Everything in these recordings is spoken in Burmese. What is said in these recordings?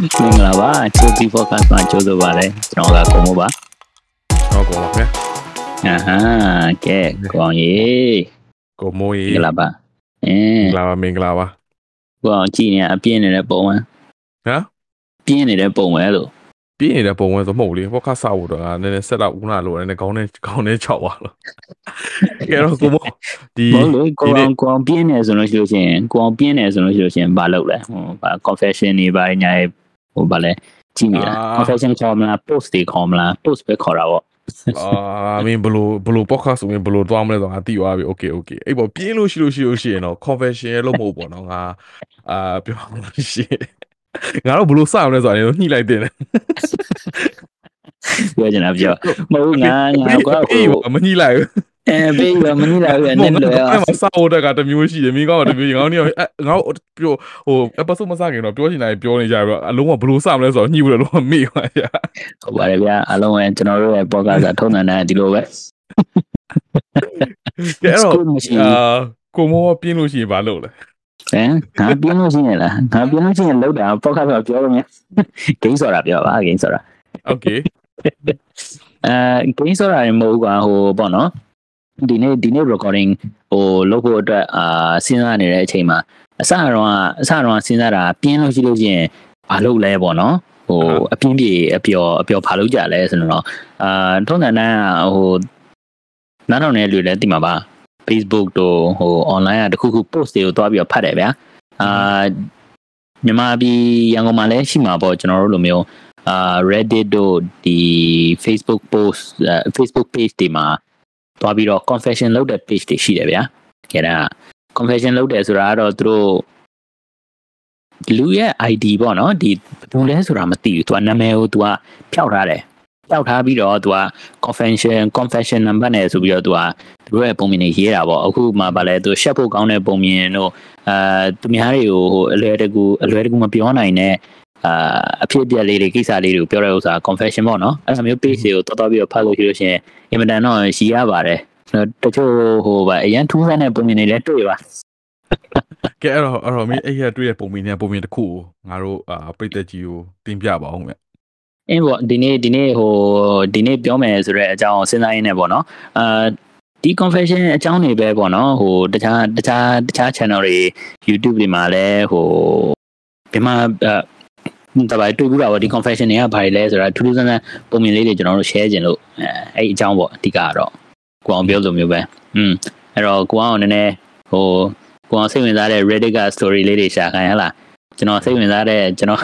မင်္ဂလာပါချိုတီ podcast မှာကြိုးဆိုပါရစေကျွန်တော်ကကိုမိုးပါဟုတ်ကောဗျာအာဟာကဲကိုအောင်ကြီးကိုမိုးမကြီးင်္ဂလာပါအမင်းင်္ဂလာပါမင်္ဂလာပါကိုအောင်ကြည့်နေအပြင်းနေတဲ့ပုံဝမ်းဟမ်ပြင်းနေတဲ့ပုံဝဲလို့ပြင်းနေတဲ့ပုံဝဲဆိုမဟုတ်လေဘောခါဆောက်တော့နည်းနည်းဆက်တော့ဦးနာလို့နည်းနည်းခေါင်းနဲ့ခေါင်းနဲ့ချောက်ပါလို့ကဲတော့ကိုမိုးဒီဘောလို့ကိုဒီနေ့အောင်ကိုအောင်ပြင်းနေဆိုလို့ရှိလို့ရှိရင်ကိုအောင်ပြင်းနေဆိုလို့ရှိလို့ရှိရင်ဘာလုပ်လဲဟိုဘာ confession တွေဘာညာ ဟိုဗာလဲကြည့်ရတာ confession ခေါ်မလား post တွေခေါ်မလား post ပဲခေါ်တာပေါ့အာမင်းဘလို့ဘလို့ podcast ဆိုရင်ဘလို့သွားမလဲဆိုတော့ငါသိသွားပြီ okay okay အဲ့ပေါ့ပြင်းလို့ရှိလို့ရှိလို့ရှိရင်တော့ confession ရလို့မဟုတ်ပေါ့နော်ငါအာပြောလို့ရှိငါတို့ဘလို့စအောင်လဲဆိုတော့ညှိလိုက်တင်တယ်ပြောချင်တာပြောမဟုတ်ငါငါကွာအေးမညှိလိုက်ဘူး အဲဘေးကမနီလာဘူးအနေနဲ့လွယ် အဲ့ အောင် မှာစောက်တက်ကတစ်မျိုးရှိတယ်မင်းကောင်းကတစ်မျိုးငေါင်းနေငါပြောဟို episode မစခင်တော့ပြောချင်တာပြောနေကြပြီးတော့အလုံးကဘလို့စမလဲဆိုတော့ညှိလို့လုံးဝမေ့သွားရ ဟုတ်ပါတယ်ဗျာအလုံးပဲကျွန်တော်တို့ရဲ့ podcast ကထုံးတယ်နဲ့ဒီလိုပဲ ကဲအဲ့တော့ School မရှိဘူး အာကိုမောပြင်းလို့ရှိရင်ဘာလုပ်လဲ ဟမ်ငါပြင်းလို့ရှိရင်လားငါပြင်းလို့ရှိရင်လောက်တာ podcast ကပြောလို့မရဂိမ်းဆိုတာပြောပါဂိမ်းဆိုတာ โอเค အဲဂိမ်းဆိုတာမဟုတ်ကွာဟိုပေါ့နော် ဒီနေ့ဒီနေ့ recording ဟိုလုပ်ဖို့အတွက်အာစဉ်းစားနေတဲ့အချိန်မှာအစတော့အစတော့စဉ်းစားတာပြင်းလို့ရှိလို့ရှိရင်ဘာလုပ်လဲပေါ့နော်ဟိုအပြင်းပြေအပျော်အပျော်ဘာလုပ်ကြလဲဆိုတော့အာထုံးတယ်နဲ့ဟိုနားထောင်နေတဲ့လူတွေလည်းသိမှာပါ Facebook တို့ဟို online ကတခုခု post တွေကိုတွားပြီးတော့ဖတ်တယ်ဗျာအာမြန်မာပြည်ရန်ကုန်မှာလည်းရှိမှာပေါ့ကျွန်တော်တို့လိုမျိုးအာ Reddit တို့ဒီ Facebook post အဲ Facebook page တွေမှာ တွားပြီးတော့ confession လုပ်တဲ့ page တွေရှိတယ်ဗျာအဲဒါ confession လုပ်တယ်ဆိုတာကတော့သူတို့လူရဲ့ ID ပေါ့နော်ဒီဘယ်လိုလဲဆိုတာမသိဘူးသူကနာမည်ကိုသူကဖျောက်ထားတယ်ဖျောက်ထားပြီးတော့သူက confession confession number နဲ့ဆိုပြီးတော့သူကသူတို့ရဲ့ပုံမြင်တွေရေးတာပေါ့အခုမှဗာလဲသူရှက်ဖို့ကောင်းတဲ့ပုံမြင်တို့အာသူများတွေကိုဟိုအလွယ်တကူအလွယ်တကူမပြောနိုင်တဲ့ အာအဖြစ်အပျက်လေးတွေကိစ္စလေးတွေကိုပြောတဲ့ဥစ္စာ confession ပေါ့နော်အဲ့လိုမျိုး page တွေကိုတော်တော်ပြီးတော့ဖတ်လို့ရှိလို့ရှိရင်အင်မတန်တော့ရှည်ရပါတယ်တချို့ဟိုဗာအရန်ထူးဆန်းတဲ့ပုံမြင်တွေလည်းတွေ့ပါကဲအဲ့တော့အဲ့တော့မင်းအဲ့ရတွေ့တဲ့ပုံမြင်တဲ့ပုံမြင်တစ်ခုကိုငါတို့အာပိတ်သက်ကြီးကိုတင်ပြပါအောင်ဗျအင်းပေါ့ဒီနေ့ဒီနေ့ဟိုဒီနေ့ပြောမယ်ဆိုတော့အကြောင်းစဉ်းစားရင်းနဲ့ပေါ့နော်အာဒီ confession အကြောင်းတွေပဲပေါ့နော်ဟိုတခြားတခြားတခြား channel တွေ YouTube တွေမှာလည်းဟိုမြန်မာ အဲတပိုင်တွေ့ဘူးတာပေါ့ဒီ confession တွေကဘာတွေလဲဆိုတာထူးထူးဆန်းဆန်းပုံမြင်လေးတွေကျွန်တော်တို့ share ခြင်းလို့အဲအဲ့အကြောင်းပေါ့အဓိကကတော့ကိုအောင်ပြောလိုမျိုးပဲอืมအဲ့တော့ကိုအောင်နည်းနည်းဟိုကိုအောင်စိတ်ဝင်စားတဲ့ Reddit က story လေးတွေရှာခိုင်းဟလားကျွန်တော်စိတ်ဝင်စားတဲ့ကျွန်တော်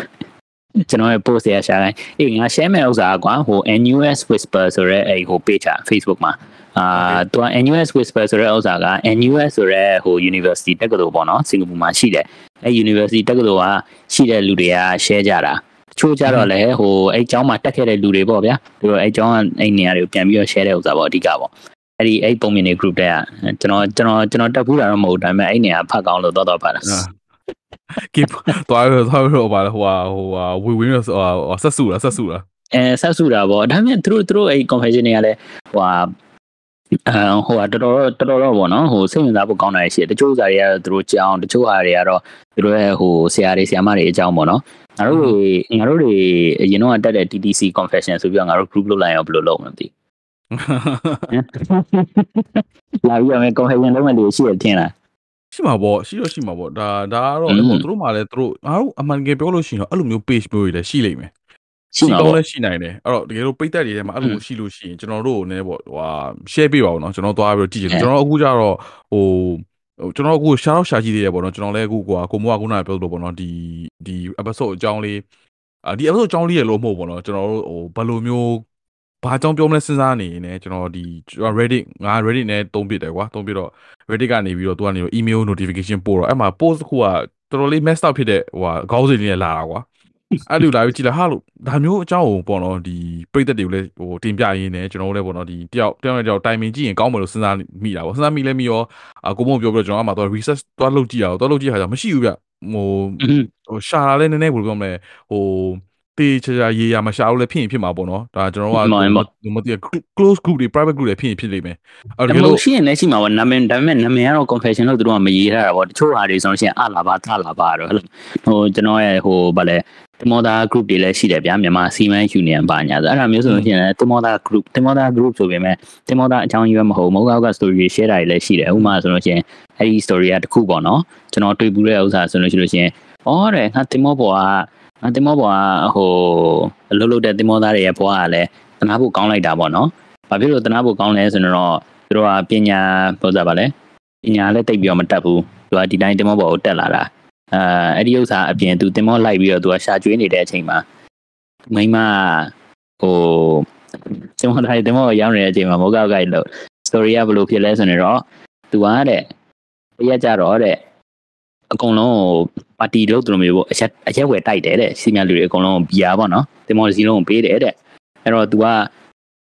ကျွန်တော်ရဲ့ post တွေရှာခိုင်းအေးငါ share မဲ့ဥစ္စာကွာဟို NUS Whisper ဆိုရဲအဲ့ဟို page อ่ะ Facebook မှာ အာသူက NUS Whisper ဆိုရဲဥစ္စာက NUS ဆိုရဲဟို University တက္ကသိုလ်ပေါ့နော်စင်ကာပူမှာရှိတယ်အဲ့ University တက္ကသိုလ်ကရှိတဲ့လူတွေက share ကြတာတချို့ကြတော့လည်းဟိုအဲ့ကျောင်းမှာတက်ခဲ့တဲ့လူတွေပေါ့ဗျာသူတို့အဲ့ကျောင်းကအဲ့နေရာတွေကိုပြန်ပြီးတော့ share တဲ့ဥစ္စာပေါ့အဓိကပေါ့အဲ့ဒီအဲ့ပုံမြင်တွေ group တွေကကျွန်တော်ကျွန်တော်ကျွန်တော်တက်ဘူးတာတော့မဟုတ်ဒါပေမဲ့အဲ့နေရာဖတ်ကောင်းလို့တော့တော့ပါလားကဲသွားရသွားရပါဟိုဟာဟိုဟာဝီဝင်းဆိုဆက်စုလားဆက်စုလားအဲဆက်စုတာပေါ့ဒါပေမဲ့သူတို့သူတို့အဲ့ confession တွေကလည်းဟိုဟာ အဲဟိုဟာတော်တော်တော်တော်တော့ပေါ့နော်ဟိုစိတ်ဝင်စားဖို့ကောင်းတာရှိတယ်တချို့ဇာတွေကတော့သူတို့ကြောင်းတချို့ဟာတွေကတော့သူတို့ရဲ့ဟိုဆရာတွေဆရာမတွေအကြောင်းပေါ့နော်ငါတို့တွေငါတို့တွေအရင်တော့တက်တဲ့ TTC confession ဆိုပြီးတော့ငါတို့ group လုပ်လိုက်အောင်ဘယ်လိုလုပ်မလဲမသိလာပြီးတော့ confession လုပ်မှလူရှိရထင်လားရှိမှာပေါ့ရှိတော့ရှိမှာပေါ့ဒါဒါကတော့อืมဟိုသူတို့မှလည်းသူတို့ငါတို့အမှန်တကယ်ပြောလို့ရှိရင်တော့အဲ့လိုမျိုး page မျိုးတွေလည်းရှိလိမ့်မယ် ရှိမှာကောပေါ့င်းလည်းရှိနိုင်တယ်အဲ့တော့တကယ်လို့ပိတ်သက်တွေထဲမှာအဲ့လိုရှိလို့ရှိရင်ကျွန်တော်တို့နည်းပေါ့ဟိုဟာ share ပေးပါဦးနော်ကျွန်တော်သွားပြီးတော့ကြည့်ချင်တယ်ကျွန်တော်အခုကျတော့ဟိုဟိုကျွန်တော်အခုရှာတော့ရှာကြည့်သေးရပေါ့နော်ကျွန်တော်လည်းအခုကွာကိုမိုးကခုနကပြောလို့ပေါ့နော်ဒီဒီ episode အကြောင်းလေးအာဒီ episode အကြောင်းလေးရလို့မဟုတ်ပေါ့နော်ကျွန်တော်တို့ဟိုဘယ်လိုမျိုးဘာအကြောင်းပြောမလဲစဉ်းစားနေနေကျွန်တော်ဒီကျွန်တော် Reddit ငါ Reddit နဲ့တုံးပစ်တယ်ကွာတုံးပစ်တော့ Reddit ကနေပြီးတော့သူကနေ email notification ပို့တော့အဲ့မှာ post တစ်ခုကတော်တော်လေး messed up ဖြစ်တဲ့ဟိုဟာခေါင်းစဉ်လေးနဲ့လာတာကွာ အဲ့လိုလာပြီးကြည့်လိုက်ဟာလို့ဒါမျိုးအကြောင်းကိုပေါ့နော်ဒီပြိသက်တွေကိုလည်းဟိုတင်ပြရင်းနဲ့ကျွန်တော်တို့လည်းပေါ့နော်ဒီတယောက်တယောက်နဲ့တယောက်တိုင်ပင်ကြည့်ရင်ကောင်းမယ်လို့စဉ်းစားမိတာပေါ့စဉ်းစားမိလဲမိရောအကိုမပြောပြီးတော့ကျွန်တော်အမှတော့ research သွားလုပ်ကြည့်ရအောင်သွားလုပ်ကြည့်ရတာမရှိဘူးဗျဟိုဟိုရှာလာလဲနည်းနည်းဘယ်လိုပြောမလဲဟိုတေးချာချာရေးရမရှာလို့လည်းဖြစ်ရင်ဖြစ်မှာပေါ့နော်ဒါကျွန်တော်ကမသိ close group တွေ private group တွေဖြစ်ရင်ဖြစ်လိမ့်မယ်အဲ့ဒါဒါလို့လို့ရှိရင်လည်းရှိမှာပေါ့နာမည်ဒါပေမဲ့နာမည်ကတော့ confession လို့သူတို့ကမရေးထားတာပေါ့တချို့ဟာတွေဆိုလို့ရှိရင်အလာပါသလာပါတော့ဟဲ့ဟိုကျွန်တော်ရဲ့ဟိုဗာလဲ တင်မောသား group တွေလည်းရှိတယ်ဗျာမြန်မာစီမံ union ပါညာဆိုအဲ့ဒါမျိုးဆိုလို့ရှိရင်လည်းတင်မောသား group တင်မောသား group ဆိုပေမဲ့တင်မောသားအကြောင်းရွယ်မဟုတ်မိုးကောက်က story တွေ share တာတွေလည်းရှိတယ်ဥပမာဆိုလို့ရှိရင်အဲ့ဒီ story ကတစ်ခုပေါ့နော်ကျွန်တော်တွေ့ဘူးတဲ့ဥစ္စာဆိုလို့ရှိလို့ရှိရင်အော်တဲ့ငါတင်မောပေါ်ကငါတင်မောပေါ်ကဟိုအလုပ်လုပ်တဲ့တင်မောသားတွေရဲ့ဘဝကလည်းတနာဖို့ကောင်းလိုက်တာပေါ့နော်ဘာဖြစ်လို့တနာဖို့ကောင်းလဲဆိုတော့သူတို့ကပညာပြောစားပါလဲပညာလည်းတိတ်ပြီးတော့မတက်ဘူးသူကဒီတိုင်းတင်မောပေါ်ကိုတက်လာတာ အာအဲ့ဒီဥစ္စာအပြင်သူတင်မောလိုက်ပြီးတော့သူကရှာကျွေးနေတဲ့အချိန်မှာမိမဟိုတင်မောတိုင်းတင်မောရောက်နေတဲ့အချိန်မှာမောကောက်ကိုက်လို့ story ကဘယ်လိုဖြစ်လဲဆိုနေတော့သူကတဲ့တရက်ကြတော့တဲ့အကုန်လုံးပါတီလုပ်သူလိုမျိုးပေါ့အရက်အရက်ဝယ်တိုက်တယ်တဲ့စီမံလူတွေအကုန်လုံးဘီယာပေါ့နော်တင်မောစီလုံးကိုပေးတယ်တဲ့အဲ့တော့ तू က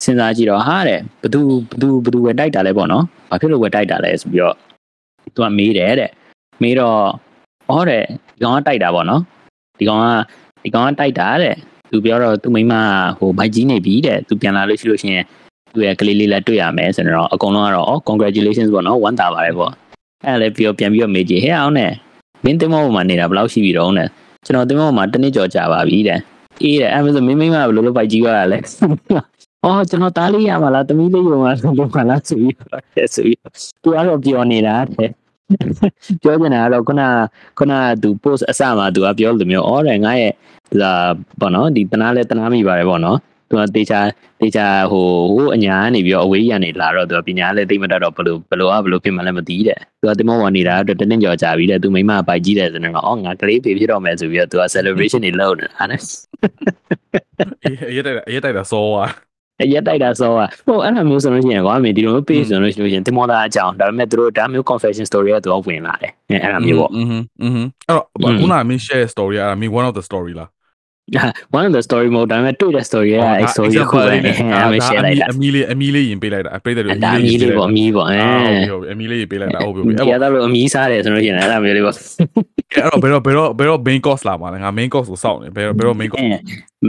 စဉ်းစားကြည့်တော့ဟာတဲ့ဘသူဘသူဘသူဝယ်တိုက်တာလဲပေါ့နော်ဘာဖြစ်လို့ဝယ်တိုက်တာလဲဆိုပြီးတော့ तू ကမေးတယ်တဲ့မေးတော့ ဩတဲ့ဒီကောင်ကတိုက်တာပေါ့နော်ဒီကောင်ကဒီကောင်ကတိုက်တာတဲ့သူပြောတော့သူမိမဟိုဘိုက်ကြီးနေပြီတဲ့သူပြန်လာလို့ရှိလို့ရှိရင်သူရဲ့ကလေးလေးလည်းတွေ့ရမယ်ဆိုတော့အကုန်လုံးကတော့ congratulations ပေါ့နော်ဝမ်းသာပါတယ်ပေါ့အဲ့လည်းပြီးတော့ပြန်ပြီးတော့မေးကြည့်ဟဲ့အောင်နဲ့မင်းတင်မောပေါ်မှာနေတာဘယ်လောက်ရှိပြီတော့နဲ့ကျွန်တော်တင်မောပေါ်မှာတနစ်ကျော်ကြာပါပြီတဲ့အေးတဲ့အဲ့ဒါဆိုမင်းမိမဘယ်လိုလုပ်ပိုက်ကြီးရလဲအော်ကျွန်တော်သားလေးရမှာလားသမီးလေးရမှာလားလို့ခါလားဆိုပြီးတော့ဆိုပြီးသူကတော့ပြောနေတာတဲ့ ပြောနေတာကတော့ခုနခုနသူ post အစမှာသူကပြောလို့မျိုးဩတယ်ငါရဲ့ဒါပေါ့နော်ဒီတနာလဲတနာမိပါတယ်ပေါ့နော်သူကတေချာတေချာဟိုဟိုအညာကနေပြီးတော့အဝေးရနေလာတော့သူကပညာလည်းသိမတတ်တော့ဘလို့ဘလို့ကဘလို့ဖြစ်မှလည်းမသိတဲ့သူကတင်မောဝင်နေတာအတွက်တနင်္ကျော်ကြာပြီတဲ့သူမိမပိုက်ကြီးတယ်ဆိုတော့အော်ငါကလေးဖေဖြစ်တော့မယ်ဆိုပြီးတော့သူက celebration တွေလုပ်နေတာနဲ့အရက်တိုက်တာအရက်တိုက်တာစောอ่ะ ရက်တိုက်တာဆိုอ่ะဟိုအဲ့လိုမျိုးဆိုလို့ရှိရင်ကွာမင်းဒီလိုမျိုး page ဆိုလို့ရှိရင်တင်မောသားအကြောင်းဒါပေမဲ့သူတို့ဒါမျိုး confession story ကသူကဝင်လာတယ်အဲ့လိုမျိုးပေါ့ อืมอืมအဲ့တော့ခုနကမင်း share story อ่ะမင်း one of the story လား one of the story mode ဒါပေမဲ့တွေ့တဲ့ story ကအဲ့ story ကိုပဲအဲ့မ share လိုက်တာ အမီလေးအမီလေးရင်ပေးလိုက်တာအပိတ်တယ်လို့ ဒါအမီလေးပေါ့အမီပေါ့အဲ ဟုတ်ပြီအမီလေးရင်ပေးလိုက်တာဟုတ်ပြီ အဲ့တော့လို့အမီစားတယ်ဆိုလို့ရှိရင်အဲ့လိုမျိုးလေးပေါ့ အဲ့တော့ဘယ်တော့ဘယ်တော့ဘယ်တော့ main course လာမှာလဲငါ main course ကိုစောင့်နေဘယ်တော့ဘယ်တော့ main course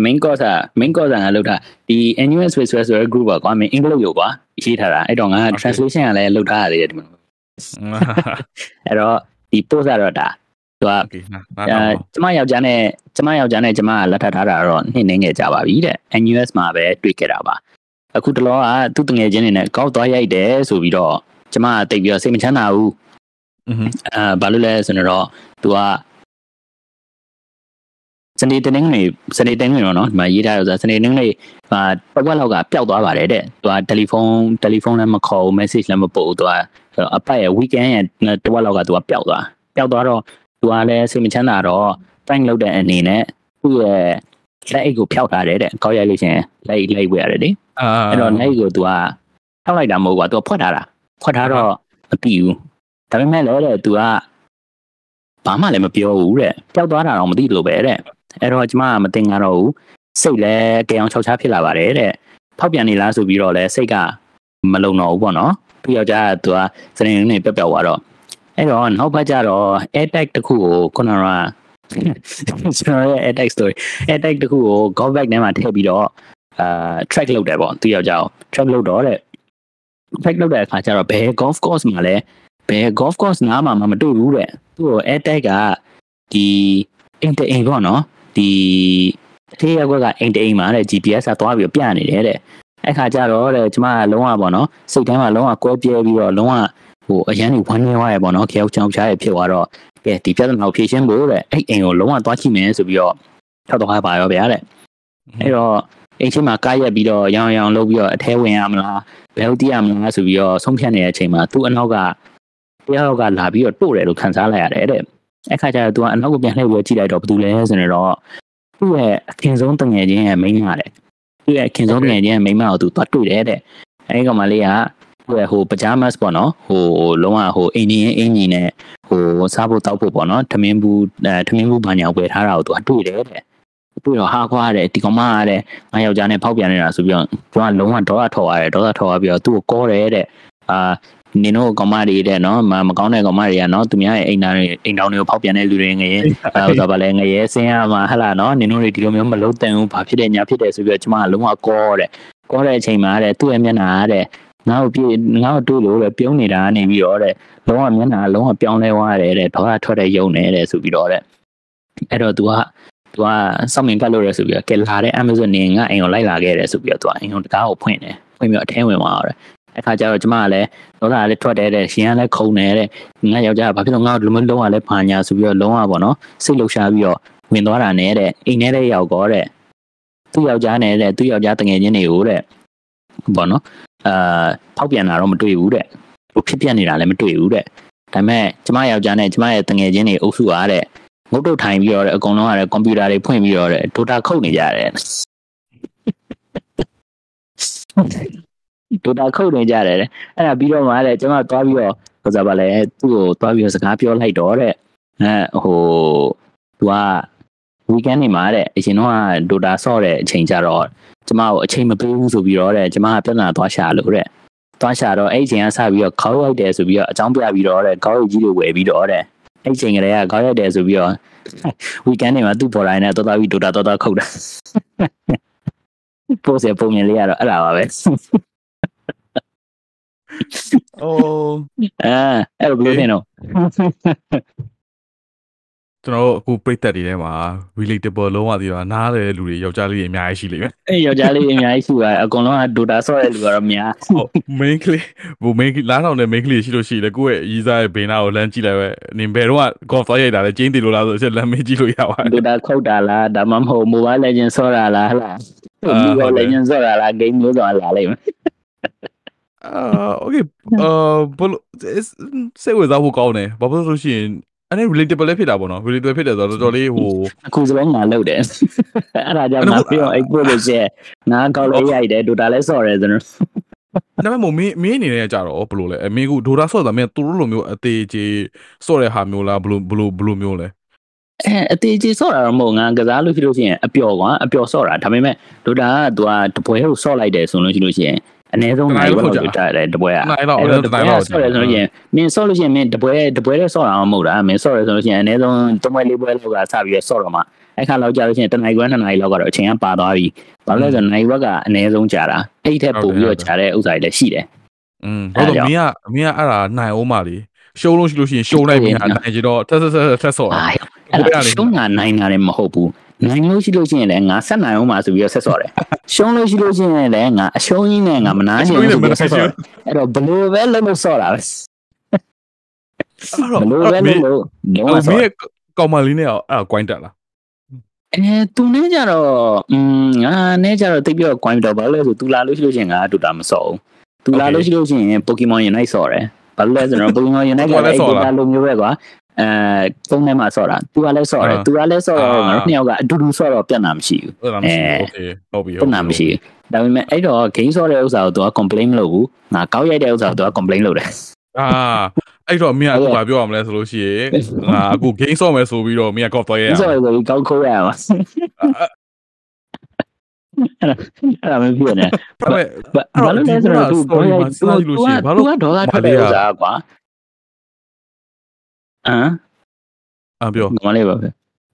main course อ่ะ main course ငါလုပ်တာဒီ NUS Swiss Swiss ဆိုတဲ့ group ပါကွာ main အင်္ဂလိပ်ရောကွာရေးထားတာအဲ့တော့ငါ translation ကလည်းလုပ်ထားရတယ်ဒီမှာအဲ့တော့ဒီ post ကတော့ဒါသူကအဲကျမယောက်ျားနဲ့ကျမယောက်ျားနဲ့ကျမကလက်ထပ်ထားတာတော့နှစ်နှင်းငယ်ကြပါပြီတဲ့ NUS မှာပဲတွေ့ခဲ့တာပါအခုတလောကသူ့တငယ်ချင်းတွေနဲ့ကောက်သွားရိုက်တယ်ဆိုပြီးတော့ကျမကတိတ်ပြီးတော့စိတ်မချမ်းသာဘူး အဲဘာလို့လဲဆိုတော့သူကစနေတနင်္ဂနွေစနေတနင်္ဂနွေတော့နော်ဒီမှာရေးထားရဆိုစနေတနင်္ဂနွေဟာတစ်ဝက်လောက်ကပျောက်သွားပါတယ်တဲ့သူကတယ်လီဖုန်းတယ်လီဖုန်းလည်းမခေါ်ဘူး message လည်းမပို့ဘူးသူကအပတ်ရဲ့ weekend ရဲ့တစ်ဝက်လောက်ကသူကပျောက်သွားပျောက်သွားတော့သူကလည်းစိတ်မချမ်းသာတော့ prank လုပ်တဲ့အနေနဲ့သူ့ရဲ့လက်အိတ်ကိုဖျောက်ထားတယ်တဲ့ကောက်ရိုက်လို့ရှိရင်လက်အိတ်လက်အိတ်ဝယ်ရတယ်လေအာအဲ့တော့လက်အိတ်ကိုသူကဖျောက်လိုက်တာမဟုတ်ဘူးကွာသူကဖွက်ထားတာဖွက်ထားတော့မပြီးဘူး ဒါပေမဲ့လည်းတဲ့သူကဘာမှလည်းမပြောဘူးတဲ့ပျောက်သွားတာတော့မသိလို့ပဲတဲ့အဲ့တော့ကျမကမတင်ကြတော့ဘူးစိတ်လည်းကြအောင်ချောက်ချားဖြစ်လာပါတယ်တဲ့ဖောက်ပြန်နေလားဆိုပြီးတော့လည်းစိတ်ကမလုံတော့ဘူးပေါ့နော်သူယောက်ျားကသူကစနေနေ့ပျောက်ပျောက်သွားတော့အဲ့တော့နောက်ဘက်ကျတော့ air tag တစ်ခုကိုခုနကကျွန်တော်ရဲ့ air tag story air tag တစ်ခုကို go back ထဲမှာထည့်ပြီးတော့အာ track လုပ်တယ်ပေါ့သူယောက်ျားကို track လုပ်တော့တဲ့ track လုပ်တဲ့အခါကျတော့ဘယ် golf course မှာလဲ ဘယ် golf course နားမှာမတွေ့ဘူးတဲ့သူ့ကို air tag ကဒီအိမ်တအိမ်ပေါ့နော်ဒီအထေးရက်ကွက်ကအိမ်တအိမ်မှာတဲ့ GPS ကသွားပြီးတော့ပြနေတယ်တဲ့အဲ့ခါကျတော့တဲ့ကျမကလုံးဝပေါ့နော်စိတ်ထဲမှာလုံးဝကွဲပြဲပြီးတော့လုံးဝဟိုအရန်ကြီးဝမ်းနေသွားရပေါ့နော်ခေယောက်ချောင်းချားရဖြစ်သွားတော့ကဲဒီပြဿနာကိုဖြေရှင်းဖို့တဲ့အဲ့အိမ်ကိုလုံးဝသွားကြည့်မယ်ဆိုပြီးတော့ထောက်တော့ပါရောဗျာတဲ့အဲ့တော့အိမ်ချင်းမှာကားရက်ပြီးတော့ရောင်ရောင်လုပ်ပြီးတော့အထဲဝင်ရမလားဘယ်ဟုတ်တည်ရမလားဆိုပြီးတော့ဆုံးဖြတ်နေတဲ့အချိန်မှာသူ့အနောက်က တယောက်ကလာပြီးတော့တို့တယ်လို့ခံစားလိုက်ရတယ်တဲ့အဲ့ခါကျတော့ तू ကအနောက်ကိုပြန်လှည့်ပြီးကြည့်လိုက်တော့ဘာတူလဲဆိုတော့သူ့ရဲ့အခင်ဆုံးတငယ်ချင်းရဲ့မိန်းမတဲ့သူ့ရဲ့အခင်ဆုံးတငယ်ချင်းရဲ့မိန်းမကို तू သွားတွေ့တယ်တဲ့အဲ့ဒီကောင်မလေးကသူ့ရဲ့ဟိုပဂျာမတ်ပေါ့နော်ဟိုလုံးဝဟိုအိန္ဒိယအင်ကြီးနဲ့ဟိုစားဖို့တောက်ဖို့ပေါ့နော်ထမင်းဘူးအဲထမင်းဘူးဘာညာဝယ်ထားတာကို तू ကတွေ့တယ်တဲ့တွေ့တော့ဟာခွာတဲ့ဒီကောင်မကတဲ့ငါယောက်ျားနဲ့ဖောက်ပြန်နေတာဆိုပြီးတော့သူကလုံးဝဒေါသထော်ရတယ်ဒေါသထော်ရပြီးတော့သူ့ကိုကောတယ်တဲ့အာ နင်တို့ကောင်မတွေတဲ့နော်မမကောင်းတဲ့ကောင်မတွေကနော်သူများရဲ့အိမ်သားတွေအိမ်တောင်တွေကိုဖောက်ပြန်တဲ့လူတွေငရဲအဲဆိုတော့ဗာလဲငရဲဆင်းရမှာဟဟလာနော်နင်တို့တွေဒီလိုမျိုးမလုံးတန်ဘူးဘာဖြစ်တဲ့ညာဖြစ်တယ်ဆိုပြီးတော့ကျမကလုံးဝကောတဲ့ကောတဲ့အချိန်မှာတဲ့သူ့ရဲ့မျက်နှာကတဲ့ငါ့ကိုပြေငါ့ကိုတွေ့လို့တဲ့ပြုံးနေတာကနေပြီးတော့တဲ့လုံးဝမျက်နှာလုံးဝပြောင်းလဲသွားတယ်တဲ့ဒေါသထွက်တဲ့ယုံနေတဲ့ဆိုပြီးတော့တဲ့အဲ့တော့ तू ကသူကစောင့်မြင်ကတ်လို့ရဆိုပြီးတော့ကဲလာတဲ့ Amazon နေငါအိမ်ကိုလိုက်လာခဲ့တယ်ဆိုပြီးတော့သူကအိမ်ကိုတကားကိုဖွင့်တယ်ဖွင့်ပြီးတော့အထဲဝင်သွားတယ် အခါကျတော့ကျမကလည်းဒေါသကလည်းထွက်တယ်တဲ့ရှင်ကလည်းခုံတယ်တဲ့ငါယောက်ျားကဘာဖြစ်လို့ငါ့ကိုဒီလိုမျိုးလုံးဝလည်းဖာညာဆိုပြီးတော့လုံးဝပေါ့နော်စိတ်လှုပ်ရှားပြီးတော့ဝင်သွားတာနဲ့တဲ့အိမ်ထဲတဲ့ရောက်တော့တဲ့သူ့ယောက်ျားနဲ့တဲ့သူ့ယောက်ျားတငယ်ချင်းတွေကိုတဲ့ပေါ့နော်အာဖောက်ပြန်တာတော့မတွေ့ဘူးတဲ့ဟိုဖြစ်ပြနေတာလည်းမတွေ့ဘူးတဲ့ဒါပေမဲ့ကျမယောက်ျားနဲ့ကျမရဲ့တငယ်ချင်းတွေအုပ်စုအားတဲ့ငုတ်တုတ်ထိုင်ပြီးတော့တဲ့အကုန်လုံးကလည်းကွန်ပျူတာတွေဖွင့်ပြီးတော့တဲ့ဒိုတာခုတ်နေကြတယ် ဒိုတာခုတ်နေကြတယ်တဲ့အဲ့ဒါပြီးတော့မှတဲ့ကျမသွားပြီးတော့ဟိုစားပါလဲသူ့ကိုသွားပြီးတော့စကားပြောလိုက်တော့တဲ့အဲဟိုသူက weekend နေမှာတဲ့အရင်တော့ဒိုတာဆော့တဲ့အချိန်ကြတော့ကျမကိုအချိန်မပေးဘူးဆိုပြီးတော့တဲ့ကျမကပြဿနာသွားရှာလို့တဲ့သွားရှာတော့အဲ့အချိန်ကစပြီးတော့ခေါက်ရိုက်တယ်ဆိုပြီးတော့အကြောင်းပြပြီးတော့တဲ့ခေါက်ရိုက်ကြီးတွေဝယ်ပြီးတော့တဲ့အဲ့ချိန်ကလေးကခေါက်ရိုက်တယ်ဆိုပြီးတော့ weekend နေမှာသူ့ပေါ်တိုင်းနဲ့တော်တော်ပြီးဒိုတာတော်တော်ခုတ်တာပို့စပုံမြင်လေးကတော့အဲ့ဒါပါပဲ အိုးအဲအဲ့လိုပြောနေတော့ကျွန်တော်တို့အခုပြိသက်တွေထဲမှာ relatable လုံးဝတည်တော့နားတယ်လူတွေယောက်ျားလေးတွေအများကြီးရှိလိမ့်မယ်အဲ့ယောက်ျားလေးအများကြီးရှိပါတယ်အကုန်လုံးကဒိုတာဆော့တဲ့လူကတော့များဟုတ် main ကလေးဘို main လာတော့တဲ့ main ကလေးရှိလို့ရှိတယ်ကိုယ့်ရဲ့ရီးစားရဲ့ဘေးနာကိုလမ်းကြည့်လိုက်ပဲနင်ဘယ်တော့က golf သွားရိုက်တာလဲကျင်းတည်လို့လားဆိုချက်လမ်းမေးကြည့်လို့ရပါတယ်ဒိုတာခုတ်တာလားဒါမှမဟုတ် Mobile Legends ဆော့တာလားဟလားအာဟုတ်တယ် Mobile Legends ဆော့တာလား game မျိုးစုံလာလိမ့်မယ် အာ okay အာဘလို့စိတ်ဝင်စားဖို့ကောင်းတယ်ဘာဖြစ်လို့ဆိုရှင်အဲ့ relatable လည်းဖြစ်တာပေါ့နော် relatable ဖြစ်တယ်ဆိုတော့တော်တော်လေးဟိုအခုစလုံးငါလုပ်တယ်အဲ့ဒါကြောင့်ငါပြောအဲ့ပို့လို့ရှိရင်ငါကောက်လေးရိုက်တယ်ဒိုတာလည်းဆော့တယ်ဆိုတော့ဒါပေမဲ့မင်းမင်းအနေနဲ့ကြတော့ဘလို့လဲအမင်းကဒေါတာဆော့တာမင်းသူတို့လိုမျိုးအသေးကြီးဆော့တဲ့ဟာမျိုးလားဘလို့ဘလို့ဘလို့မျိုးလဲအဲအသေးကြီးဆော့တာတော့မဟုတ်ငါကစားလို့ရှိလို့ရှိရင်အပျော်ကွာအပျော်ဆော့တာဒါပေမဲ့ဒိုတာက तू ကတပွဲကိုဆော့လိုက်တယ်ဆိုလို့ရှိလို့ရှိရင် အနည်းဆုံးနိုင်လောက်လို့တာတယ်တပွဲကနိုင်တော့အဲ့အဲ့တော့တော့တတိုပွဲင်ကတော့ဆော့တယ်ဆိုလို့ရှိရင်မင်းဆော့လို့ရှိရင်မင်းတပွဲတပွဲနဲ့ဆော့တာမဟုတ်တာမင်းဆော့တယ်ဆိုလို့ရှိရင်အနည်းဆုံးတပွဲလေးပွဲလောက်ကစပြီးဆော့တော့မှအဲ့ခါလောက်ကြာလို့ရှိရင်တနိုင်ခွဲနှစ်နိုင်လောက်ကတော့အချိန်ကပါသွားပြီဘာလို့လဲဆိုတော့နိုင်ဘက်ကအနည်းဆုံးကြာတာအဲ့ထက်ပိုပြီးတော့ကြာတဲ့ဥစ္စာတွေလည်းရှိတယ်อืมဟုတ်တော့မင်းကမင်းကအဲ့ဒါနိုင်အောင်ပါလေရှုံးလို့ရှိလို့ရှိရင်ရှုံးလိုက်ပြီးဟာနိုင်ကြတော့ထက်ဆက်ဆက်ထက်ဆော့အာတာအဲ့ဒါရှုံးတာနိုင်တာလည်းမဟုတ်ဘူး နိုင်လို့ရှိလို့ရှိရင်လည်းငါဆက်နိုင်အောင်ပါဆိုပြီးတော့ဆက်ဆော့တယ်ရှုံးလို့ရှိလို့ရှိရင်လည်းငါအရှုံးကြီးနဲ့ငါမနာချင်ဘူးဆိုပြီးတော့ဆက်ဆော့တယ်အဲ့တော့ဘလို့ပဲလုံးလို့ဆော့တာပဲအဲ့ဘလို့တော့ပဲမင်းလုံးလို့လုံးဝမဆော့င်းကောင်မလေးနဲ့အဲ့ဒါ coin တက်လားအဲသူနဲ့ကြတော့อืมငါနဲ့ကြတော့တိတ်ပြီးတော့ coin တော့ဘာလို့လဲဆိုသူလာလို့ရှိလို့ရှိရင်ငါတူတာမဆော့ဘူးသူလာလို့ရှိလို့ရှိရင် Pokemon Unite ဆော့တယ်ဘာလို့လဲဆိုတော့ Pokemon Unite ကလည်းအဲ့ဒီလိုမျိုးပဲကွာ အဲသုံးထဲမှာဆော့တာသူကလည်းဆော့တယ်သူကလည်းဆော့တော့ငါတို့နှစ်ယောက်ကအတူတူဆော့တော့ပြတ်နာမရှိဘူး အဲ့ဒါမရှိဘူး okay ဟုတ်ပြီ ပြဿနာမရှိဘူးဒါပေမဲ့အဲ့တော့ game ဆော့တဲ့ဥစ္စာကို तू က complain မလုပ်ဘူးငါကောက်ရိုက်တဲ့ဥစ္စာကို तू က complain လုပ်တယ် အာအဲ့တော့မင်းကအခုဘာပြောရမလဲဆိုလို့ရှိရင်ငါအခု game ဆော့မယ်ဆိုပြီးတော့မင်းက golf သွားရရ ဒီဆော့ရဆိုပြီးကောက်ခိုးရမှာအဲ့ဒါမဖြစ်နေ ဒါပေမဲ့ ဘာလို့လဲဆိုတော့ तू အဲ့တော့ဒီ story မှာစဉ်းစားကြည့်လို့ရှိရင်ဘာလို့ तू ကဒေါသထွက်တဲ့ဥစ္စာကွာ ဟမ် အပြော ငမလေးပါပဲ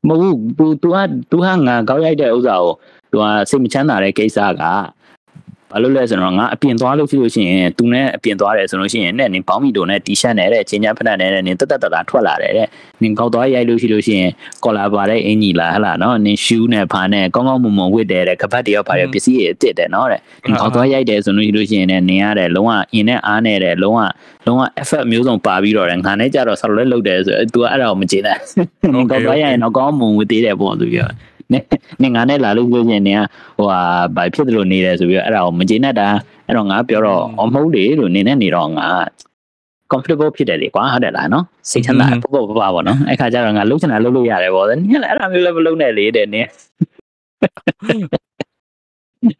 မဟုတ်ဘူး तू तू က तू ဟာငါကောက်ရိုက်တဲ့ဥစ္စာကို तू ကစိတ်မချမ်းသာတဲ့ကိစ္စက ဘာလို့လဲဆိုတော့ငါအပြင်သွားလို့ဖြစ်လို့ရှိရင် तू နဲ့အပြင်သွားတယ်ဆိုလို့ရှိရင်နဲ့နင်ပေါင်းမီတိုနဲ့တီရှပ်နဲ့တဲ့ချင်းချမ်းဖက်နဲ့နဲ့နင်တက်တက်တက်တာထွက်လာတယ်တဲ့နင်ကောက်သွားရိုက်လို့ရှိလို့ရှိရင်ကော်လာပါတဲ့အင်ကြီးလားဟဟလားနော်နင်ရှူးနဲ့ဖာနဲ့ကောင်းကောင်းမွန်မွန်ဝစ်တယ်တဲ့ကပတ်တရောဖာရပစ္စည်းတွေအစ်စ်တယ်နော်တဲ့နင်ကောက်သွားရိုက်တယ်ဆိုလို့ရှိလို့ရှိရင်လည်းနင်ရတဲ့လုံးဝအင်းနဲ့အားနဲ့တဲ့လုံးဝလုံးဝ effort မျိုးစုံပါပြီးတော့တယ်ငါနဲ့ကြတော့ဆော်လဲလုပ်တယ်ဆို तू ကအဲ့ဒါကိုမကျေနပ်နင်ကောက်သွားရိုက်ရင်တော့ကောင်းမွန်ဝစ်သေးတယ်ပေါ့သူပြော နေနေငါနဲ့လာလို့ပြောရင်နင်ကဟိုဟာဘာဖြစ်တယ်လို့နေတယ်ဆိုပြီးတော့အဲ့ဒါကိုမကျေနပ်တာအဲ့တော့ငါပြောတော့အမဟုတ်လေလို့နေနဲ့နေတော့ငါ comfortable ဖြစ်တယ်လေကွာဟုတ်တယ်လားနော်စိတ်ချမ်းသာပေါ့ပေါ့ပေါ့ပေါ့နော်အဲ့ခါကျတော့ငါလှုပ်ချင်တာလှုပ်လို့ရတယ်ပေါ့နင်ကလည်းအဲ့ဒါမျိုးလည်းမလုပ်နဲ့လေတဲ့နင်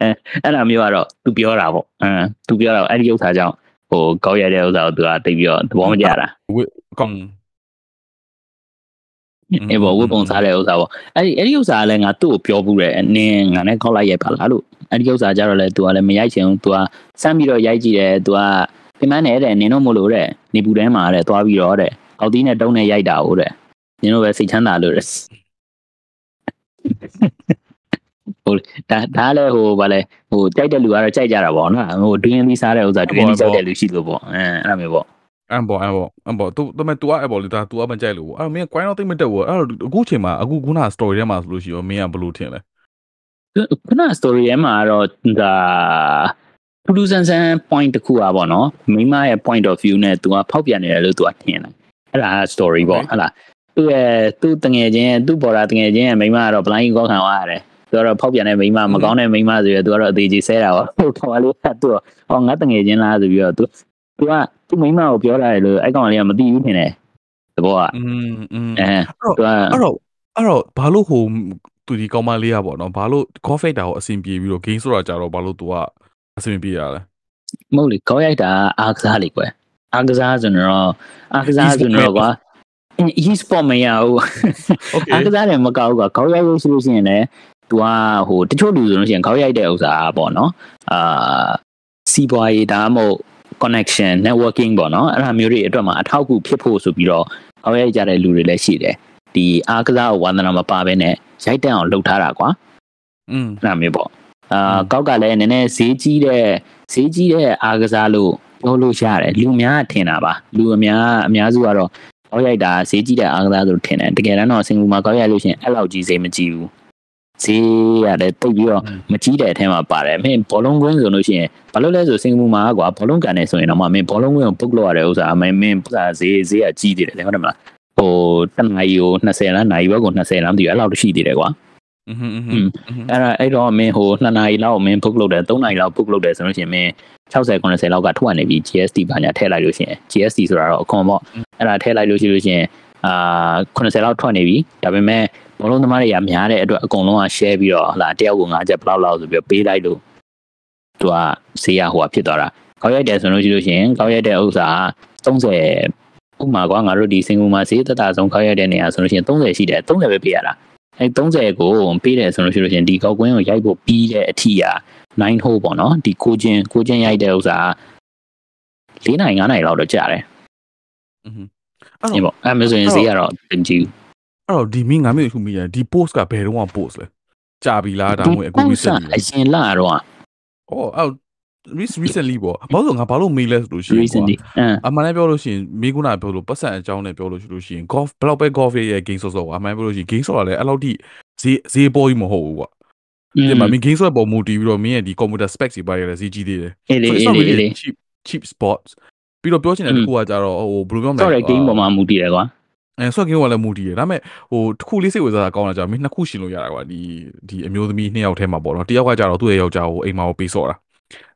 အဲအဲ့ဒါမျိုးကတော့ तू ပြောတာပေါ့အမ် तू ပြောတာအဲ့ဒီဥစ္စာကြောင့်ဟိုကောက်ရတဲ့ဥစ္စာကို तू ကတိတ်ပြီးတော့သဘောမကျတာ ဝစ်ကောင် အေးပေါ့ဝတ်ပုံစားတဲ့ဥစ္စာပေါ့အဲ့ဒီအဲ့ဒီဥစ္စာကလည်းငါသူ့ကိုပြောဘူးတဲ့နင်ငါနဲ့ကောက်လိုက်ရိုက်ပါလားလို့အဲ့ဒီဥစ္စာကြတော့လေ तू ကလည်းမရိုက်ချင်ဘူး तू ကစမ်းပြီးတော့ရိုက်ကြည့်တယ် तू ကပြန်မနဲ့တဲ့နင်တို့မလို့တဲ့နေပူထဲမှာတဲ့သွားပြီးတော့တဲ့အောက်သီးနဲ့တုံးနဲ့ရိုက်တာဟုတ်တဲ့နင်တို့ပဲစိတ်ချမ်းသာလို့တဲ့ဟိုဒါဒါလည်းဟိုဗာလဲဟိုကြိုက်တဲ့လူကတော့ကြိုက်ကြတာပေါ့နော်ဟိုဒွင်းသီးစားတဲ့ဥစ္စာဒွင်းသီးကြိုက်တဲ့လူရှိလို့ပေါ့အဲအဲ့လိုမျိုးပေါ့ အမ်ဘောအမ်ဘောအမ်ဘောသူတမန် तू အဲ့ဘောလေဒါ तू အမကြိုက်လို့အဲ့မင်း coin တော့သိမတက်ဘူးအဲ့တော့အခုချိန်မှာအခုခုန story ထဲမှာဆိုလို့ရှိရောမင်းကဘယ်လိုထင်လဲ ခုန story ထဲမှာတော့ဒါပူလူဆန်ဆန် point တစ်ခုอ่ะပေါ့နော်မိမရဲ့ point of view နဲ့ तू ကဖောက်ပြန်နေတယ်လို့ तू ကထင်တယ်အဲ့ဒါ story ပေါ့ဟုတ်လားသူ့ရဲ့သူ့တငယ်ချင်းသူ့ပေါ်တာတငယ်ချင်းရဲ့မိမကတော့ blind ကောခံသွားရတယ်သူကတော့ဖောက်ပြန်တဲ့မိမမကောင်းတဲ့မိမဆိုရယ်သူကတော့အသေးကြီးဆဲတာပေါ့ဟိုကောင်လေးကသူ့ဟောငါတငယ်ချင်းလားဆိုပြီးတော့ तू သူကသူ့မိမကိုပြောတာလေလို့အဲ့ကောင်လေးကမသိဘူးထင်တယ်သဘောကอืมอืมအဲသူကအဲ့တော့အဲ့တော့ဘာလို့ဟိုသူဒီကောင်မလေးอ่ะဗောနော်ဘာလို့ call fighter ကိုအဆင်ပြေပြီးတော့ game ဆိုတာကြတော့ဘာလို့ तू อ่ะအဆင်ပြေရလဲမဟုတ်လေ call fighter အာကစားလေကွယ်အာကစားဆိုတော့အာကစားဆိုတော့ကွာ e-sport မရဘူးအာကစားလည်းမကောက်ဘူးကွာ call fighter ဆိုလို့ရှိရင်လည်း तू อ่ะဟိုတချို့လူဆိုလို့ရှိရင် call ရိုက်တဲ့ဥစ္စာပေါ့နော်အာစီးပွားရေးဒါမှမဟုတ် connection networking ပေါ့နော်အဲ့ဒါမျိုးတွေအတွက်မှာအထောက်အကူဖြစ်ဖို့ဆိုပြီးတော့အောင်ရကြတဲ့လူတွေလည်းရှိတယ်ဒီအားကစားဝါသနာမပါဘဲနဲ့ရိုက်တန့်အောင်လှုပ်ထားတာကွာอืมအဲ့ဒါမျိုးပေါ့အာကောက်ကလည်းနည်းနည်းဈေးကြီးတဲ့ဈေးကြီးတဲ့အားကစားလို့ပြောလို့ရတယ်လူများကထင်တာပါလူအများအများစုကတော့ကောက်ရိုက်တာဈေးကြီးတဲ့အားကစားဆိုထင်တယ်တကယ်တမ်းတော့စင်ကူမှာကောက်ရိုက်လို့ရှိရင်အဲ့လောက်ကြီးဈေးမကြီးဘူး ဈေးရတယ်တိတ်ပြီးတော့မကြီးတဲ့အထဲမှာပါတယ်မင်းဘောလုံးကွင်းဆိုလို့ရှိရင်ဘာလို့လဲဆိုစင်ကာပူမှာကွာဘောလုံးကန်နေဆိုရင်တော့မင်းဘောလုံးကွင်းကိုပုတ်လို့ရတဲ့ဥစ္စာမင်းမင်းဥစ္စာဈေးဈေးကကြီးသေးတယ်လေဟုတ်တယ်မလားဟိုတနာရီကို20လမ်းနာရီဘက်ကို20လမ်းတည်ရအဲ့လောက်ရှိသေးတယ်ကွာအင်းအင်းအဲ့ဒါအဲ့တော့မင်းဟို2နာရီလောက်မင်း book လုပ်တယ်3နာရီလောက် book လုပ်တယ်ဆိုလို့ရှိရင်မင်း60 90လောက်ကထွက်နေပြီ GST ဘာညာထည့်လိုက်လို့ရှိရင် GST ဆိုတာတော့အခွန်ပေါ့အဲ့ဒါထည့်လိုက်လို့ရှိလို့ရှိရင် အာ80လောက်ထွက်နေပြီဒါပေမဲ့ဘလုံးသမားတွေကများတဲ့အတွက်အကုန်လုံးက share ပြီးတော့ဟလာတယောက်ကို5ချက်ဘလောက်လောက်ဆိုပြီးပေးလိုက်လို့သူကဈေးရဟိုကဖြစ်သွားတာကောက်ရိုက်တယ်ဆိုလို့ရှိလို့ရှင်ကောက်ရိုက်တဲ့ဥစ္စာ30ဥမာကွာငါတို့ဒီစင်ကူမှာဈေးသက်သာဆုံးကောက်ရိုက်တဲ့နေရာဆိုလို့ရှိရင်30ရှိတယ်30ပဲပေးရတာအဲ30ကိုပေးတယ်ဆိုလို့ရှိလို့ရှင်ဒီကောက်ကွင်းကိုရိုက်ဖို့ပြီးတဲ့အထီးက9 hole ပေါ့နော်ဒီကိုချင်းကိုချင်းရိုက်တဲ့ဥစ္စာ4နိုင်9နိုင်လောက်တော့ကြာတယ်อือ အဲ့တော့ပေါ့အဲမျိုးဆိုရင်ဈေးကတော့တင်ကြည့်အဲ့တော့ဒီမင်းငါမျိုးခုမိရဒီ post ကဘယ်တော့မှ post လဲကြာပြီလားဒါမှမဟုတ်အခုဒီ recent အရင်လာတော့အော်အဲ့ recently ပေါ့ဘာလို့ငါဘာလို့မေးလဲဆိုလို့ရှိရင်ကွာ recently အင်းအမှန်တမ်းပြောလို့ရှိရင်မိကုနာပြောလို့ပတ်စံအကြောင်းနဲ့ပြောလို့ရှိလို့ရှိရင် golf ဘယ်လောက်ပဲ golf ရဲ့ game ဆော့ဆော့ကွာအမှန်ပြောလို့ရှိရင် game ဆော့တာလည်းအဲ့လောက်ထိဈေးဈေးပေါ်ကြီးမဟုတ်ဘူးကွာဒီမှာမင်း game ဆော့ပေါ်မူတည်ပြီးတော့မင်းရဲ့ဒီ computer specs တွေပါရတဲ့ဈေးကြီးသေးတယ်အေးလေ So it's အေး not လေ really အေးလေ cheap cheap spots ပြီးတော့ပြောချင်တဲ့တစ်ခုကကြတော့ဟိုဘယ်လိုပြောမလဲဆော့တဲ့ game ပေါ်မှာမူတည်တယ်ကွာအဲဆော့ဂိမ်းကလည်းမူတည်တယ်ဒါပေမဲ့ဟိုတစ်ခုလေးစိတ်ဝင်စားတာကောင်းတာကြာမင်းနှစ်ခုရှင်လို့ရတာကွာဒီဒီအမျိုးသမီးနှစ်ယောက်ထဲမှာပေါ့နော်တယောက်ကကြတော့သူ့ရဲ့ယောက်ျားကိုအိမ်မှာကိုပေးဆော့တာ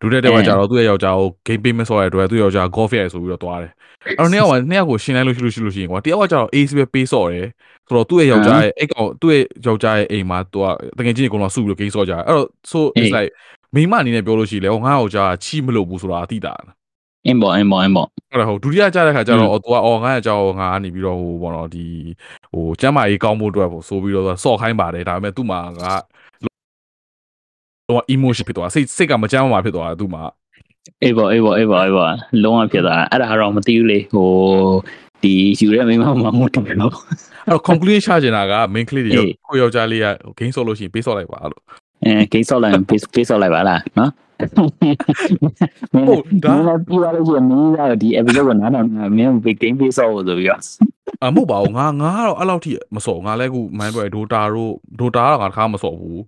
ဒုတိယတစ်ယောက်ကကြတော့သူ့ရဲ့ယောက်ျားကို game ပေးမဆော့ရတဲ့အတွက်သူ့ယောက်ျား golf ရိုက်ဆိုပြီးတော့သွားတယ်အဲ့တော့နှစ်ယောက်ကနှစ်ယောက်ကိုရှင်လိုက်လို့ရှိလို့ရှိလို့ရှိရင်ကွာတယောက်ကကြတော့ ace ပဲပေးဆော့တယ်ဆိုတော့သူ့ရဲ့ယောက်ျားရဲ့အိတ်ကောင်သူ့ရဲ့ယောက်ျားရဲ့အိမ်မှာသူကတကယ်ချင်းအကုန်လုံးစုပြီးတော့ game ဆော့ကြတယ်အဲ့တော့ so it's like မိမအနေနဲ့ပြောလို့ရှိလေဟောငါ့ယောက်ျားချီမလို့ဘူးဆိုတာအတိတာ အင်းပေါ့အင်းပေါ့အင်းပေါ့အဲ့ဒါဟိုဒုတိယကြတဲ့ခါကျတော့အော်သူကအော်ငါ့အကြောင်းငါကနေပြီးတော့ဟိုဘောနော်ဒီဟိုကျမ်းမာရေးကောင်းဖို့အတွက်ပေါ့ဆိုပြီးတော့ဆော့ခိုင်းပါတယ်ဒါပေမဲ့သူ့မှာငါတော့ emotion ဖြစ်သွားစိတ်စိတ်ကမကြမ်းမှာဖြစ်သွားတယ်သူ့မှာအေးပေါ့အေးပေါ့အေးပေါ့အေးပေါ့လုံးဝဖြစ်သွားတာအဲ့ဒါတော့မသိဘူးလေဟိုဒီယူရဲမိမမမူတည်လို့အဲ့တော့ conclusion ချချင်တာက main ကလေးတွေအေးကိုယောက်ျားလေးက game ဆော့လို့ရှိရင်ပေးဆော့လိုက်ပါလို့အဲဂိမ်းဆော့လိုက်ပေးပေးဆော့လိုက်ပါလားနော် မင်းဒါတော့ပြရလို့မင်းကတော့ဒီ episode ကနားတော့မင်း big game ပေးစောလို့ဆိုပြီးတော့အမဟုတ်ပါဘူးငါငါကတော့အဲ့လောက်ထိမစော်ငါလည်းခု mind boy dota တို့ dota တော့ငါတစ်ခါမစော်ဘူး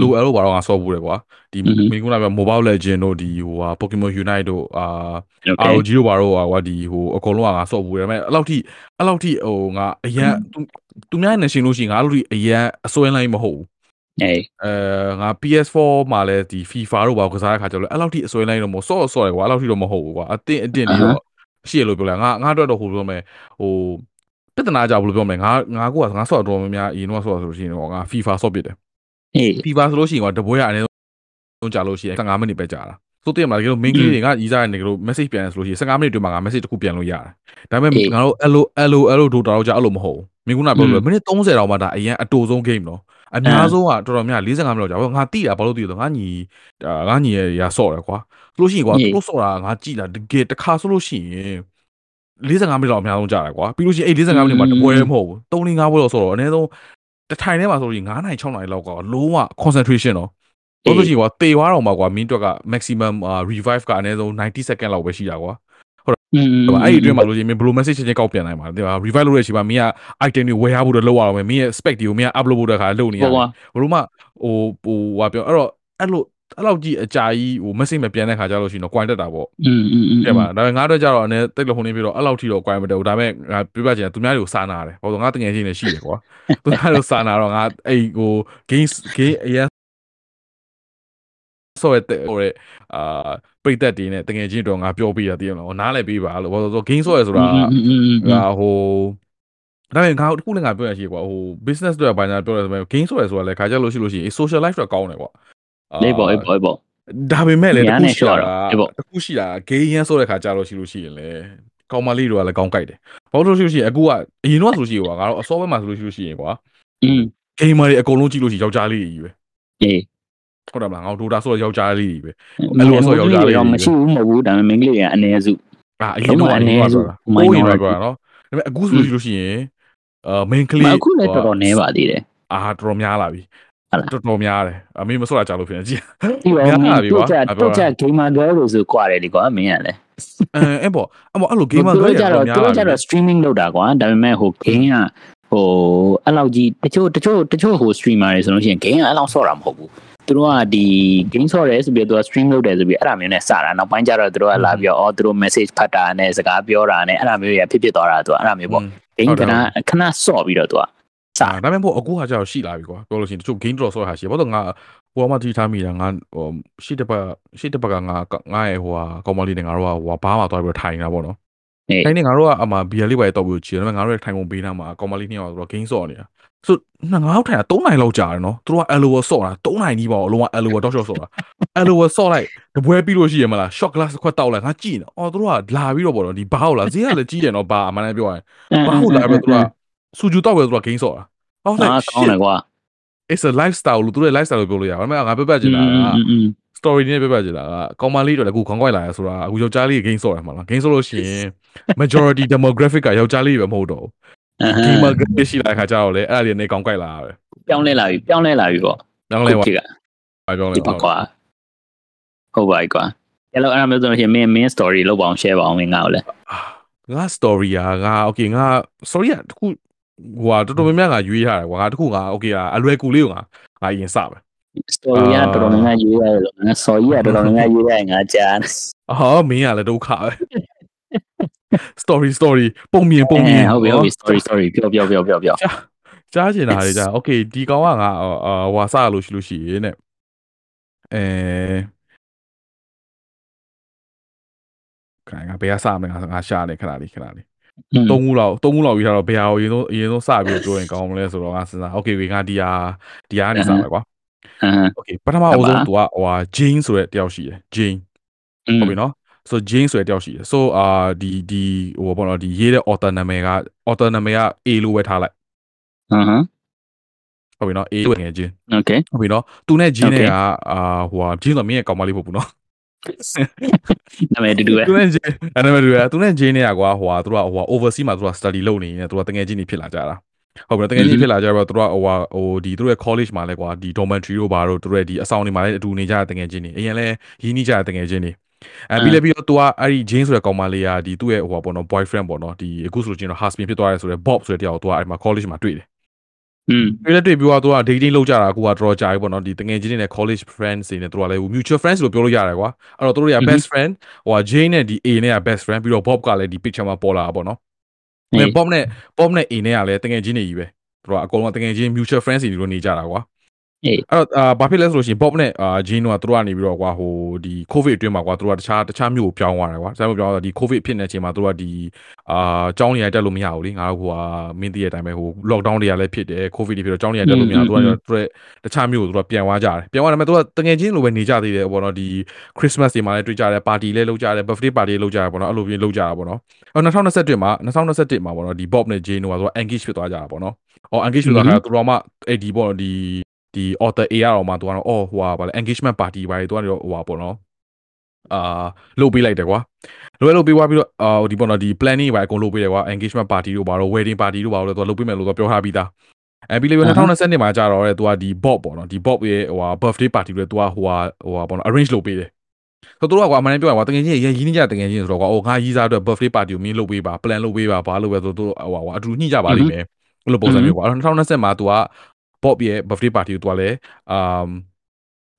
LOL တို့ဘာတော့ငါစော်ဘူးတယ်ကွာဒီမင်းကလည်း mobile legend တို့ဒီဟိုဟာ Pokemon Unite တို့အာ ROG တို့ဘာတော့ဟာဒီဟိုအကုန်လုံးကငါစော်ဘူးတယ်ဒါပေမဲ့အဲ့လောက်ထိအဲ့လောက်ထိဟိုငါအရန်သူများနဲ့ရှင်လို့ရှိရင်ငါတို့ဒီအရန်အစွဲလိုင်းမဟုတ်ဘူး အေးအဲငါ PS4 မှာလည်းဒီ FIFA တို့ဘာကိုကစားတဲ့ခါကျတော့အဲ့လောက်ထိအစွဲလိုင်းတော့မဟုတ်ဆော့ဆော့တယ်ကွာအဲ့လောက်ထိတော့မဟုတ်ဘူးကွာအတင်းအတင်းလေးတော့ရှိရလို့ပြောလိုက်ငါငါအတွက်တော့ဟိုပြောမယ်ဟိုပြဿနာကြဘူးလို့ပြောမယ်ငါငါကငါဆော့တော်များများအရင်တော့ဆော့ဆိုလို့ရှိရင်တော့ငါ FIFA ဆော့ပစ်တယ်အေး FIFA ဆိုလို့ရှိရင်ကွာတပွဲရအနေဆုံးကြာလို့ရှိရင်15မိနစ်ပဲကြာတာဆိုတည်းမှာတကယ်လို့ main ကလေးတွေကရီးစားတဲ့တကယ်လို့ message ပြန်တယ်ဆိုလို့ရှိရင်15မိနစ်တွင်မှာငါ message တစ်ခုပြန်လို့ရတယ်ဒါပေမဲ့ငါတို့ LO LO LO Dota တော့ကြာအဲ့လိုမဟုတ်ဘူးမင်းကနာပြောလို့မိနစ်30တောင်မှဒါအရင်အတူဆုံး game နော် အများဆုံးကတော်တော်များ45မိနစ်ကြာဘာငါတိတာဘာလို့တိလဲငါညီငါညီရရဆော့တယ်ကွာဆိုလို့ရှိရင်ကွာသူဆော့တာငါကြည်လာတကယ်တစ်ခါဆိုလို့ရှိရင်45မိနစ်လောက်အများဆုံးကြာတယ်ကွာပြီးလို့ရှိရင်အဲ့45မိနစ်မှာတပွဲမဟုတ်ဘူး3 5ပွဲလောက်ဆော့တော့အနည်းဆုံးတစ်ထိုင်ထဲမှာဆိုလို့ရှိရင်9နိုင်6နိုင်လောက်ကလုံးဝ concentration နော်တော့လို့ရှိရင်ကွာတေသွားတော့မှာကွာမင်းအတွက်က maximum revive ကအနည်းဆုံး90 second လောက်ပဲရှိတာကွာอืม ဟိုအဲ့ဒီအတွင်းမှာလို့ရှိရင်မင်းဘယ်လို message ချင်းချင်းကောက်ပြန်နိုင်မှာလဲဒီမှာ revive လုပ်ရတဲ့အချိန်မှာမင်းက item တွေဝယ်ရဖို့တော့လောက်ရအောင်မင်းရဲ့ spec တွေကိုမင်းက upload ဖို့တခါလုပ်နေရတယ်ဘယ်လိုမှဟိုဟိုဟာပြောအဲ့တော့အဲ့လိုအဲ့လောက်ကြီးအကြာကြီးဟို message မပြန်တဲ့ခါကြလို့ရှိရင်တော့ quantity တာပေါ့อืม။ပြန်ပါဒါပေမဲ့ငါတို့ကြတော့အနေတိတ်လို့ဟိုနေပြီးတော့အဲ့လောက်ထိတော့ quantity မတက်ဘူးဒါပေမဲ့ငါပြပြချင်သူများတွေကိုစာနာတယ်ဟောဆိုငါတငယ်ချင်းတွေရှိတယ်ကွာသူများတွေကိုစာနာတော့ငါအဲ့ဟို game game အရင် ဆော့ရတဲ့ဟိုတဲ့အာပိတ်သက်တွေနဲ့တကယ်ချင်းတော့ငါပြောပြရသေးတယ်လို့နားလည်းပေးပါလို့ဘာလို့ဆို game ဆော့ရဆိုတာဟာဟိုဒါပေမဲ့ငါတို့ခုလည်းငါပြောရရှိကွာဟို business တွေကဘာညာပြောရဆိုမဲ့ game ဆော့ရဆိုတာလည်းခါကြလို့ရှိလို့ရှိရင် social life တော့ကောင်းတယ်ကွာအေးပေါ့အေးပေါ့အေးပေါ့ဒါပေမဲ့လည်းတခုရှိတာတခုရှိတာ game ရန်ဆော့တဲ့ခါကြလို့ရှိလို့ရှိရင်လည်းကောင်းမလေးတွေကလည်းကောင်းကြိုက်တယ်ဘာလို့ဆိုလို့ရှိရင်အခုကအရင်တော့ဆိုရှိကွာငါတို့အစောဘက်မှာဆိုလို့ရှိလို့ရှိရင်ကွာอืม gamer တွေအကုန်လုံးကြည့်လို့ရှိရင်ယောက်ျားလေးတွေကြီးပဲအေး ဟုတ်တယ်မလားငါတို့ Dota ဆိုတော့ယောက်ျားလေးတွေပဲအဲ့လိုဆိုယောက်ျားလေးတွေတော့မရှိဘူးမဟုတ်ဘူးဒါပေမဲ့မိန်းကလေးတွေကအနည်းစုအာအရင်တော့အရင်ကဆိုတာလုံးဝဟိုးရင် minority တော့ကွာနော်ဒါပေမဲ့အခုဆိုလို့ရှိလို့ရှိရင်အာ main ကလေးမအခုလည်းတော်တော်နည်းပါသေးတယ်အာတော်တော်များလာပြီဟုတ်လားတော်တော်များတယ်အမေမဆော့တာကြာလို့ဖြစ်နေကြည့်ဒီတော့များလာပြီတို့ကွာကြအဲ့ပေါ်တို့ကြ gamer girl လို့ဆိုကွာတယ်လေကွာမင်းကလည်းအဲအဲ့ပေါ့အဲ့ပေါ့အဲ့လို gamer သူတွေတို့ကြတော်တော့များသူလာတို့ကြပြီတော့ streaming လုပ်တာကွာဒါပေမဲ့ဟို game ကဟိုအဲ့လောက်ကြီးတချို့တချို့တချို့ဟို streamer တွေဆိုလို့ရှိရင် game ကအဲ့လောက်ဆော့တာမဟုတ်ဘူး သူတို့ကဒီ game ဆော့တယ်ဆိုပြီးတော့သူက stream လုပ်တယ်ဆိုပြီးအဲ့ဒါမျိုးနဲ့စတာနောက်ပိုင်းကျတော့သူတို့ကလာပြီးတော့အော်သူတို့ message ဖတ်တာနဲ့စကားပြောတာနဲ့အဲ့ဒါမျိုးတွေကဖြစ်ဖြစ်သွားတာသူကအဲ့ဒါမျိုးပေါ့ game ခဏခဏဆော့ပြီးတော့သူကစအာဒါပေမဲ့ပေါ့အခုဟာကျတော့ရှိလာပြီကွာပြောလို့ရှိရင်တချို့ game draw ဆော့ဟာရှိဘာလို့ငါဟိုမှာတီထားမိတာငါဟိုရှစ်တပတ်ရှစ်တပတ်ကငါငါရဲ့ဟိုဟာကောင်းမလေးနဲ့ငါတို့ကဟိုဘားမှာသွားပြီးတော့ထိုင်နေတာပေါ့နော်အေးထိုင်နေငါတို့ကအမှဘီယာလေးပဲတောက်ပြီးချီတယ်ဒါပေမဲ့ငါတို့ရဲ့ထိုင်ပုံပေးထားမှာကောင်းမလေးနှစ်ယောက်ကတော့ game ဆော့နေတာ ဆိုငါတို့ထိုင်တာ3နိုင်လောက်ကြာတယ်နော်သူတို့က LOL ဆော့တာ3နိုင်ကြီးပါအလုံးက LOL တောက်လျှော့ဆော့တာ LOL ဆော့လိုက်တပွဲပြီးလို့ရှိရမလား shot glass ခွက်တောက်လိုက်ငါကြည့်နေအော်သူတို့ကလာပြီးတော့ပေါ့နော်ဒီဘားဟုတ်လားဈေးကလည်းကြီးတယ်နော်ဘာအမှန်တမ်းပြောရရင်ဘာဟုတ်လားပြီးတော့သူတို့ကစူဂျူတောက်ပြီးတော့သူက game ဆော့တာဟောအာ like ကောင်းတယ်ကွာ it's a lifestyle လို့သူတို့ရဲ့ lifestyle လို့ပြောလို့ရတယ်ဒါပေမဲ့ငါပြတ်ပြတ်ချင်တာက story နဲ့ပြပြချင်တာကကောင်မလေးတော့လည်းအခုခေါင်းကွက်လာရဆိုတာအခုယောက်ျားလေး game ဆော့ရမှာလား game ဆော့လို့ရှိရင် majority demographic ကယောက်ျားလေးပဲမဟုတ်တော့ ဘူး gamer ကရှိလာတဲ့ခါကျတော့လေအဲ့ဒါတွေနဲ့ခေါင်းကွက်လာတာပဲ ပြောင်းလဲလာပြီပြောင်းလဲလာပြီပေါ့ တောင်းလဲပါ ဖြစ်က ဘာပြောလဲ ဒီပါကွာဟုတ်ပါပြီကွာအဲ့လိုအဲ့ဒါမျိုးဆိုလို့ရှိရင်မင်းမင်း story လောက်ပါအောင် share ပါအောင်မင်းငါ့ကိုလည်း ငါ story อ่ะငါ okay ငါ sorry อ่ะတခုဟိုဟာတော်တော်များများငါရွေးထားတယ်ကွာငါတခုငါ okay อ่ะအလွယ်ကူလေးကိုငါငါအရင်စပဲ story ကတော်တော်များများရေးရတယ်လို့ငါ story ကတော်တော်များများရေးရတယ်ငါကြားတယ် အော်မင်းကလည်းဒုက္ခပဲ story story ပုံမြင်ပုံမြင်ဟုတ်ပြီဟုတ်ပြီ story story ပြောပြောပြောပြောပြောကြားချင်တာတွေကြာ okay ဒီကောင်ကငါအာဟွာစရလို့ရှိလို့ရှိရင်တဲ့အဲခိုင်ငါဘယ်ကစမလဲငါငါရှာနေခဏလေးခဏလေးသုံးခုလောက်သုံးခုလောက်ပြီးတော့ဘယ်ဟာကိုအရင်ဆုံးအရင်ဆုံးစပြီးတော့ပြောရင်ကောင်းမလဲဆိုတော့ငါစဉ်းစား okay ငါဒီဟာဒီဟာနေစမယ်ကွာအမ် okay ပထမအဆုံးသူကဟိုဟာ Jane ဆိုတဲ့တယောက်ရှိတယ် Jane ဟုတ်ပြီနော် so Jane ဆိုတဲ့တယောက်ရှိတယ် so အာဒီဒီဟိုပေါ့နော်ဒီရေးတဲ့ author နာမည်က author နာမည်က A လို့ပဲထားလိုက်ဟမ်ဟမ်ဟုတ်ပြီနော် A လို့ငယ်ချင်း okay ဟုတ်ပြီနော်သူနဲ့ Jane နဲ့ Okay. ကအာဟိုဟာ Jane ဆိုမင်းရဲ့ကောင်မလေးပေါ့ဘူးနော်နာမည်တူတူပဲသူနဲ့ Jane အဲ့ဒါမှတူရသူနဲ့ Jane နဲ့ကွာဟိုဟာသူကဟိုဟာ overseas မှာသူက study လုပ်နေနေသူကတကယ်ချင်းနေဖြစ်လာကြတာဟုတ်ပြီနော်တကယ်ချင်းဖြစ်လာကြတော့သူကဟိုဟာဟိုဒီသူတို့ရဲ့ college မှာလဲကွာဒီ dormitory တို့ဘာတို့သူတို့ရဲ့ဒီအဆောင်တွေမှာလဲအတူနေကြတဲ့တကယ်ချင်းနေအရင်လဲရင်းနှီးကြတဲ့တကယ်ချင်းနေ အဲပြီးလဲပြီးတော့သူကအဲ့ဒီ Jane ဆိုတဲ့ကောင်မလေးကဒီသူ့ရဲ့ဟိုဟာပေါ့နော် boyfriend ပေါ့နော်ဒီအခုဆိုလို့ချင်းတော့ husband ဖြစ်သွားတယ်ဆိုတော့ Bob ဆိုတဲ့တယောက်ကိုသူကအဲ့မှာ college မှာတွေ့တယ်อืมတွေ့လက်တွေ့ပြီးတော့သူက dating လုပ်ကြတာအခုကတော်တော်ကြာပြီပေါ့နော်ဒီတငယ်ချင်းတွေနဲ့ college friends တွေနဲ့သူကလည်း mutual friends လို့ပြောလို့ရတယ်ကွာအဲ့တော့သူတို့တွေက best friend ဟိုက Jane နဲ့ဒီ A နဲ့က best friend ပြီးတော့ Bob ကလည်းဒီ picture မှာပေါ်လာတာပေါ့နော်အဲ Bob နဲ့ Bob နဲ့ A နဲ့ကလည်းတငယ်ချင်းတွေကြီးပဲသူတို့ကအကုန်လုံးတငယ်ချင်း mutual friends တွေလိုနေကြတာကွာ အေးအဲ့တော့အာဘာဖြစ်လဲဆိုလို့ရှိရင် Bob နဲ့အာ Jane တို့ကသူတို့ကနေပြီးတော့ကွာဟိုဒီ covid အတွင်းမှာကွာသူတို့ကတခြားတခြားမြို့ကိုပြောင်းသွားတယ်ကွာတခြားမြို့ပြောင်းသွားတော့ဒီ covid ဖြစ်နေတဲ့အချိန်မှာသူတို့ကဒီအာကျောင်းနေရာတက်လို့မရဘူးလေငါတို့ဟိုဟာမင်းတည့်တဲ့အတိုင်းပဲဟို lockdown တွေကလည်းဖြစ်တယ် covid တွေဖြစ်တော့ကျောင်းနေရာတက်လို့မရဘူးသူကသူတို့တခြားမြို့ကိုသူတို့ပြန်သွားကြတယ်ပြန်သွားတယ်မဲ့သူကတငယ်ချင်းလိုပဲနေကြသေးတယ်ပေါ့နော်ဒီ Christmas တွေမှာလည်းတွေ့ကြတယ် party လည်းလုပ်ကြတယ် birthday party လည်းလုပ်ကြတယ်ပေါ့နော်အဲ့လိုမျိုးလုပ်ကြတာပေါ့နော်အော်2021မှာ2021မှာပေါ့နော်ဒီ Bob နဲ့ Jane တို့ကသူက engage ဖြစ်သွားကြတာပေါ့နော်အော် engage ဖြစ်သွားတာသူတို့ကမှအဲ့ဒီပေါ့နော်ဒီ ဒီ author A ရတော့မှသူကတော့အော်ဟိုဟာဗာလဲ engagement party ပါလေသူကတော့ဟိုဟာပေါ့နော်အာလုပ်ပေးလိုက်တယ်ကွာလွယ်လုပ်ပေးသွားပြီးတော့အာဒီပေါ့နော်ဒီ planning ပါအကုန်လုပ်ပေးတယ်ကွာ engagement party တို့ဘာလို့ wedding party တို့ဘာလို့လဲသူကလုပ်ပေးမယ်လို့သူပြောထားပြီးသားအဲပြီးလေ2020မှာကြာတော့တဲ့သူကဒီ Bob ပေါ့နော်ဒီ Bob ရဲ့ဟိုဟာ birthday party တွေသူကဟိုဟာဟိုဟာပေါ့နော် arrange လုပ်ပေးတယ်ဆိုတော့ကွာအမှန်တမ်းပြောရကွာတကယ်ချင်းရင်းနှီးကြတကယ်ချင်းဆိုတော့ကွာအိုငါရီးစားအတွက် birthday party ကိုမင်းလုပ်ပေးပါ plan လုပ်ပေးပါဘာလုပ်ပဲဆိုတော့ဟိုကွာအတူညှိကြပါလိမ့်မယ်အဲ့လိုပုံစံမျိုးကွာ2020မှာ तू က ပေါ့ရဲ့ birthday party ကိုသူကလည်းအမ်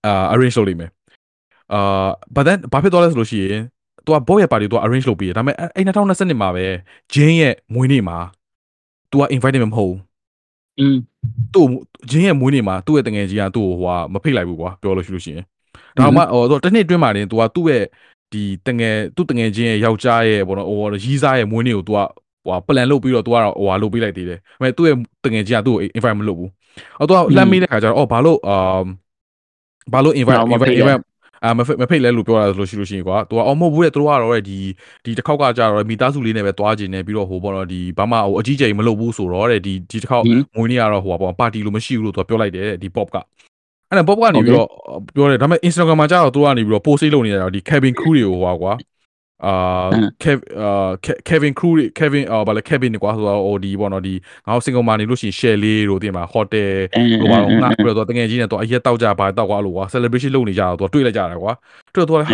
အာ arrange လုပ်လိမ့်မယ်အာ but then ဘာဖြစ်သွားလဲဆိုလို့ရှိရင်သူကပေါ့ရဲ့ party ကိုသူက arrange လုပ်ပြီးဒါပေမဲ့အဲ2020မှာပဲဂျင်းရဲ့မွေးနေ့မှာသူက invite မဟုတ်ဘူးอืมသူ့ဂျင်းရဲ့မွေးနေ့မှာသူ့ရဲ့တငယ်ကြီးကသူ့ကိုဟိုမဖိတ်လိုက်ဘူးကွာပြောလို့ရှိလို့ရှိရင်ဒါမှဟိုတော့တစ်နှစ်အတွင်းမှာတင်သူကသူ့ရဲ့ဒီတငယ်သူ့တငယ်ချင်းရဲ့ယောက်ျားရဲ့ဘောနော်ဟိုရီးစားရဲ့မွေးနေ့ကိုသူကဟိုပလန်လုပ်ပြီးတော့သူကတော့ဟိုဟာလုပ်ပေးလိုက်သေးတယ်။ဒါပေမဲ့သူ့ရဲ့တငယ်ချင်းကသူ့ကို invite မလုပ်ဘူး အော် तू ကလှမ်းမေးတဲ့ခါကျတော့အော်ဘာလို့အာဘာလို့ invite invite invite အာမဖိတ်မဖိတ်လဲလို့ပြောတာဆိုလို့ရှိလို့ရှိရင်ကွာ तू ကအော်မဟုတ်ဘူးတဲ့သူတို့ကတော့ဒီဒီတစ်ခေါက်ကကြာတော့မိသားစုလေးနဲ့ပဲတွားကျင်နေပြီးတော့ဟိုဘောနော်ဒီဘာမှဟိုအကြီးကျယ်မလုပ်ဘူးဆိုတော့တဲ့ဒီဒီတစ်ခေါက်မွေးနေ့ကတော့ဟိုပါပါတီလို့မရှိဘူးလို့သူကပြောလိုက်တယ်ဒီ pop ကအဲ့ဒါ pop ကနေပြီးတော့ပြောတယ်ဒါပေမဲ့ Instagram မှာကျတော့သူကနေပြီးတော့ post လုပ်နေကြတော့ဒီ Kevin Crew တွေကိုဟိုကွာ အာ Kevin Crew Kevin အာဗာလေ Kevin ကွာဆိုတော့ဟိုဒီပေါ့နော်ဒီငါတို့ single မှာနေလို့ရှိရင် share လေးတို့တင်မှာ hotel ဟိုပါတော့ငါပြီးတော့တကယ်ကြီးနဲ့တော့အရက်တောက်ကြပါတောက်ကွာလို့ကွာ celebration လုပ်နေကြတော့သူတွေ့လိုက်ကြတာကွာတွေ့တော့သူကလည်း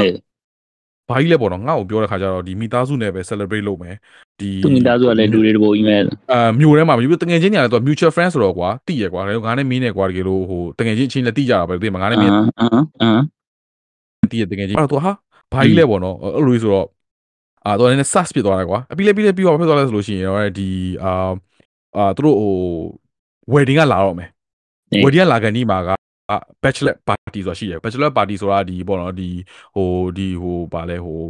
ဘာကြီးလဲပေါ့နော်ငါ့ကိုပြောတဲ့ခါကျတော့ဒီမိသားစုနဲ့ပဲ celebrate လုပ်မယ်ဒီသူမိသားစုကလည်းလူတွေတပို့ email အာမြို့ထဲမှာမြို့တငယ်ချင်းညာလည်းသူ mutual friend ဆိုတော့ကွာတိရကွာငါနဲ့မင်းနဲ့ကွာတကယ်လို့ဟိုတငယ်ချင်းချင်းလည်းတိကြတာပဲဒီမှာငါနဲ့မင်းအမ်အမ်တိရတကယ်ချင်းအဲ့တော့သူဟာ ဘာကြီးလဲပေါ့နော်အဲ့လိုဆိုတော့အာတော့လည်း SARS ဖြစ်သွားတယ်ကွာအပြီးလည်းပြီးလည်းပြီးတော့ဖြစ်သွားလဲဆိုလို့ရှိရင်တော့ဒီအာအာသူတို့ဟို wedding ကလာတော့မယ် wedding ကလာကန်ဒီမှာက bachelor party ဆိုတာရှိတယ် bachelor party ဆိုတာဒီပေါ့နော်ဒီဟိုဒီဟိုဗာလဲဟို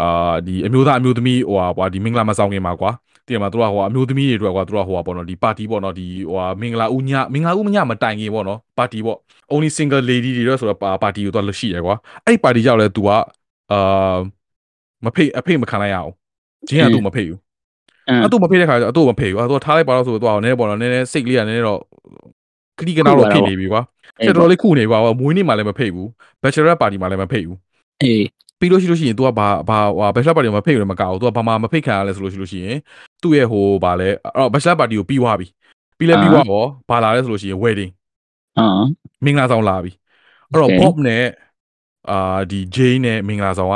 အာဒီအမျိုးသားအမျိုးသမီးဟိုဟာကွာဒီမင်္ဂလာမဆောင်ခင်မှာကွာတကယ်မှာတို့ကဟိုအမျိုးသမီးတွေအတွက်ကွာတို့ကဟိုဟာပေါ့နော်ဒီ party ပေါ့နော်ဒီဟိုဟာမင်္ဂလာဦးညမင်္ဂလာဦးညမတိုင်ခင်ပေါ့နော် party ပေါ့ only single lady တွေတော့ဆိုတော့ party ကိုတော့လို့ရှိရကွာအဲ့ဒီ party ကြောက်လဲ तू က အာမဖိတ်အဖိတ်မခံလိုက်ရအောင်ဂျင်းကသူ့မဖိတ်ဘူးအဲ့သူ့မဖိတ်တဲ့ခါကျတော့သူ့မဖိတ်ဘူးအဲ့သူထားလိုက်ပါတော့ဆိုတော့နည်းနည်းပေါ့နော်နည်းနည်းစိတ်ကလေးကနည်းနည်းတော့ခလီကနာတော့ဖြစ်နေပြီကွာတော်တော်လေးခုနေကွာမွေးနေ့မှာလည်းမဖိတ်ဘူး bachelor party မှာလည်းမဖိတ်ဘူးအေးပြီးလို့ရှိလို့ရှိရင် तू ကဘာဘာဟို bachelor party မှာမဖိတ်ဘူးမကောက်ဘူး तू ကဘာမှမဖိတ်ခံရလဲဆိုလို့ရှိလို့ရှိရင်သူ့ရဲ့ဟိုဗာလဲအဲ့ bachelor party ကိုပြီးသွားပြီပြီးလဲပြီးသွားတော့ဘာလာလဲဆိုလို့ရှိရင် wedding အာမင်္ဂလာဆောင်လာပြီအဲ့တော့ Bob နဲ့ အာဒီ Jane နဲ့မင်္ဂလာဆောင်က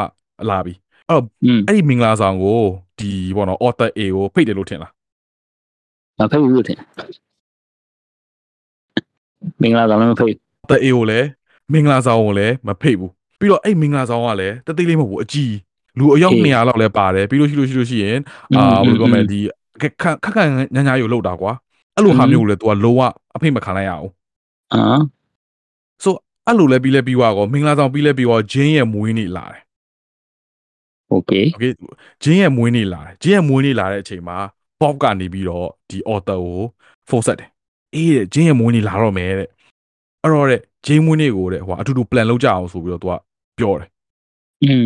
လာပြီအဲ့တော့အဲ့ဒီမင်္ဂလာဆောင်ကိုဒီဘောနော် author A ကိုဖိတ်တယ်လို့ထင်လားမဖိတ်ဘူးလို့ထင်မင်္ဂလာဆောင်လည်းမဖိတ် author A ကိုလည်းမင်္ဂလာဆောင်ကိုလည်းမဖိတ်ဘူးပြီးတော့အဲ့မင်္ဂလာဆောင်ကလည်းတသေးလေးမဟုတ်ဘူးအကြီးလူအယောက်200လောက်လည်းပါတယ်ပြီးလို့ရှိလို့ရှိလို့ရှိရင်အာဘယ်လိုပြောမလဲဒီခက်ခက်ခက်ညာညာယူလောက်တာကွာအဲ့လိုဟာမျိုးကိုလည်း तू ကလုံးဝအဖိတ်မခံလိုက်ရအောင်အာဆို အဲ့လိုလဲပြီးလဲပြီးွားကောမင်္ဂလာဆောင်ပြီးလဲပြီးွားဂျင်းရဲ့မွေးနေ့လာတယ် โอเค โอเคဂျင်းရဲ့မွေးနေ့လာတယ်ဂျင်းရဲ့မွေးနေ့လာတဲ့အချိန်မှာ Bob ကနေပြီးတော့ဒီ author ကိုဖုန်းဆက်တယ်အေးတဲ့ဂျင်းရဲ့မွေးနေ့လာတော့မယ်တဲ့အဲ့တော့တဲ့ဂျင်းမွေးနေ့ကိုတဲ့ဟိုအတူတူ plan လုပ်ကြအောင်ဆိုပြီးတော့သူကပြောတယ် อืม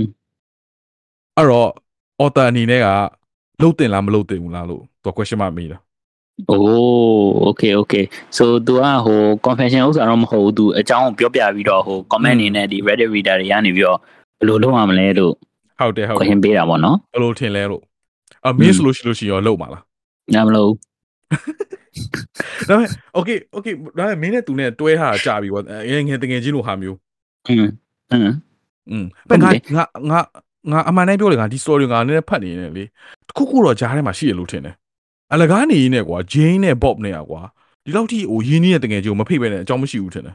အဲ့တော့ author အနေနဲ့ကလှုပ်တင်လားမလှုပ်တင်ဘူးလားလို့သူ question mark မေးတာ โอ้โอเคโอเค so तू อ่ะဟို confession ဥစ္စာတော့မဟုတ်ဘူး तू အကြောင်းပြောပြပြီးတော့ဟို comment အနေနဲ့ဒီ Reddit reader တွေကနေပြီးတော့ဘယ်လိုလုပ်ရမလဲလို့ ဟုတ်တယ်ဟုတ်တယ် question ပေးတာပေါ့နော် ဘယ်လိုထင်လဲလို့အမင်းဆိုလို့ရှိလို့ရှိရောလှုပ်ပါလား နားမလို့ ဒါပေမဲ့ okay okay ဒါပေမဲ့မင်းနဲ့သူနဲ့တွဲထားတာကြာပြီကွာအဲငယ်တငယ်ချင်းလိုဟာမျိုး อืมอืม อืมဘယ်ငါငါငါငါအမှန်တမ်းပြောလေငါဒီ story ငါနည်းနည်းဖတ်နေနေလေတခုခုတော့ကြားထဲမှာရှိရလို့ထင်တယ် အလကားနေရင်းနဲ့ကွာ Jane နဲ့ Bob နဲ့ကွာဒီလောက်ထိဟိုရင်းနှီးတဲ့တကယ်ကြီးကိုမဖိတ်ပဲနဲ့အကြောင်းမရှိဘူးထင်တယ်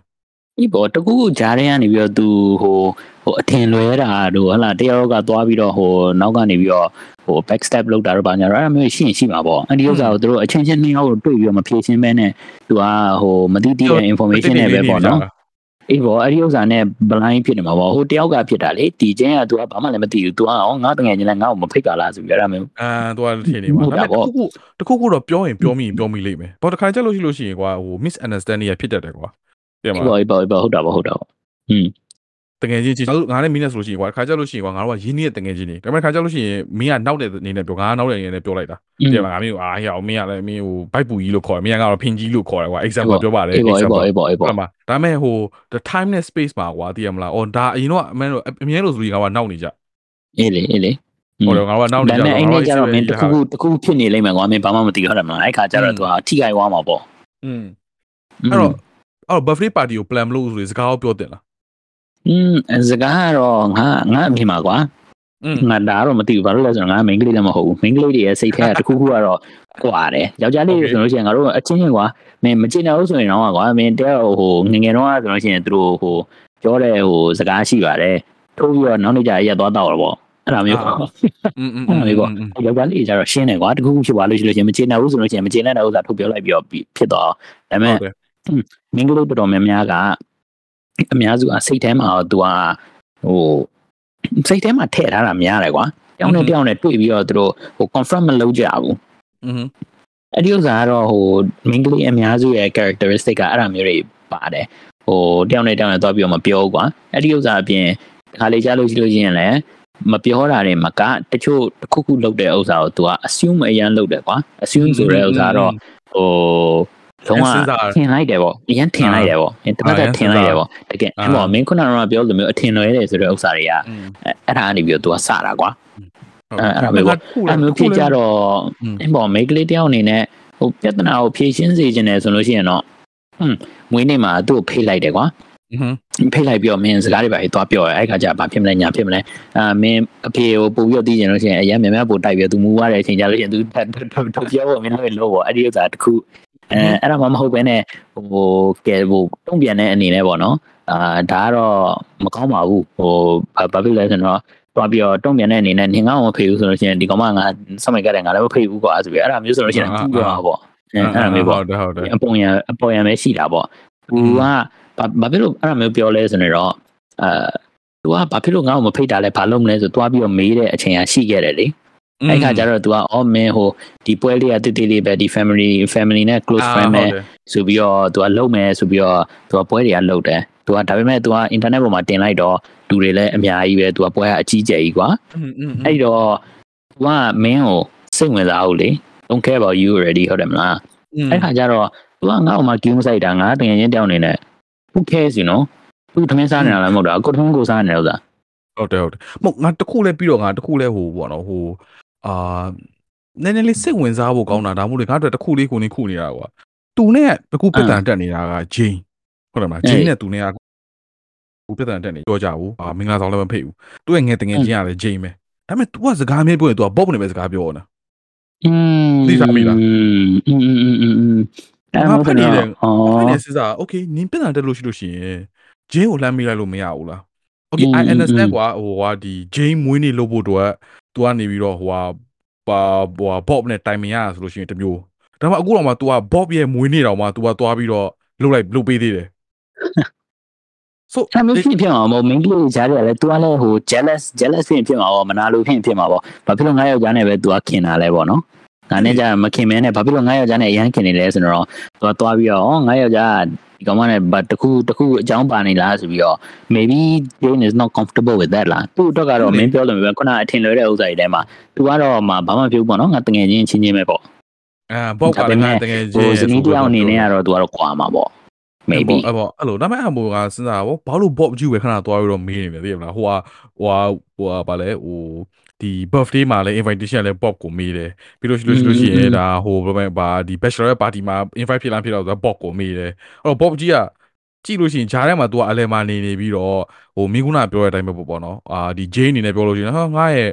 ဒီပေါ်တကူကူကြားထဲကနေပြီးတော့ तू ဟိုဟိုအထင်လွဲတာတို့ဟလာတယောက်ကသွားပြီးတော့ဟိုနောက်ကနေပြီးတော့ဟို back step လောက်တာတို့ဘာညာတော့အဲ့ဒါမျိုးရှိရင်ရှိမှာပေါ့အဲ့ဒီဥစ္စာကိုတို့အချင်းချင်းနှစ်ယောက်ကိုတွေ့ပြီးတော့မဖြေရှင်းမဲနဲ့ तू ကဟိုမသိသိတဲ့ information နဲ့ပဲပေါ့နော် အေးပေါ့အဲ့ဒီဥစ္စာနဲ့ blind ဖြစ်နေမှာပေါ့ဟိုတယောက်ကဖြစ်တာလေဒီချင်းက तू ကဘာမှလည်းမသိဘူး तू ကဟောငါတငယ်ချင်းလည်းငါ့ကိုမဖိတ်ပါလားဆိုပြီးအဲ့ဒါမျိုး အာသူကထင်နေမှာဒါပေမဲ့တခုခုတခုခုတော့ပြောရင်ပြောမိရင်ပြောမိလိမ့်မယ်ဘာတခါကြလို့ရှိလို့ရှိရင်ကွာဟို misunderstanding ရဖြစ်တတ်တယ်ကွာပြန်ပါ ပေါ့ပေါ့ပေါ့ဟုတ်တာပေါ့ဟုတ်တာပေါ့อืม တကယ်ချင်းချင်းငါနဲ့မင်းနဲ့ဆိုလို့ရှိရင်ကွာတခါကြလို့ရှိရင်ကွာငါတို့ကရင်းနှီးတဲ့တကယ်ချင်းနေဒါပေမဲ့ခါကြလို့ရှိရင်မင်းကနောက်တဲ့အနေနဲ့ပြောငါနောက်တဲ့အနေနဲ့ပြောလိုက်တာပြန်ပါငါမင်းကိုအာဟဲ့အောင်မင်းကလည်းမင်းဟိုဘိုက်ပူကြီးလို့ခေါ်တယ်မင်းကတော့ဖင်ကြီးလို့ခေါ်တယ်ကွာ example ပြောပါတယ် အေးပေါ့အေးပေါ့အေးပေါ့အေးပေါ့ ဟုတ်မှာဒါပေမဲ့ဟို the time နဲ့ space မှာကွာသိရမလားအော်ဒါအရင်တော့အမှန်တော့အမြဲလို့ဆိုပြီးငါကနောက်နေကြ အေးလေအေးလေ ဟုတ်တယ်ငါကနောက်နေ ဒါ ကြ ပေမဲ့အဲ့နေ့ကျတော့မင်းတခု ခု ခုတခုဖြစ်နေလိမ့်မယ်ကွာမင်းဘာမှမသိဟုတ်တယ်မလားအဲ့ခါကျတော့ तू ကထိခိုက်သွားမှာပေါ့ อืมအဲ့တော့အဲ့တော့ birthday party ကို plan မလုပ်ဆိုရင်စကားပြောတင်လား อืมစကားကတော့ငါငါအမြင်ပါကွာ อืม ငါဒါကတော့မသိဘူးဘာလို့လဲဆိုတော့ငါမိန်းကလေးလည်းမဟုတ်ဘူးမိန်းကလေးတွေရဲ့စိတ်ထဲကတစ်ခုခုကတော့ကွာတယ်ယောက်ျားလေးတွေဆိုလို့ရှိရင်ငါတို့အချင်းချင်းကွာမင်းမကျင်တော့ဘူးဆိုရင်တော့ကွာမင်းတဲဟိုငငယ်တော့ဆိုလို့ရှိရင်သူတို့ဟိုပြောတဲ့ဟိုစကားရှိပါတယ်ထိုးပြီးတော့နောက်နေ့ကျရက်သွားတော့တော့ပေါ့အဲ့ဒါမျိုးပေါ့ อืมอืม အဲ့လိုမျိုးပေါ့ယောက်ျားလေးကျတော့ရှင်းတယ်ကွာတခုခုဖြစ်သွားလို့ရှိလို့ရှိရင်မကျေနပ်ဘူးဆိုလို့ရှိရင်မကျေနပ်တဲ့ဥစ္စာထုတ်ပြောလိုက်ပြီးတော့ဖြစ်သွားဒါပေမဲ့ ဟုတ်တယ် မင်းကလေးတော်တော်များများက အများစုကစိတ်ထဲမှာတော့ तू ကဟိုစိတ်ထဲမှာထည့်ထားတာများတယ်ကွာတယောက်နဲ့တယောက်နဲ့တွေ့ပြီးတော့သူတို့ဟို confirm မလုပ်ကြဘူး อืม အဲ့ဒီဥစ္စာကတော့ဟိုမင်းကလေးအများစုရဲ့ characteristic ကအဲ့ဒါမျိုးတွေပါတယ်ဟိုတယောက်နဲ့တယောက်နဲ့သွားပြီးတော့မပြောဘူးကွာအဲ့ဒီဥစ္စာအပြင်ခါလေးကြားလို့ရှိလို့ရှိရင်လည်းမပြောတာတွေမကတချို့တစ်ခုခုလုပ်တဲ့ဥစ္စာကို तू က assume အရန်လုပ်တယ်ကွာ assume ဆိုတဲ့ဥစ္စာကတော့ဟို လုံးဝထင်လိုက်တယ်ပေါ့အရင်ထင်လိုက်တယ်ပေါ့တပတ်ကထင်လိုက်တယ်ပေါ့တကယ်အဲ့မောမင်းခုနကပြောလိုမျိုးအထင်လွဲတယ်ဆိုတဲ့ဥစ္စာတွေကအဲ့ဒါအနေပြီးတော့ तू ကစတာကွာအဲ့ဒါမျိုးပေါ့အဲ့မျိုးဖြစ်ကြတော့အဲ့မောမိတ်ကလေးတယောက်အနေနဲ့ဟိုပြဿနာကိုဖြေရှင်းစေချင်တယ်ဆိုလို့ရှိရင်တော့ဟွန်းငွေနေမှာသူ့ကိုဖိတ်လိုက်တယ်ကွာဖိတ်လိုက်ပြီးတော့မင်းစကားတွေပါသွားပြောရအဲ့ခါကျဘာဖြစ်မလဲညာဖြစ်မလဲအာမင်းအဖေကိုပုံပြသိကျင်လို့ရှိရင်အရင်များများပို့တိုက်ပြီးသူမူရတဲ့အချိန်ကျလို့ရှိရင်သူထုတ်ပြောဖို့မင်းလည်းလို့ပေါ့အဲ့ဒီဥစ္စာတစ်ခု အဲအဲ့ဒါမှမဟုတ်ဘဲနဲ့ဟိုကဲဟိုတုံ့ပြန်တဲ့အနေနဲ့ပေါ့နော်အာဒါကတော့မကောင်းပါဘူးဟိုဘာဖြစ်လဲဆိုတော့သွားပြီးတော့တုံ့ပြန်တဲ့အနေနဲ့နင်ကောင်မဖေဘူးဆိုလို့ရှိရင်ဒီကောင်မငါစမိုက်ကတဲ့ငါလည်းမဖေဘူးကွာဆိုပြီးအဲ့ဒါမျိုးဆိုလို့ရှိရင်သူ့ပြောပေါ့အဲ့ဒါမျိုးပေါ့ဟုတ်တယ်ဟုတ်တယ်အပေါ်ရန်အပေါ်ရန်ပဲရှိတာပေါ့သူကဘာဘာဖြစ်လို့အဲ့ဒါမျိုးပြောလဲဆိုနေတော့အဲသူကဘာဖြစ်လို့ငါ့ကိုမဖိတ်တာလဲဘာလို့မလဲဆိုသွားပြီးတော့မေးတဲ့အချိန်ကရှိခဲ့တယ်လေ အဲ့ခါကျတော့ तू ကအော်မင်းဟိုဒီပွဲလေးကတိတိလေးပဲဒီ family family နဲ့ close friend ပဲဆိုပြီးတော့ तू ကလုံမယ်ဆိုပြီးတော့ तू ကပွဲတွေကလုံတယ် तू ကဒါပေမဲ့ तू က internet ပေါ်မှာတင်လိုက်တော့လူတွေလည်းအများကြီးပဲ तू ကပွဲကအကြီးကျယ်ကြီးကွာအဲ့တော့ तू ကမင်းကိုစိတ်ဝင်စားဘူးလေ don't care about you already ဟုတ်တယ်မလားအဲ့ခါကျတော့ तू ကငါ့အမကင်းဆိုင်တာငါတကယ်ချင်းတောင်းနေနဲ့ who cares you know သူထမင်းစားနေတာလည်းမဟုတ်တာကိုထမင်းကိုစားနေတယ်ဥစားဟုတ်တယ်ဟုတ်တယ်မဟုတ်ငါတခုလဲပြီးတော့ငါတခုလဲဟိုပေါ့နော်ဟို အာနည်းနည်းလေးစိတ်ဝင်စားဖို့ကောင်းတာဒါမှမဟုတ်လေငါတို့တခုလေးကိုနေခုနေတာကွာသူနဲ့တခုပြဿနာတက်နေတာကဂျိန်းဟုတ်တယ်မလားဂျိန်းနဲ့သူနဲ့ကကိုပြဿနာတက်နေပြောကြဘူးအာမင်္ဂလာဆောင်လည်းမဖိတ်ဘူးသူရဲ့ငယ်တငယ်ချင်းရတယ်ဂျိန်းပဲဒါပေမဲ့ तू ကစကားမျိုးပြောရင် तू ကဘော့နေပဲစကားပြောနေတာ อืม သိစားပြီလား อืมอืมอืมอืมอืมအဲ့ ငါ ဒါ ဖတ်နေတယ် ဩ အဲ့ဒီစစ်စား okay နင်ပြဿနာတက်လို့ရှိလို့ရှိရင်ဂျင်းကိုလှမ်းမိလိုက်လို့မရဘူးလား okay i understand ကွာဟိုဟာဒီဂျင်းမွေးနေလို့ဖို့တော့ तू ကနေပြီးတော့ဟိုဟာပါဟိုဟာ bob နဲ့တိုင်မင်ရဆိုလို့ရှိရင်တမျိုးဒါပေမဲ့အခုတော့မှ तू က bob ရဲ့မွေးနေတော့မှ तू ကသွားပြီးတော့လှုပ်လိုက်လှုပ်ပေးသေးတယ် so အဲ့မျိုးဖြစ်ဖြစ်မှာမဟုတ်မင်းကလေးကြားရတယ်လေ तू ကလည်းဟို jealous jealous ဖြစ်ဖြစ်မှာပေါ့မနာလိုဖြစ်ဖြစ်မှာပေါ့ဘာဖြစ်လို့ငါယောက်ျားနဲ့ပဲ तू ကခင်တာလဲပေါ့နော် ဒါနဲ့ကြာမခင်မဲနဲ့ဘာဖြစ်လို့9ယောက်ျားနဲ့အရန်ခင်နေလဲဆိုတော့သူကသွားပြီးတော့9ယောက်ျားဒီကောင်မနဲ့ဘာတခုတခုအကြောင်းပါနေလားဆိုပြီးတော့ maybe Jane is not comfortable with that လားသူ့အတွက်ကတော့မင်းပြောလို့မပြောခုနအထင်လွဲတဲ့ဥစ္စာတွေထဲမှာသူကတော့မှဘာမှပြောပေါ့နော်ငါတငယ်ချင်းချင်းချင်းပဲပေါ့အာပေါ့ကလည်းငါတကယ်ကြီးဟိုဇနီးတယောက်အနေနဲ့ကတော့သူကတော့ကွာမှာပေါ့ maybe အဲ့ပေါ့အဲ့လိုဒါပေမဲ့အမိုကစဉ်းစားတာပေါ့ဘာလို့ bob ကြီးပဲခဏသွားပြီးတော့မေးနေပြန်သိရမလားဟိုဟာဟိုဟာဟိုဟာဗာလဲဟို ဒီ birthday မှာလည်း invitation လည်း bob ကိုမေးတယ်ပြီးလို့ရှိလို့ရှိလို့ရှိရင်ဒါဟိုဘယ်လိုဘာဒီ bachelor party မှာ invite ဖြစ်လားဖြစ်တော့ဆိုတော့ bob ကိုမေးတယ်အဲ့တော့ bob ကြီးကကြည့်လို့ရှိရင်ဂျားထဲမှာ तू ကအလဲမှာနေနေပြီးတော့ဟိုမင်းကုနာပြောတဲ့အတိုင်းပဲပေါ့ပေါ့နော်အာဒီ Jane အနေနဲ့ပြောလို့ရှိရင်ဟာငါရဲ့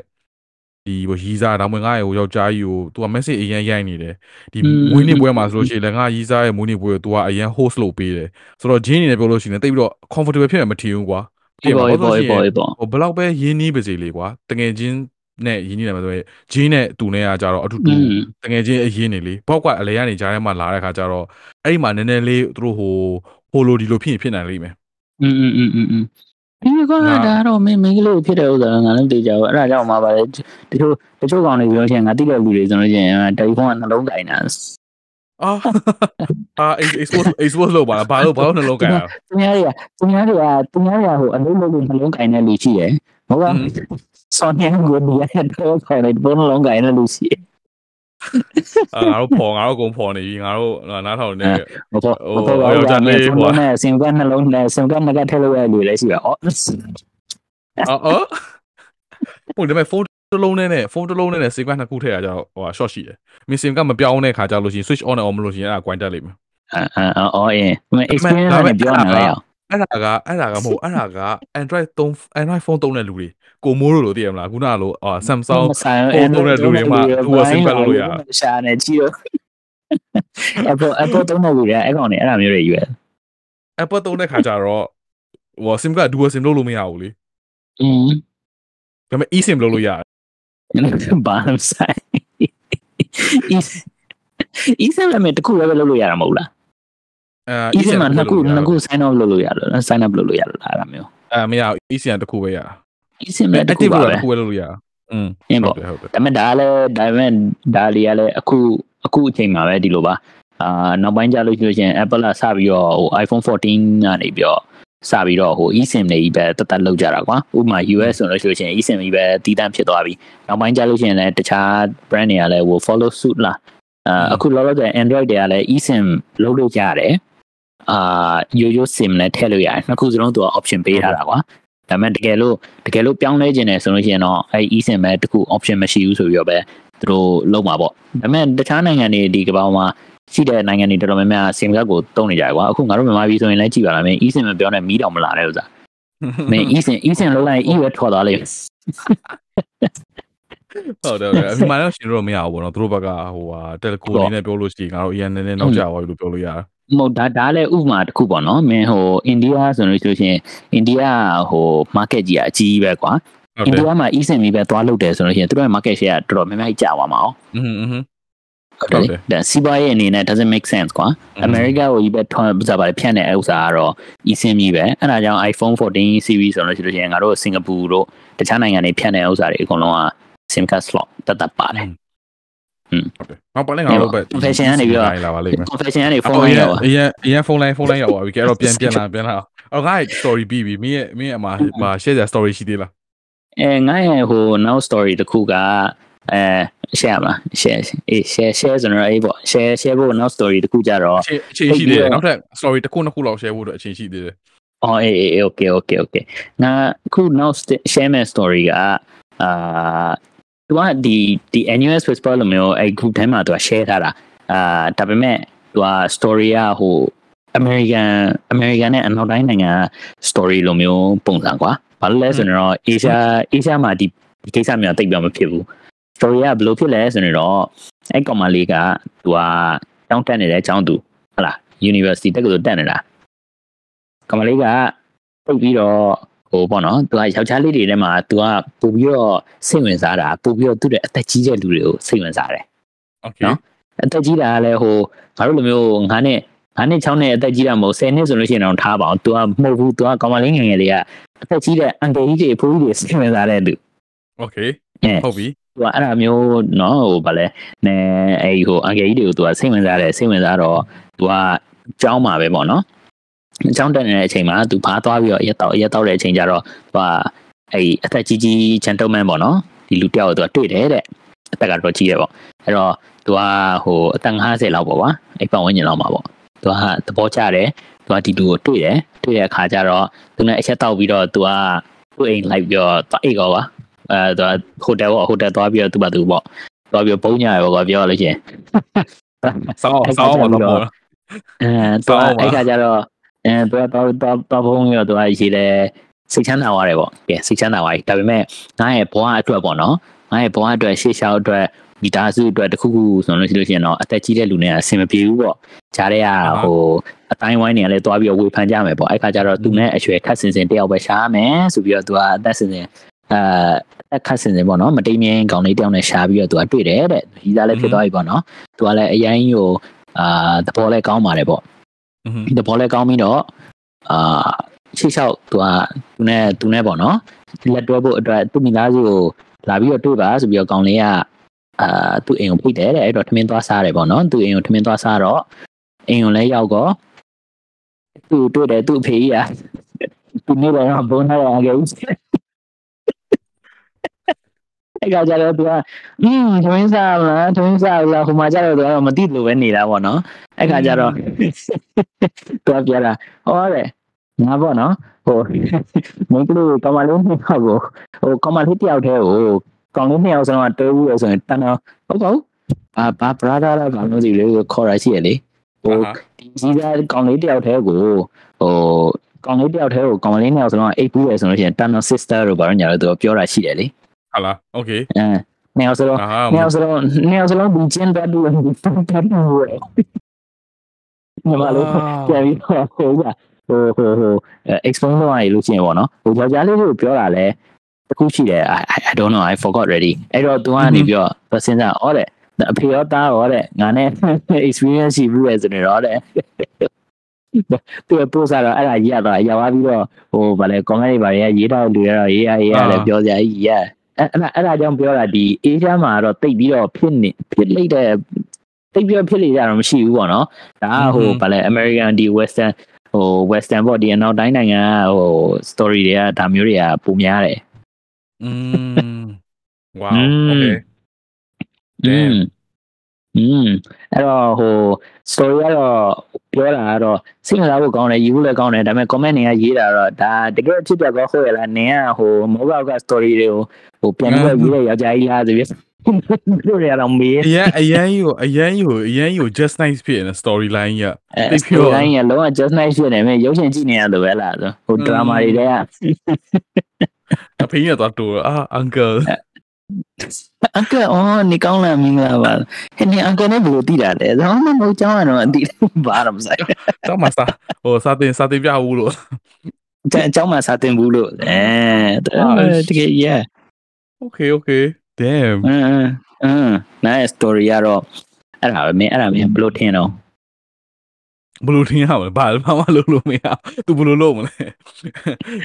ဒီဟိုရီးစားဒါမှမဟုတ်ငါရဲ့ဟိုယောက်ျားကြီးကို तू က message အရင်ရိုက်နေတယ်ဒီမွေးနေ့ပွဲမှာဆိုလို့ရှိရင်လည်းငါရီးစားရဲ့မွေးနေ့ပွဲကို तू ကအရင် host လုပ်ပေးတယ်ဆိုတော့ Jane အနေနဲ့ပြောလို့ရှိရင်တိတ်ပြီးတော့ comfortable ဖြစ်မှာမထင်ဘူးကွာ အေးပေါ့အေးပေါ့အေးပေါ့အေးပေါ့ ဟိုဘယ်လောက်ပဲရင်းနှီးပါစေလေကွာတကယ်ချင်း နဲ့ရင်းနှီးတယ်မှာဆိုရင်ဂျင်းနဲ့တူနဲ့ကကြတော့အတူတူ อืม တကယ်ချင်းအရင်နေလေဘောက်ကအလဲကနေကြားထဲမှာလာတဲ့ခါကျတော့အဲ့ဒီမှာနည်းနည်းလေးသူတို့ဟိုဟိုလိုဒီလိုဖြစ်ရင်ဖြစ်နိုင်လိမ့်မယ် อืมอืมอืมอืมอืมဒီက ငါ ဒါတော့မင်းမင်းကလေးဖြစ်တဲ့ဥစ္စာကငါလည်းသိကြဘူးအဲ့ဒါကြောင့်မှပါလေတချို့တချို့ကောင်တွေပြောချင်ငါသိတဲ့လူတွေဆိုလို့ရှိရင်တယ်လီဖုန်းကနှလုံးကင်တာ အာအာ expose expose လုပ်ပါလားဘာလို့ဘာလို့နှလုံးကြိုင်တာသူများတွေကသူများတွေကသူများတွေကဟိုအလုံးလုံးနှလုံးကင်တဲ့လူရှိတယ်ဟုတ်လားဆောင်းနေကိုဒီရတော့ခေါ်တယ်ဘုံနှလုံးကင်တဲ့လူရှိတယ်အာငါတို့ပေါ်ငါတို့ကုန်ပေါ်နေပြီငါတို့နားထောင်နေမဟုတ်မဟုတ်ပါဘူးကြာနေဖုန်းနဲ့စင်ကနှလုံးနဲ့စင်ကနကထည့်လို့ရလူလည်းရှိပါအော်အော်အော်ဟိုဒီမဲ့ဖုန်း တစ်လုံးနဲ့ဖုန်းတစ်လုံးနဲ့စေကွန်းနှစ်ခုထည့်ရကြတော့ဟို short ရှိတယ်မင်းစင်ကမပြောင်းတဲ့ခါကျလို့ရှိရင် switch on နဲ့ on မလို့ရှိရင်အဲ့ဒါ grind တက်လိမ့်မယ်အာအော်အေးမ experience နဲ့ပြောနေလိုက်အောင်အဲ့ဒါကအဲ့ဒါကမဟုတ်အဲ့ဒါက Android 3 Android phone သုံးတဲ့လူတွေကိုမိုးလို့လို့သိရမလားခုနကလို့အာ Samsung ဆိုင်ဖုန်းသုံးတဲ့လူတွေမှာသူက sim ပတ်လို့ရရှာနေကြည့်တော့ Apple Apple သုံးတဲ့လူတွေအဲ့ကောင်နေအဲ့ဒါမျိုးတွေယူရ Apple သုံးတဲ့ခါကျတော့ဟို sim က dual sim လုပ်လို့မရဘူးလေอืมဒါပေမဲ့ eSIM လုပ်လို့ရတယ် ဘာမှမဆိုင် is is လည်းမတခုလည်းလုပ်လို့ရတာမဟုတ်လားအဲ is မှာနှစ်ခုနှစ်ခု sign up လုပ်လို့ရတယ် sign up လုပ်လို့ရတယ်လားအဲ့ဒါမျိုးအဲမရ eSIM တခုပဲရ is လည်းတခု active ပါလို့ပဲတခုပဲလုပ်လို့ရอืมအင်းပေါ့ဟုတ်တယ်ဟုတ်တယ်ဒါပေမဲ့ဒါလည်းဒါပေမဲ့ဒါလေးကလည်းအခုအခုအချိန်မှာပဲဒီလိုပါအာနောက်ပိုင်းကျလို့ရှိလို့ရှိရင် Apple ကစပြီးတော့ဟို iPhone 14ကနေပြီးတော့ စပြီးတော့ဟို eSIM တွေကြီးပဲတက်တက်လောက်ကြတာကွာဥပမာ US ဆိုလို့ရှိလို့ရှိရင် eSIM ကြီးပဲတီးတန့်ဖြစ်သွားပြီနောက်ပိုင်းကျလို့ရှိရင်လည်းတခြား brand တွေကလည်းဟို follow suit လာအာအခုလောလောဆယ် Android တွေကလည်း eSIM လုပ်လို့ရတယ်အာရိုးရိုး SIM နဲ့ထည့်လို့ရတယ်နှစ်ခုစလုံးသူက option ပေးထားတာကွာဒါပေမဲ့တကယ်လို့တကယ်လို့ပြောင်းလဲခြင်းတယ်ဆိုလို့ရှိရင်တော့အဲ eSIM ပဲတခု option မရှိဘူးဆိုပြီးတော့ပဲသူတို့လုံးမှာပေါ့ဒါပေမဲ့တခြားနိုင်ငံတွေဒီကမ္ဘာမှာ ရှိတဲ့နိုင်ငံတွေတော်တော်များများစင်ကာကိုတုံးနေကြတယ်ကွာအခုငါတို့မြန်မာပြည်ဆိုရင်လည်းကြည်ပါလားမင်းအီးစင်မပြောနဲ့မီးတောင်မလာတဲ့ဥစားမင်းအီးစင်အီးစင်လောက်လိုက်အီးပဲထွက်သွားလိမ့်ဟုတ်တယ်အမှန်တော့ရှင်တို့မရဘူးဗောနော်သူတို့ဘက်ကဟိုဟာတယ်လီကိုအနေနဲ့ပြောလို့ရှိရင်ငါတို့ EN နဲ့နောက်ကျသွားပြီလို့ပြောလို့ရတာမဟုတ်ဒါဒါလည်းဥပမာတစ်ခုပေါ့နော်မင်းဟိုအိန္ဒိယဆိုလို့ဆိုရှင်အိန္ဒိယဟို market ကြီးကအကြီးပဲကွာအိန္ဒိယမှာ e-SIM ကြီးပဲသွားလုပ်တယ်ဆိုလို့ရှင်သူတို့ရဲ့ market share ကတော်တော်များများကြီးကျသွားမှာ哦อืม ဟုတ်တယ်လေဒါစီးပွားရေးအနေနဲ့ doesn't make sense ကွာအမေရိကကိုကြီးပဲထွန်းပစားပါတယ်ဖြတ်နေဥစ္စာကတော့ eSIM ကြီးပဲအဲ့ဒါကြောင့် iPhone 14 series ဆိုလို့ရှိလို့ရှိရင်ငါတို့စင်ကာပူတို့တခြားနိုင်ငံတွေဖြတ်နေဥစ္စာတွေအကုန်လုံးက SIM card slot တတ်တတ်ပါတယ်ဟုတ်တယ်နောက်ပါလဲငါတို့ပဲ confession ကနေပြီးတော့လာပါလိမ့်မယ် confession ကနေဖု phone န်း line လိုရောက်အရင်အရင်ဖုန်းလိုင်းဖုန်းလိုင်းရောက်ပါပြီကဲတော့ပြန်ပြန်လာပြန်လာအော်ငါ့ story ပြီးပြီမင်းရဲ့မင်းရဲ့အမှာဟာ share တဲ့ story ရှိသေးလားအဲငါရဲ့ဟို now story တစ်ခုကအဲ share မလား share အေး share share ဆိုတော့အေးပေါ့ share share ဖို့ now story တစ်ခုကြတော့အချိန်အချိန်ရှိသေးတယ်နောက်ထပ် story တစ်ခုနှစ်ခုလောက် share ဖို့အတွက်အချိန်ရှိသေးတယ်အော်အေးအေး okay okay okay ငါအခု now st- share မဲ့ story ကအာသူကဒီဒီ NUS Whisper လိုမျိုးအဲ group ထဲမှာသူက share ထားတာအာဒါပေမဲ့သူက story ကဟို American American နဲ့အနောက်တိုင်းနိုင်ငံက story လိုမျိုးပုံစံကွာဘာလို့လဲဆိုတော့ Asia Asia မှာဒီဒီကိစ္စမျိုးတိတ်ပြောမဖြစ်ဘူး story ကဘယ်လိုဖြစ်လဲဆိုတော့အဲ့ကောင်မလေးကသူကတောင်းတက်နေတဲ့အကြောင်းသူဟတ်လား university တက္ကသိုလ်တက်နေတာကောင်မလေးကပုတ်ပြီးတော့ဟိုပေါ့နော်သူကယောက်ျားလေးတွေထဲမှာသူကပို့ပြီးတော့စိတ်ဝင်စားတာပို့ပြီးတော့သူ့ရဲ့အသက်ကြီးတဲ့လူတွေကိုစိတ်ဝင်စားတယ် okay နော်အသက်ကြီးတာကလည်းဟိုငါတို့လိုမျိုးငါနဲ့ငါနဲ့6နဲ့အသက်ကြီးတာမဟုတ်10နှစ်ဆိုလို့ရှိရင်တော့ထားပါအောင် तू ကမဟုတ်ဘူး तू ကကောင်မလေးငယ်ငယ်လေးကအသက်ကြီးတဲ့အန်ကယ်ကြီးတွေဖိုးကြီးတွေစိတ်ဝင်စားတဲ့လူ okay အဲဟုတ်ပြီ သူကအဲ့ဒါမျိုးနော်ဟိုဗာလဲနဲအဲ့ဟိုအန်ကယ်ကြီးတွေကိုသူကစိတ်ဝင်စားတယ်စိတ်ဝင်စားတော့သူကကြောင်းမှာပဲပေါ့နော်ကြောင်းတက်နေတဲ့အချိန်မှာသူဘာသွားပြီးတော့ရက်တော့ရက်တော့တဲ့အချိန်ကျတော့သူကအဲ့အသက်ကြီးကြီး gentleman ပေါ့နော်ဒီလူတယောက်ကိုသူကတွေ့တယ်တဲ့အသက်ကတော့ကြီးတယ်ပေါ့အဲ့တော့သူကဟိုအသက်50လောက်ပေါ့ကွာအဲ့ပတ်ဝန်းကျင်လောက်မှာပေါ့သူကသဘောကျတယ်သူကဒီလူကိုတွေ့တယ်တွေ့တဲ့အခါကျတော့သူနဲ့အချက်တောက်ပြီးတော့သူကသူ့အိမ်လိုက်ပြီးတော့သွားအိတ်ကောပါ အဲသူဟိုတယ်ပေါ့ဟိုတယ်သွားပြီးတော့သူ့ဘာသူပေါ့သွားပြီးတော့ပုံညာရပေါ့ကွာပြောရလို့ရှိရင်စောင်းစောင်းပါတော့ပေါ့အဲသူကအဲ့ခါကျတော့အဲသူကတော့တော့တော့ဘုံရောသူကရေးတယ်စိတ်ချမ်းသာသွားတယ်ပေါ့ကဲစိတ်ချမ်းသာသွားပြီဒါပေမဲ့ငါရဲ့ဘဝအတွက်ပေါ့နော်ငါရဲ့ဘဝအတွက်ရှေ့လျှောက်အတွက်မိသားစုအတွက်တခုခုဆိုလို့ရှိလို့ရှိရင်တော့အသက်ကြီးတဲ့လူတွေကအဆင်မပြေဘူးပေါ့ဂျားတဲ့ကဟိုအတိုင်းဝိုင်းနေကလည်းသွားပြီးတော့ဝေဖန်ကြမယ်ပေါ့အဲ့ခါကျတော့သူနဲ့အရွယ်ခတ်စင်စင်တယောက်ပဲရှားမယ်ဆိုပြီးတော့သူကအသက်စင်စင်အဲ အခတ်စင်စင်ပေါ့နော်မတိမ်မြင်းကောင်လေးတယောက်နဲ့ရှားပြီးတော့သူကတွေ့တယ်တဲ့ဒီသားလည်းဖြစ်သွားပြီပေါ့နော်သူကလည်းအရင်ဟိုအာသဘောလည်းကောင်းပါတယ်ပေါ့อืมသဘောလည်းကောင်းပြီးတော့အာရှေ့လျှောက်သူကသူနဲ့သူနဲ့ပေါ့နော်လက်တွဲဖို့အတွက်သူ့မိသားစုကိုလာပြီးတော့တွေ့ပါဆိုပြီးတော့ကောင်လေးကအာသူ့အိမ်ကိုဖိတ်တယ်တဲ့အဲ့တော့ထမင်းသွားစားတယ်ပေါ့နော်သူ့အိမ်ကိုထမင်းသွားစားတော့အိမ်ကိုလည်းရောက်တော့သူ့တွေ့တယ်သူ့အဖေကြီးကသူနေတော့ဘုန်းထားရအောင်ကြီး အဲ့ကကြတော့သူကอืมထမင်းစားမလားထမင်းစားလားဟိုမှာကြတော့သူကတော့မသိလို့ပဲနေတာပေါ့နော်အဲ့ကကြတော့သူကပြောတာဟောတယ်ငါပေါ့နော်ဟိုမင်းကလေးကမလေးနှစ်ယောက်ကိုဟိုကမလေးတယောက်တည်းကိုကောင်လေးနှစ်ယောက်ဆုံးကတွဲဦးရဆိုရင်တန်တော့ဟုတ်ကောဘာဘာဘရာဒါလာဘာလို့ဒီလေးကိုခေါ်ရရှိရလေဟိုဒီကြီးသားကောင်လေးတယောက်တည်းကိုဟိုကောင်လေးတယောက်တည်းကိုကောင်လေးနှစ်ယောက်စလုံးကအိတ်ပူးရယ်ဆိုလို့ရှိရင် Tunnel Sister လို့ဘာလို့ညာလို့သူကပြောတာရှိတယ်လေ ဟာလားโอเค အဲနှစ်ယောက်စလုံး အာ နှစ်ယောက်စလုံးနှစ်ယောက်စလုံးဒီကျင်းတတ်လို့ဒီဖန်တတ်လို့ရယ်ညီမလေးပြန်ပြီးတော့ဟိုကဟိုဟိုဟို explain လုပ်ရလို့ရှိရင်ပေါ့နော်ဟိုယောက်ျားလေးကိုပြောတာလဲတခုရှိတယ် I I don't know I forgot already အဲ့တော့ तू ကနေပြီးတော့စဉ်းစားဩတဲ့အဖေရောသားရောတဲ့ငါနဲ့ experience ရှိဘူးလေဆိုနေတော့တဲ့သူကပို့စားတော့အဲ့ဒါကြီးရတော့ရောက်သွားပြီးတော့ဟိုဗာလဲ comment တွေဗာတွေကရေးတော့လူတွေတော့ရေးရရေးရတယ်ပြောကြကြီးရ အဲ့အဲ့အဲ့ဒါကြောင့်ပြောတာဒီအေးချမ်းမှာတော့တိတ်ပြီးတော့ဖြစ်နေဖြစ်လိုက်တဲ့တိတ်ပြီးတော့ဖြစ်လေကြတော့မရှိဘူးပေါ့နော်ဒါကဟိုဗာလဲ American ဒီ Western ဟို Western ပေါ့ဒီအနောက်တိုင်းနိုင်ငံကဟို story တွေကဒါမျိုးတွေကပုံများတယ်อืม wow okay damn อืมအဲ့တော့ဟို story ကတော့ပြောတာကတော့စိတ်ဝင်စားဖို့ကောင်းတယ်ယူဖို့လည်းကောင်းတယ်ဒါပေမဲ့ comment တွေကရေးတာတော့ဒါတကယ်ဖြစ်ပြကောဟုတ်ရလားနင်ကဟိုမောဘောက်က story တွေကိုဟိုပြန်ပြီးတော့ရေးတဲ့ယောက်ျားကြီးလားဆိုပြီးတို့ရအောင်မေးအရင်အရင်ကိုအရင်ကိုအရင်ကို just nice ဖြစ်နေ story line ရတိတ်ပြော line ရလုံးဝ just nice ဖြစ်နေမယ်ရုပ်ရှင်ကြည့်နေရလို့ပဲလားဆိုဟို drama တွေတဲ့ကအဖေးရတော့တူအာ uncle အကအော်နေကောင်းလာမင်္ဂလာပါဟင်းနေအကနဲ့ဘယ်လိုတည်တာလဲဘာမှမဟုတ်ကြောင်းကတော့အတည်ဘာတော့မဆိုင်တော့မစားဟိုစာတင်စာတင်ပြဘူးလို့အကြောင်းမှာစာတင်ဘူးလို့အဲတကယ် yeah okay okay damn အဲအဲ nice story ရတော့အဲ့ဒါပဲမင်းအဲ့ဒါမင်းဘယ်လိုထင်တော့ ဘယ်လိုထင်ရမလဲဘာဘာမှလုပ်လို့မရသူဘယ်လိုလုပ်မလဲ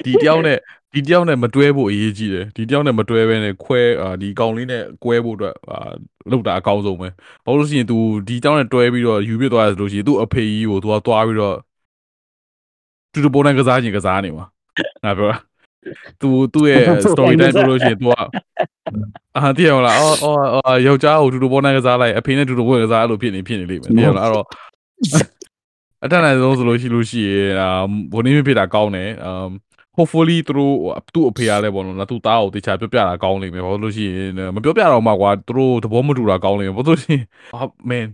ဒီတယောက်နဲ့ဒီတယောက်နဲ့မတွဲဖို့အရေးကြီးတယ်ဒီတယောက်နဲ့မတွဲဘဲနဲ့ခွဲအာဒီကောင်လေးနဲ့ကွဲဖို့အတွက်အာလုပ်တာအကောင်းဆုံးပဲဘာလို့လဲဆိုရင် तू ဒီတယောက်နဲ့တွဲပြီးတော့ယူပြသွားရဆိုလို့ရှိရင်သူ့အဖေကြီးကို तू ကသွားပြီးတော့သူတို့ပုံနဲ့ကစားခြင်းကစားနေမှာငါပြောတာ तू သူ့ရဲ့ story time ပြောလို့ရှိရင် तू ကအာတည်ရမလားအော်အော်ယောက်ျားကိုတူတူပေါ်နဲ့ကစားလိုက်အဖေနဲ့တူတူပေါ်ကစားအဲ့လိုဖြစ်နေဖြစ်နေလိမ့်မယ်တည်ရမလားအဲ့တော့ အတန်းနိုင်ဆုံးဆိုလို့ရှိလို့ရှိရင်အာဘိုးနေဖြစ်တာကောင်းတယ်အမ် hopefully သူတို့သူ့အဖေရတယ်ပေါ့နော်သူ့သားကိုတခြားပြောပြတာကောင်းလိမ့်မယ်ဘာလို့လို့ရှိရင်မပြောပြတော့မှကွာသူတို့သဘောမတူတာကောင်းလိမ့်မယ်ဘာလို့ရှိရင် man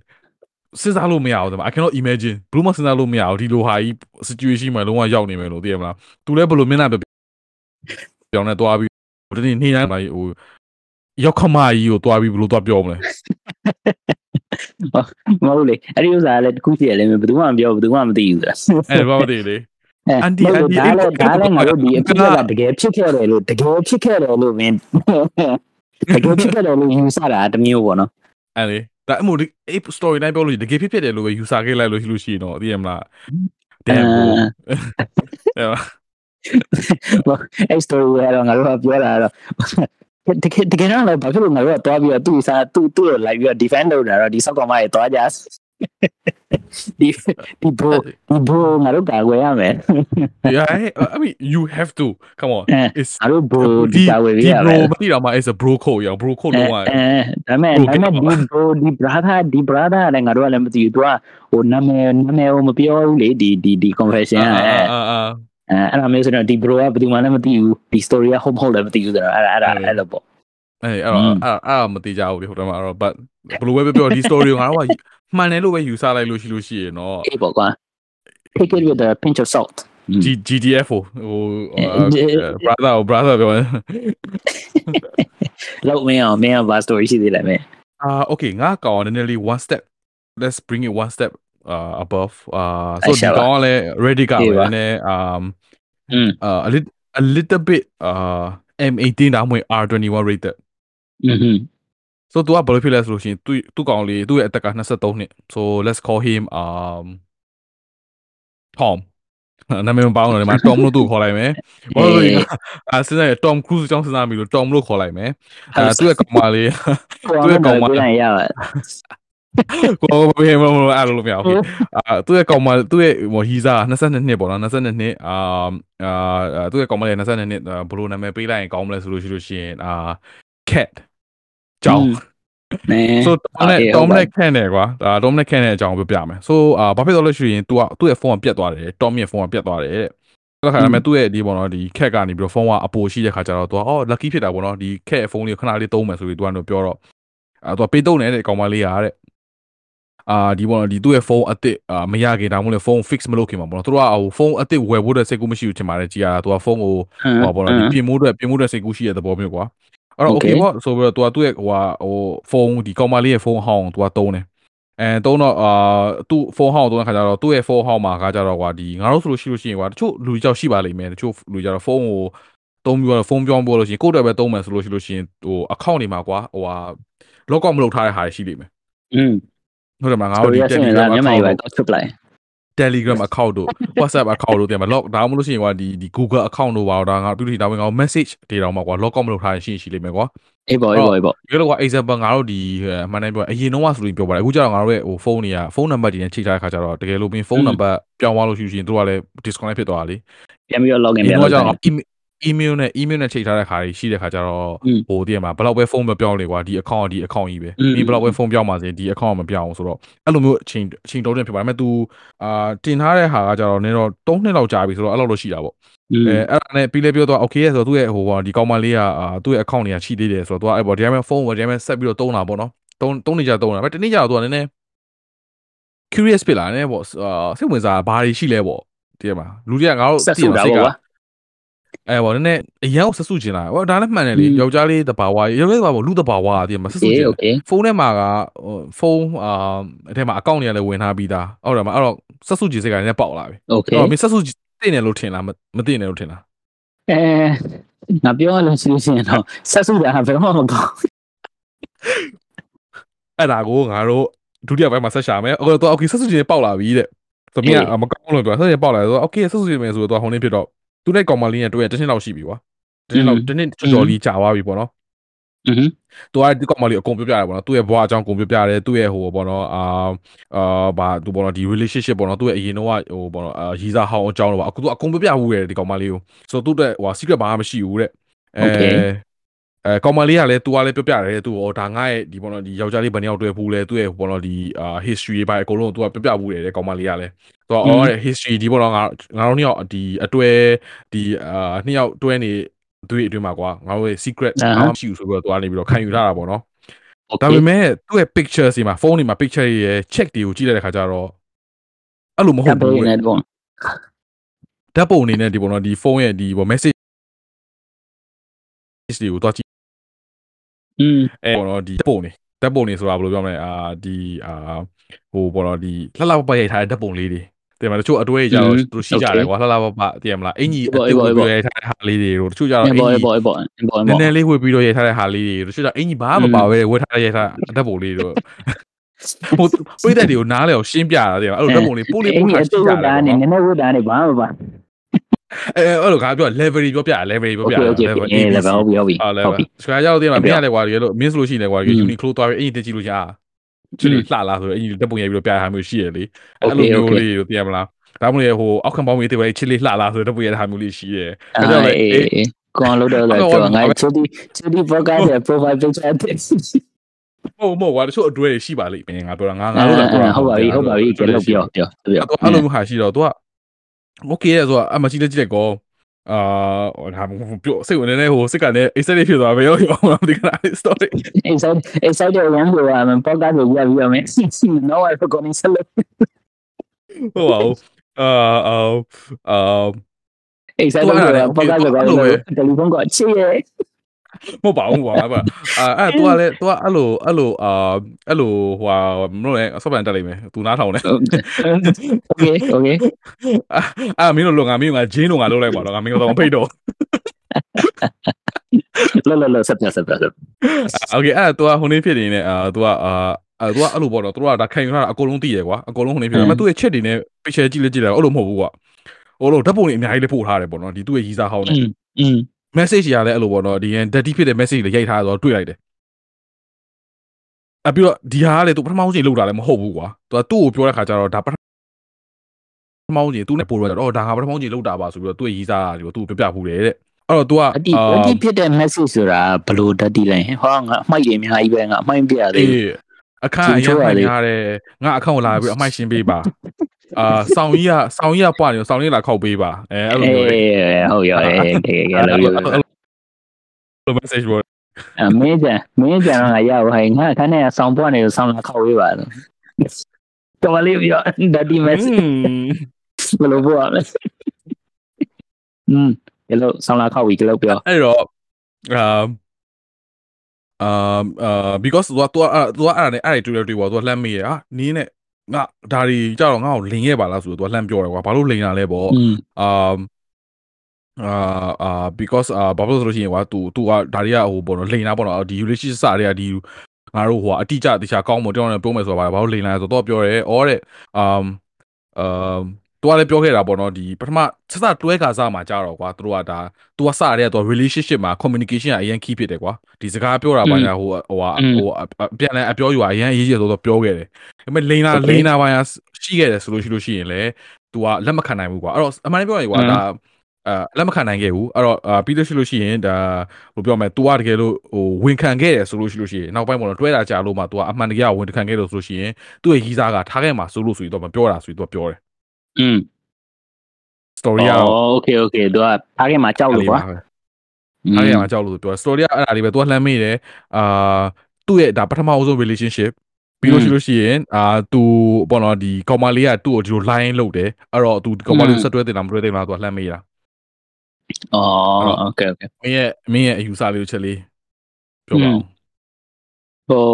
စဉ်းစားလို့မရဘူးတဲ့ I cannot imagine ဘယ်မှစဉ်းစားလို့မရဘူးဒီလိုဟာကြီး situation မှာလုံးဝရောက်နေမယ်လို့သိရမလားသူလည်းဘယ်လိုမျက်နှာပြောင်းနေသွားပြီးဒီနေ့နေ့တိုင်းဟိုရောက်ခမကြီးကိုသွားပြီးဘယ်လိုသွားပြောမလဲ မဟုတ်လေအဲ့ဒီဥစ္စာလည်းတခုရှိရလေဘယ်သူမှမပြောဘယ်သူမှမသိဘူးဆိုတာအဲ့ဘာမသိလေအန်တီအန်တီဒါလည်းဒါလည်းငါတို့ဒီအဖြစ်ကတကယ်ဖြစ်ခဲ့တယ်လို့တကယ်ဖြစ်ခဲ့တယ်လို့မင်းတကယ်ဖြစ်ခဲ့တယ်လို့ယူဆတာတမျိုးပေါ့နော်အဲ့လေဒါအမို့ဒီ story တိုင်းပြောလို့တကယ်ဖြစ်ဖြစ်တယ်လို့ပဲယူဆခဲ့လိုက်လို့ရှိလို့ရှိရင်တော့သိရမလား damn အဲ့ story ကတော့ငါတို့ကပြောတာတော့ တကယ်တကယ်တော့လည်းဘာဖြစ်လို့ငါတို့ကတွားပြီးတော့သူ့စားသူ့သူ့ကိုလိုက်ပြီးတော့ defend လုပ်တာတော့ဒီဆောက်ကောင်မကြီးတွားကြဒီဒီ bro ဒီ bro ငါတို့ကာကွယ်ရမယ် yeah I mean you have to come on it's ငါတို့ bro ဒီဒီကာကွယ်ရဒီရ bro မယ်မသိတော့မှ is a bro code ရော bro code လုံးဝအဲဒါမဲ့ဒါမဲ့ဒီ bro ဒီ brother ဒီ brother လည်းငါတို့ကလည်းမသိဘူးသူကဟိုနာမည်နာမည်ကိုမပြောဘူးလေဒီဒီဒီ confession ကအဲ အာအာအဲအဲ့ဒါမျိုးဆိုတော့ဒီ bro ကဘယ်သူမှလည်းမသိဘူးဒီ story ကဟုတ်မဟုတ်လည်းမသိဘူးဆိုတော့အဲ့ဒါအဲ့ဒါအဲ့လိုပေါ့အဲ့အဲ့တော့အဲ့အဲ့မသိကြဘူးလေဟိုတည်းမှာတော့ but ဘယ်လိုပဲပြောဒီ story ကိုငါတို့ကမှန်တယ်လို့ပဲယူဆလိုက်လို့ရှိလို့ရှိရင်တော့အေးပေါ့ကွာ take it with a pinch of salt G GDF ဟိုဟို brother ဟို brother ပြောတယ်လောက်မင်းအောင်မင်းအောင်ဘာ story ရှိသေးလဲမင်းအာ okay ငါကောင်နည်းနည်းလေး one step let's bring it one step uh, above. Uh, so I the le ready guard le ne um, mm. uh, a little a little bit uh M eighteen dah mui R twenty one rated. So tu to our bullet tu two two only two attack on tahun ni. So let's call him um Tom. นั่นไม่เป็นบ้าหรอกเลยมาตอมลูกขอเลยไหมว่าเลยอ่ะสิ่งไหนตอมครูจะจ้องสนามอยู่ตอมลูกขอเลยไหมอ่าตัวกลับมาเลยตัวกลับมาเลย ကိုဘယ်မှာမလို့အဲ့လိုမရဘူးအာသူ့ရဲ့ကောင်မသူ့ရဲ့ဟိုဟီဇာ22နှစ်ပေါ့နော်22နှစ်အာအာသူ့ရဲ့ကောင်မလေး22နှစ်ဘလို့နာမည်ပေးလိုက်ရင်ကောင်းမလဲဆိုလို့ရှိလို့ရှိရင်အာ cat ကြောင်း နဲ so တော်နဲ့တော်နဲ့ခန့်နေကွာဒါတော်နဲ့ခန့်နေအကြောင်းပြောပြမယ် so အာဘာဖြစ်တော့လဲဆိုရင် तू ကသူ့ရဲ့ဖုန်းကပြတ်သွားတယ် Tom ရဲ့ဖုန်းကပြတ်သွားတယ်တဲ့အဲ့ခါကျမှသူ့ရဲ့ဒီပေါ့နော်ဒီခက်ကနေပြီးတော့ဖုန်းကအပိုရှိတဲ့ခါကျတော့ तू ကအော် lucky ဖြစ်တာပေါ့နော်ဒီခက်ဖုန်းလေးကိုခဏလေးသုံးမယ်ဆိုပြီး तू ကတော့ပြောတော့အဲ तू ပေးသုံးတယ်တဲ့ကောင်မလေးရတဲ့ အာဒီပေါ့နော်ဒီသူ့ရဲ့ဖုန်းအစ်စ်အာမရခင်ဒါမှမဟုတ်လေဖုန်း fix မလုပ်ခင်မှာပေါ့နော်သူတို့ကဟိုဖုန်းအစ်စ်ဝယ်ဖို့တဲ့စိတ်ကူးမရှိဘူးထင်ပါတယ်ကြည်ရတာသူကဖုန်းကိုဟောပေါ့နော်ဒီပြင်မိုးတဲ့ပြင်မိုးတဲ့စိတ်ကူးရှိတဲ့သဘောမျိုးကွာအဲ့တော့ okay ပေါ့ဆိုပြီးတော့သူကသူ့ရဲ့ဟိုဟိုဖုန်းဒီကောင်မလေးရဲ့ဖုန်းဟောင်းသူကတုံးတယ်အဲတုံးတော့အာသူ့ဖုန်းဟောင်းတုံးတဲ့ခါကျတော့သူ့ရဲ့ဖုန်းဟောင်းမှာကကြတော့ကွာဒီငါတို့ဆိုလို့ရှိလို့ရှိရင်ကွာတချို့လူကြောက်ရှိပါလိမ့်မယ်တချို့လူကြတော့ဖုန်းကိုတုံးပြီးတော့ဖုန်းပြောင်းပို့လို့ရှိရင်ကိုယ့်တက်ပဲတုံးမယ်ဆိုလို့ရှိလို့ရှိရင်ဟို account တွေမှာကွာဟိုဟာ lock out မလုပ်ထားတဲ့ဟာရှိလိမ့်မယ်อืม ဟုတ်တယ်မငါတို့ဒီ Telegram account ကိုထုတ်ပလိုက် Telegram account တို့ WhatsApp account တို့တင်မှာ log ဒါမှမဟုတ်လို့ရှိရင်ကွာဒီဒီ Google account တို့ပါတော့ဒါငါတူတူဒါဝင်ငါ message တွေတော့မှာကွာ log out မလုပ်ထားရင်ရှိရှိလိမ့်မယ်ကွာအေးပေါ့အေးပေါ့အေးပေါ့ဒီလိုကွာ example ငါတို့ဒီမှန်တယ်ပြောအရင်တော့ဆိုရင်ပြောပါတယ်အခုကျတော့ငါတို့ရဲ့ဟိုဖုန်းတွေကဖုန်းနံပါတ်တွေနဲ့ချိန်ထားတဲ့ခါကျတော့တကယ်လို့ပင်ဖုန်းနံပါတ်ပြောင်းသွားလို့ရှိရင်တို့ကလည်း disconnect ဖြစ်သွားတာလေပြန်ပြီးတော့ login ပြန်လုပ်တယ် email နဲ့ email နဲ့ချိန်ထားတဲ့ခါကြီးရှိတဲ့ခါကျတော့ဟိုတည်းမှာဘယ်လောက်ပဲဖုန်းမပြောင်းလေကွာဒီ account ဒီ account ကြီးပဲပြီးဘယ်လောက်ပဲဖုန်းပြောင်းပါစေဒီ account မပြောင်းအောင်ဆိုတော့အဲ့လိုမျိုးအချိန်အချိန်တောင်းတင်ဖြစ်ပါတယ်မဲ့ तू အာတင်ထားတဲ့ဟာကကျတော့နည်းတော့3နှစ်လောက်ကြာပြီဆိုတော့အဲ့လိုလို့ရှိတာပေါ့အဲအဲ့ဒါနဲ့ပြီးလဲပြောတော့ okay ဆိုတော့သူ့ရဲ့ဟိုဒီကောင်မလေးကအာသူ့ရဲ့ account တွေကရှိသေးတယ်ဆိုတော့ तू အဲ့ပေါ့ဒီမှာဖုန်းကိုဒီမှာဆက်ပြီးတော့တုံးတာပေါ့နော်တုံးတုံးနေကြတုံးတာပဲတနေ့ကျတော့ तू ကနည်းနည်း curious ဖြစ်လာတယ်ပေါ့စိတ်ဝင်စားဘာတွေရှိလဲပေါ့ဒီမှာလူတွေကငါတို့သိတာပေါ့ အဲပေါ့နည်းနည်းအရန်ကိုဆဆူချင်လာဟောဒါလည်းမှန်တယ်လေယောက်ျားလေးတဘာဝယောက်ျားလေးဘာပေါ့လူတဘာဝအပြင်မှာဆဆူချင်ဖုန်းထဲမှာကဖုန်းအာအထဲမှာအကောင့်တွေကလည်းဝင်ထားပြီးသားဟုတ်တယ်မအဲ့တော့ဆဆူချင်စိတ်ကလည်းပေါက်လာပြီဟုတ်ကဲ့မင်းဆဆူတင်တယ်လို့ထင်လားမတင်တယ်လို့ထင်လားအဲငါပြောရလို့ရှိရင်တော့ဆဆူတာဘယ်မှမကောင်းအဲ့ဒါကိုငါတို့ဒုတိယပိုင်းမှာဆက်ရှာမယ်အခုတော့ okay ဆဆူချင်ပေါက်လာပြီတဲ့သမီးကမကောင်းလို့ပြောဆဆူချင်ပေါက်လာဆိုတော့ okay ဆဆူချင်မယ်ဆိုတော့ဟိုနေ့ဖြစ်တော့ သူနဲ့ကောင်မလေးနဲ့တွေ့ရတစ်နှစ်လောက်ရှိပြီကွာတစ်နှစ်လောက်တစ်နှစ်ကျော်ကျော်လေးကြာသွားပြီပေါ့နော်อือဟသူကဒီကောင်မလေးအကုန်ပြောပြရတယ်ပေါ့နော်သူ့ရဲ့ဘဝအကြောင်းအကုန်ပြောပြတယ်သူ့ရဲ့ဟိုပေါ့နော်အာအာဘာသူပေါ့နော်ဒီ relationship ပေါ့နော်သူ့ရဲ့အရင်တော့ဟိုပေါ့နော်အာရီစာဟောင်းအကြောင်းတော့ပါအခုသူအကုန်ပြောပြဘူးရဲ့ဒီကောင်မလေးကိုဆိုတော့သူ့တဲ့ဟို secret ဘာမှမရှိဘူးတဲ့အဲ အဲကောင်မလေးကလည်းသူကလည်းပြောပြတယ်သူဟောဒါငါရဲ့ဒီပေါ့နော်ဒီယောက်ျားလေးဘယ်နှယောက်တွေ့ဘူးလဲသူ့ရဲ့ပေါ့နော်ဒီအာ history ဘာအကုန်လုံးသူကပြောပြဘူးတယ်ကောင်မလေးကလည်းသူကအော်တဲ့ history ဒီပေါ့နော်ငါငါတို့နှစ်ယောက်ဒီအတွဲဒီအာနှစ်ယောက်တွဲနေသူ့အတွင်းမှာကွာငါတို့ရဲ့ secret ဘာမှမရှိဘူးဆိုပြီးတော့သူကနေပြီးတော့ခံယူထားတာပေါ့နော်ဒါပေမဲ့သူ့ရဲ့ pictures တွေမှာဖုန်းတွေမှာ picture တွေရဲ့ check တွေကိုကြည့်လိုက်တဲ့ခါကျတော့အဲ့လိုမဟုတ်ဘူးဓာတ်ပုံအနေနဲ့ဒီပေါ့နော်ဒီဖုန်းရဲ့ဒီပေါ့ message တွေကိုတွားကြည့် อืมအဲပေါ့နော်ဒီဓာတ်ပုံတွေဓာတ်ပုံတွေဆိုတာဘယ်လိုပြောမလဲအာဒီအာဟိုပေါ့နော်ဒီလှလှပပရိုက်ထားတဲ့ဓာတ်ပုံလေးတွေတင်မလားတချို့အတွဲကြတော့သူတို့ရှိကြတယ်ကွာလှလှပပတင်မလားအင်ကြီးအတူတူရိုက်ထားတဲ့ဟာလေးတွေတို့တချို့ကြတော့အင်ကြီးဘောဘောဘောနည်းနည်းလေးဝတ်ပြီးတော့ရိုက်ထားတဲ့ဟာလေးတွေတချို့ကြအင်ကြီးဘာမှမပါဘဲဝတ်ထားရိုက်ထားဓာတ်ပုံလေးတို့ဟိုပိတ်တဲ့တွေကိုနားလေအောင်ရှင်းပြတာတင်အဲ့လိုဓာတ်ပုံလေးပို့လေးပို့ထားရှိကြတယ်နည်းနည်းဝတ်တာနေဘာမှမပါ အဲအဲ့လိုကပြော level ပြောပြ level ပြောပြ level level ဟုတ်ပြီဟုတ်ပြီဟုတ်ပြီဆွဲကြောက်တဲ့မှာမင်းရလေကွာရေလို့မင်းဆိုလို့ရှိနေကွာ Uniqlo သွားပြီးအင်ကြီးတက်ကြည့်လို့ရချစ်လှလာဆိုတော့အင်ကြီးတက်ပုံရိုက်ပြီးတော့ပြရတာမျိုးရှိရလေအဲ့လိုမျိုးလေးကိုသိရမလားဒါမှမဟုတ်ဟိုအောက်ခံပေါင်းမေးတဲ့ပဲချစ်လေးလှလာဆိုတော့တက်ပုံရိုက်တာမျိုးလေးရှိတယ်အဲ့တော့လေအေးကွန်လို့တော့လေတော့ငါချစ်ဒီချစ်ဒီ podcast ရဲ့ profile picture တဲ့ဟုတ်မဟုတ်ကွာတချို့အတွဲရှိပါလိမ့်မယ်ငါပြောတာငါငါတို့တော့ဟုတ်ပါပြီဟုတ်ပါပြီကြည့်လို့ပြောပြောပြောအဲ့လိုမျိုးဟာရှိတော့ तू က okay ဆိုတော့အမကြည့်လက်ကြည့်လိုက်ကောအာဒါပြောစိတ်ဝင်နေဟိုစိတ်ကလည်း excited ဖြစ်သွားပဲရောရောမသိကလား story excited excited ဝင်လို့อ่ะมัน podcast ကိုရပြီးရမယ် no I forgot to sell ဟိုပါအာအာအာ excited ဝင် podcast ကိုတယ်လီဖုန်းကချစ်ရဲ့ မဟုတ်ပါဘူးပါဘာအာအဲ့တူကလည်းတူကအဲ့လိုအဲ့လိုအာအဲ့လိုဟိုမလို့လည်းဆော့ပန်တက်လိုက်မယ်သူနားထောင်တယ်โอเคโอเคအာမင်းတို့လုံငါမင်းတို့ငါဂျင်းလုံငါလုပ်လိုက်ပါတော့ငါမင်းတို့တော့ဖိတ်တော့လာလာလာဆက်ပြဆက်ပြဆက်โอเคအဲ့တူကဟိုနေ့ဖြစ်နေနဲ့အာတူကအာအဲ့တော့အဲ့လိုပေါ့နော်တို့ကဒါခံယူထားတာအကုန်လုံးသိရကွာအကုန်လုံးဟိုနေပြန်ဒါပေမဲ့သူ့ရဲ့ chat တွေနဲ့ picture ကြည့်လဲကြည့်တာအဲ့လိုမဟုတ်ဘူးကွာဟိုလိုဓာတ်ပုံတွေအများကြီးလဲပို့ထားတယ်ပေါ့နော်ဒီသူ့ရဲ့ရီစာဟောင်းနဲ့อืม message ရလည်းအဲ့လိုပေါ့နော်ဒီရင် dirty ဖြစ်တဲ့ message တွေရိုက်ထားဆိုတော့တွေ့လိုက်တယ်အပြီးတော့ဒီဟာကလေသူပထမဆုံးချိန်လောက်တာလည်းမဟုတ်ဘူးကွာသူကသူ့ကိုပြောတဲ့ခါကျတော့ဒါပထမဆုံးချိန်သူနဲ့ပို့တော့တော့ဒါဟာပထမဆုံးချိန်လောက်တာပါဆိုပြီးတော့သူ့ရေးစားတယ်သူ့ကိုပြပြဖူးတယ်တဲ့အဲ့တော့ तू က dirty dirty ဖြစ်တဲ့ message ဆိုတာဘယ်လို dirty လဲဟောငါအမိုက်တွေအများကြီးပဲငါအမိုက်ပြရသေးတယ်အခန့်အရင်မှရတယ်ငါအခန့်ကိုလာပြီးအမိုက်ရှင်းပေးပါ အာဆောင်းကြီးကဆောင်းကြီးကပွားနေဆောင်းကြီးလာခောက်ပေးပါအဲအဲ့လိုမျိုးအေးဟုတ်ရောအေးကဲကဲလို့လို့ message ပေါ်အမေးကြမင်းကြတော့ငါရပါဟဲ့ငါခန်းထဲဆောင်းပွားနေလို့ဆောင်းလာခောက်ပေးပါလို့ကောင်မလေးပြော dirty message ဘယ်လိုပို့ရမလဲอืมဘယ်လိုဆောင်းလာခောက်ပြီးကြလို့ပြောအဲ့တော့အာအာအာ because သူကသူကသူကအဲ့ဒါနဲ့အဲ့ဒါတွေ့တွေ့ပေါ့သူကလှမ်းမေးရဟာနင်းနဲ့ ငါဒါတွေကြတော့ငါ့ကိုလင်ခဲ့ပါလားဆိုတော့သူကလှမ်းပြောတယ်ကွာဘာလို့လင်တာလဲပေါ့ อืม အာအာအာ because အာဘာလို့ဆိုလို့ရှိရင်ကွာ तू तू ကဒါတွေကဟိုပေါ့နော်လိန်တာပေါ့နော်ဒီ relationship စတွေကဒီငါတို့ဟိုအတိအကျတခြားကောင်းမတောင်းတယ်ပြောမယ်ဆိုတော့ဘာလို့လိန်လာဆိုတော့ပြောတယ်ဩတဲ့အာအာ သူကလည်းပြောခဲ့တာပေါ့နော်ဒီပထမစစတွဲခါစမှာကြတော့ကွာသူတို့ကဒါသူကစတဲ့ကသူ relationship မှာ communication ကအရင် key ဖြစ်တယ်ကွာဒီစကားပြောတာဘာညာဟိုဟိုဟိုအပြန်လဲအပြောယူတာအရင်အရေးကြီးဆိုတော့ပြောခဲ့တယ်ဒါပေမဲ့လိန်လာလိန်လာဘာညာရှိခဲ့တယ်ဆိုလို့ရှိလို့ရှိရင်လည်းသူကလက်မခံနိုင်ဘူးကွာအဲ့တော့အမှန်တကယ်ပြောရင်ကွာဒါအဲလက်မခံနိုင်ခဲ့ဘူးအဲ့တော့ပြီးလို့ရှိလို့ရှိရင်ဒါဘယ်လိုပြောမလဲ तू ကတကယ်လို့ဟိုဝင်ခံခဲ့တယ်ဆိုလို့ရှိလို့ရှိရင်နောက်ပိုင်းပေါ်တော့တွဲတာကြာလို့မှ तू ကအမှန်တကယ်ဝင်ခံခဲ့လို့ဆိုလို့ရှိရင်သူ့ရဲ့ရီးစားကထားခဲ့မှာဆိုလို့ဆိုပြီးတော့မပြောတာဆိုပြီးတော့ပြောတယ် อืม story က โอเคโอเคသူကထားခဲ့မှာကြောက်လို့ကွာ ထားခဲ့မှာကြောက်လို့ပြော story ကအဲ့ဒါလေးပဲ तू ကလှမ်းမေးတယ်အာသူ့ရဲ့ဒါပထမအဆုံး relationship ပြီးလို့ရှိလို့ရှိရင်အာသူပေါ့နော်ဒီကောင်မလေးကသူ့ကိုဒီလို line လုပ်တယ်အဲ့တော့သူကောင်မလေးကိုဆက်တွဲတင်တာမတွဲတင်တာ तू ကလှမ်းမေးတာ อ๋อโอเคโอเค မင်းရဲ့မင်းရဲ့အယူဆလေးကိုချက်လေးပြောပါအောင် ဟို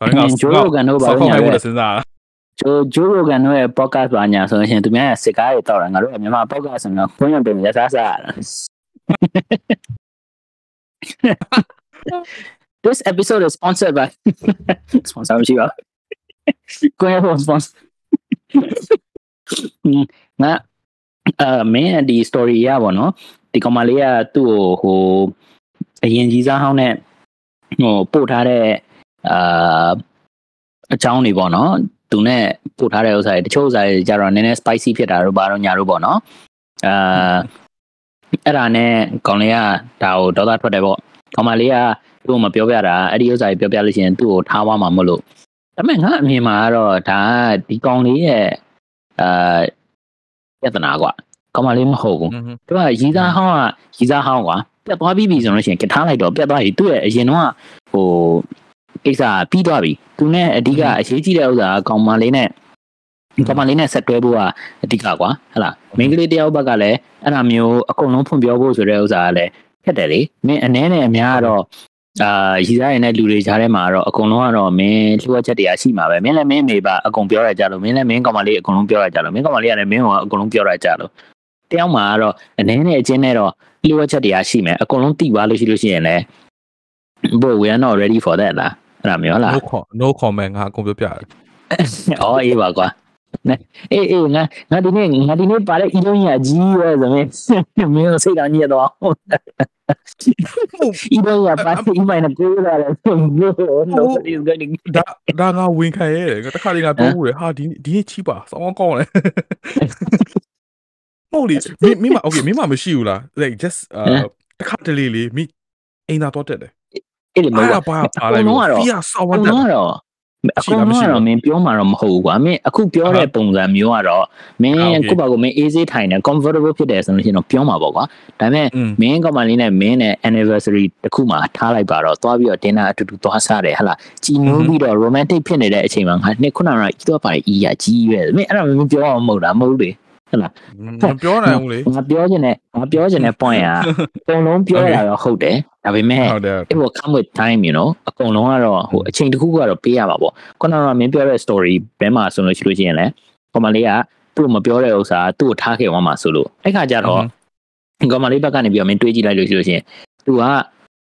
ဘာလဲက ဂျိုးရိုဂန်တို့ဘာ ဆောက် လို့ ခို ညာ င်းဖို့ လဲ စဉ်းစားတာ ဂျိုးဂျိုးရိုဂန်တို့ရဲ့ podcast ဘာညာဆိုရင်သူများရဲ့စကားတွေတောက်တာငါတို့ကမြန်မာ podcast ဆိုတော့ဘုန်းရပင်ရစားစား This episode is sponsored by sponsor မရှိပါကိုရဖို့ sponsor ငါအမင်းဒီ story ရပါတော့ဒီကောင်မလေးကသူ့ကိုဟိုအရင်ကြီးစားဟောင်းနဲ့ဟိုပို့ထားတဲ့အာအကြောင်းတွေပေါ့နော် သူနဲ့ပို့ထားတဲ့ဥစ္စာတွေတချို့ဥစ္စာတွေကြတော့နည်းနည်း spicy ဖြစ်တာတို့ဘာတို့ညာတို့ပေါ့နော်အာအဲ့ဒါနဲ့ကောင်လေးကဒါကိုဒေါသထွက်တယ်ပေါ့ကောင်မလေးကသူ့ကိုမပြောပြတာအဲ့ဒီဥစ္စာတွေပြောပြလို့ရှိရင်သူ့ကိုထားသွားမှာမဟုတ်လို့ဒါပေမဲ့ငါအမြင်မှာကတော့ဒါဒီကောင်လေးရဲ့အာပြဿနာကွာကောင်မလေးမဟုတ်ဘူးသူကရီသားဟောင်းကရီသားဟောင်းကွာပြတ်သွားပြီဆိုလို့ရှိရင်ကထားလိုက်တော့ပြတ်သွားပြီသူ့ရဲ့အရင်တော့ဟို ကိစ္စပြီးသွားပြီသူနဲ့အဓိကအရေးကြီးတဲ့ဥစ္စာကကောင်မလေးနဲ့ကောင်မလေးနဲ့ဆက်တွဲဖို့ကအဓိကကွာဟဟလားမိန်းကလေးတယောက်ဘက်ကလည်းအဲ့ဒါမျိုးအကုန်လုံးဖွင့်ပြောဖို့ဆိုတဲ့ဥစ္စာကလည်းခက်တယ်လေမင်းအနေနဲ့အများကတော့အာရီသားရင်တဲ့လူတွေကြားထဲမှာတော့အကုန်လုံးကတော့မင်းလှုပ်ချက်တရားရှိမှာပဲမင်းလည်းမင်းမေပါအကုန်ပြောရကြလို့မင်းလည်းမင်းကောင်မလေးအကုန်လုံးပြောရကြလို့မင်းကောင်မလေးကလည်းမင်းကအကုန်လုံးပြောရကြလို့တယောက်မှာကတော့အနေနဲ့အချင်းနဲ့တော့လျှို့ချက်တရားရှိမယ်အကုန်လုံးတိသွားလို့ရှိလို့ရှိရင်လည်း boy we are not ready for that လား အဲ့ဒါမျိုးဟုတ်လား no com- no comment ငါအကုန်ပြောပြတယ်အော်အေးပါကွာနဲအေးအေးငါငါဒီနေ့ငါဒီနေ့ပါတဲ့ e လုံးကြီးအကြီးပဲဆိုရင်မင်းတို့စိတ်တော်ညစ်သွားဟုတ် e လုံးကပါတဲ့ e မိုင်းနဲ့ကိုးလာတယ် nobody is going to ဒါဒါငါဝင်ခံရဲတယ်ငါတခါလေးငါပြောဘူးလေဟာဒီဒီနေ့ချီပါစောင်းကောင်းလေဟုတ်လေမင်းမင်းမ okay မင်းမမရှိဘူးလား like just အာတခါတလေလေးမိအိမ်သာတော့တက်တယ် အဲ့ဒီမဟုတ်အဲ့ဒါပါပါလိုက်လို့ဖီးရဆောင်းဝအတ်ကုန်တက်လုံးကတော့အကုန်လုံးကတော့မင်းပြောမှာတော့မဟုတ်ဘူးကွာမင်းအခုပြောတဲ့ပုံစံမျိုးကတော့မင်းကိုယ့်ဘာကိုမင်းအေးစေးထိုင်တယ် comfortable ဖြစ်တယ်ဆိုလို့ရှိရင်တော့ပြောမှာပေါ့ကွာဒါပေမဲ့อืมမင်းကမလေးနဲ့မင်းနဲ့ anniversary တစ်ခုမှထားလိုက်ပါတော့သွားပြီးတော့ dinner အတူတူသွားစားတယ်ဟလာကြည်နူးပြီးတော့ romantic ဖြစ်နေတဲ့အချိန်မှာငါနှစ်ခုနကတော့ကြီးတော့ပါအီးရကြီးပဲမင်းအဲ့ဒါမင်းပြောအောင်မဟုတ်တာမဟုတ်လေ မပြောနိုင်ဘူးလေ ငါပြောချင်တဲ့ငါပြောချင်တဲ့ point อ่ะအကုန်လုံးပြောရတာတော့ဟုတ်တယ်ဒါပေမဲ့ ဟုတ်တယ် it will come with time you know အကုန်လုံးကတော့ဟိုအချိန်တစ်ခုကတော့ပေးရမှာပေါ့ခုနကမင်းပြောတဲ့ story ဘဲမှာဆိုလို့ရှိလို့ရှိရင်လည်းကောမလေးကသူ့ကိုမပြောတဲ့ဥစ္စာသူ့ကိုထားခဲ့သွားမှာဆိုလို့အဲ့ခါကျတော့ကောမလေးဘက်ကနေပြီးတော့မင်းတွေးကြည့်လိုက်လို့ရှိလို့ရှိရင် तू က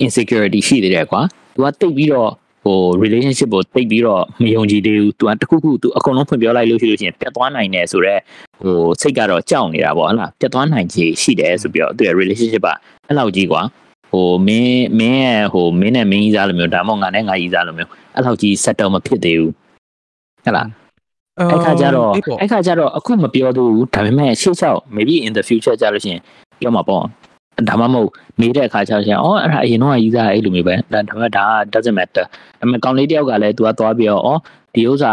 insecurity ရှိသေးတယ်ကွာ तू ကတိတ်ပြီးတော့ ဟို relationship ကိုတိတ်ပြီးတော့မယုံကြည်သေးဘူး तू ကတခုခု तू အကုန်လုံးဖွင့်ပြောလိုက်လို့ရှိလို့ရှိရင်ပြတ်သွားနိုင်တယ်ဆိုတော့ဟိုစိတ်ကတော့ကြောက်နေတာပေါ့ဟလားပြတ်သွားနိုင်ခြေရှိတယ်ဆိုပြီးတော့သူရဲ့ relationship ကအဲ့လောက်ကြီးကွာဟိုမင်းမင်းရဲ့ဟိုမင်းနဲ့မင်းကြီးစားလိုမျိုးဒါမှမဟုတ်ငါနဲ့ငါကြီးစားလိုမျိုးအဲ့လောက်ကြီး settle မဖြစ်သေးဘူးဟဲ့လားအဲ့ခါကျတော့အဲ့ခါကျတော့အခုမပြောသေးဘူးဒါပေမဲ့ရှေ့လျှောက် maybe in the future ကြလို့ရှိရင်ပြောမှာပေါ့ ဒါမှမဟုတ်မေးတဲ့အခါကျတော့ရှင်အော်အဲ့ဒါအရင်တော့ကြီးစားအဲ့လိုမျိုးပဲဒါဒါပေမဲ့ဒါ doesn't matter ဒါပေမဲ့ကောင်းလေးတယောက်ကလည်း तू ကသွားပြီးတော့အော်ဒီဥစ္စာ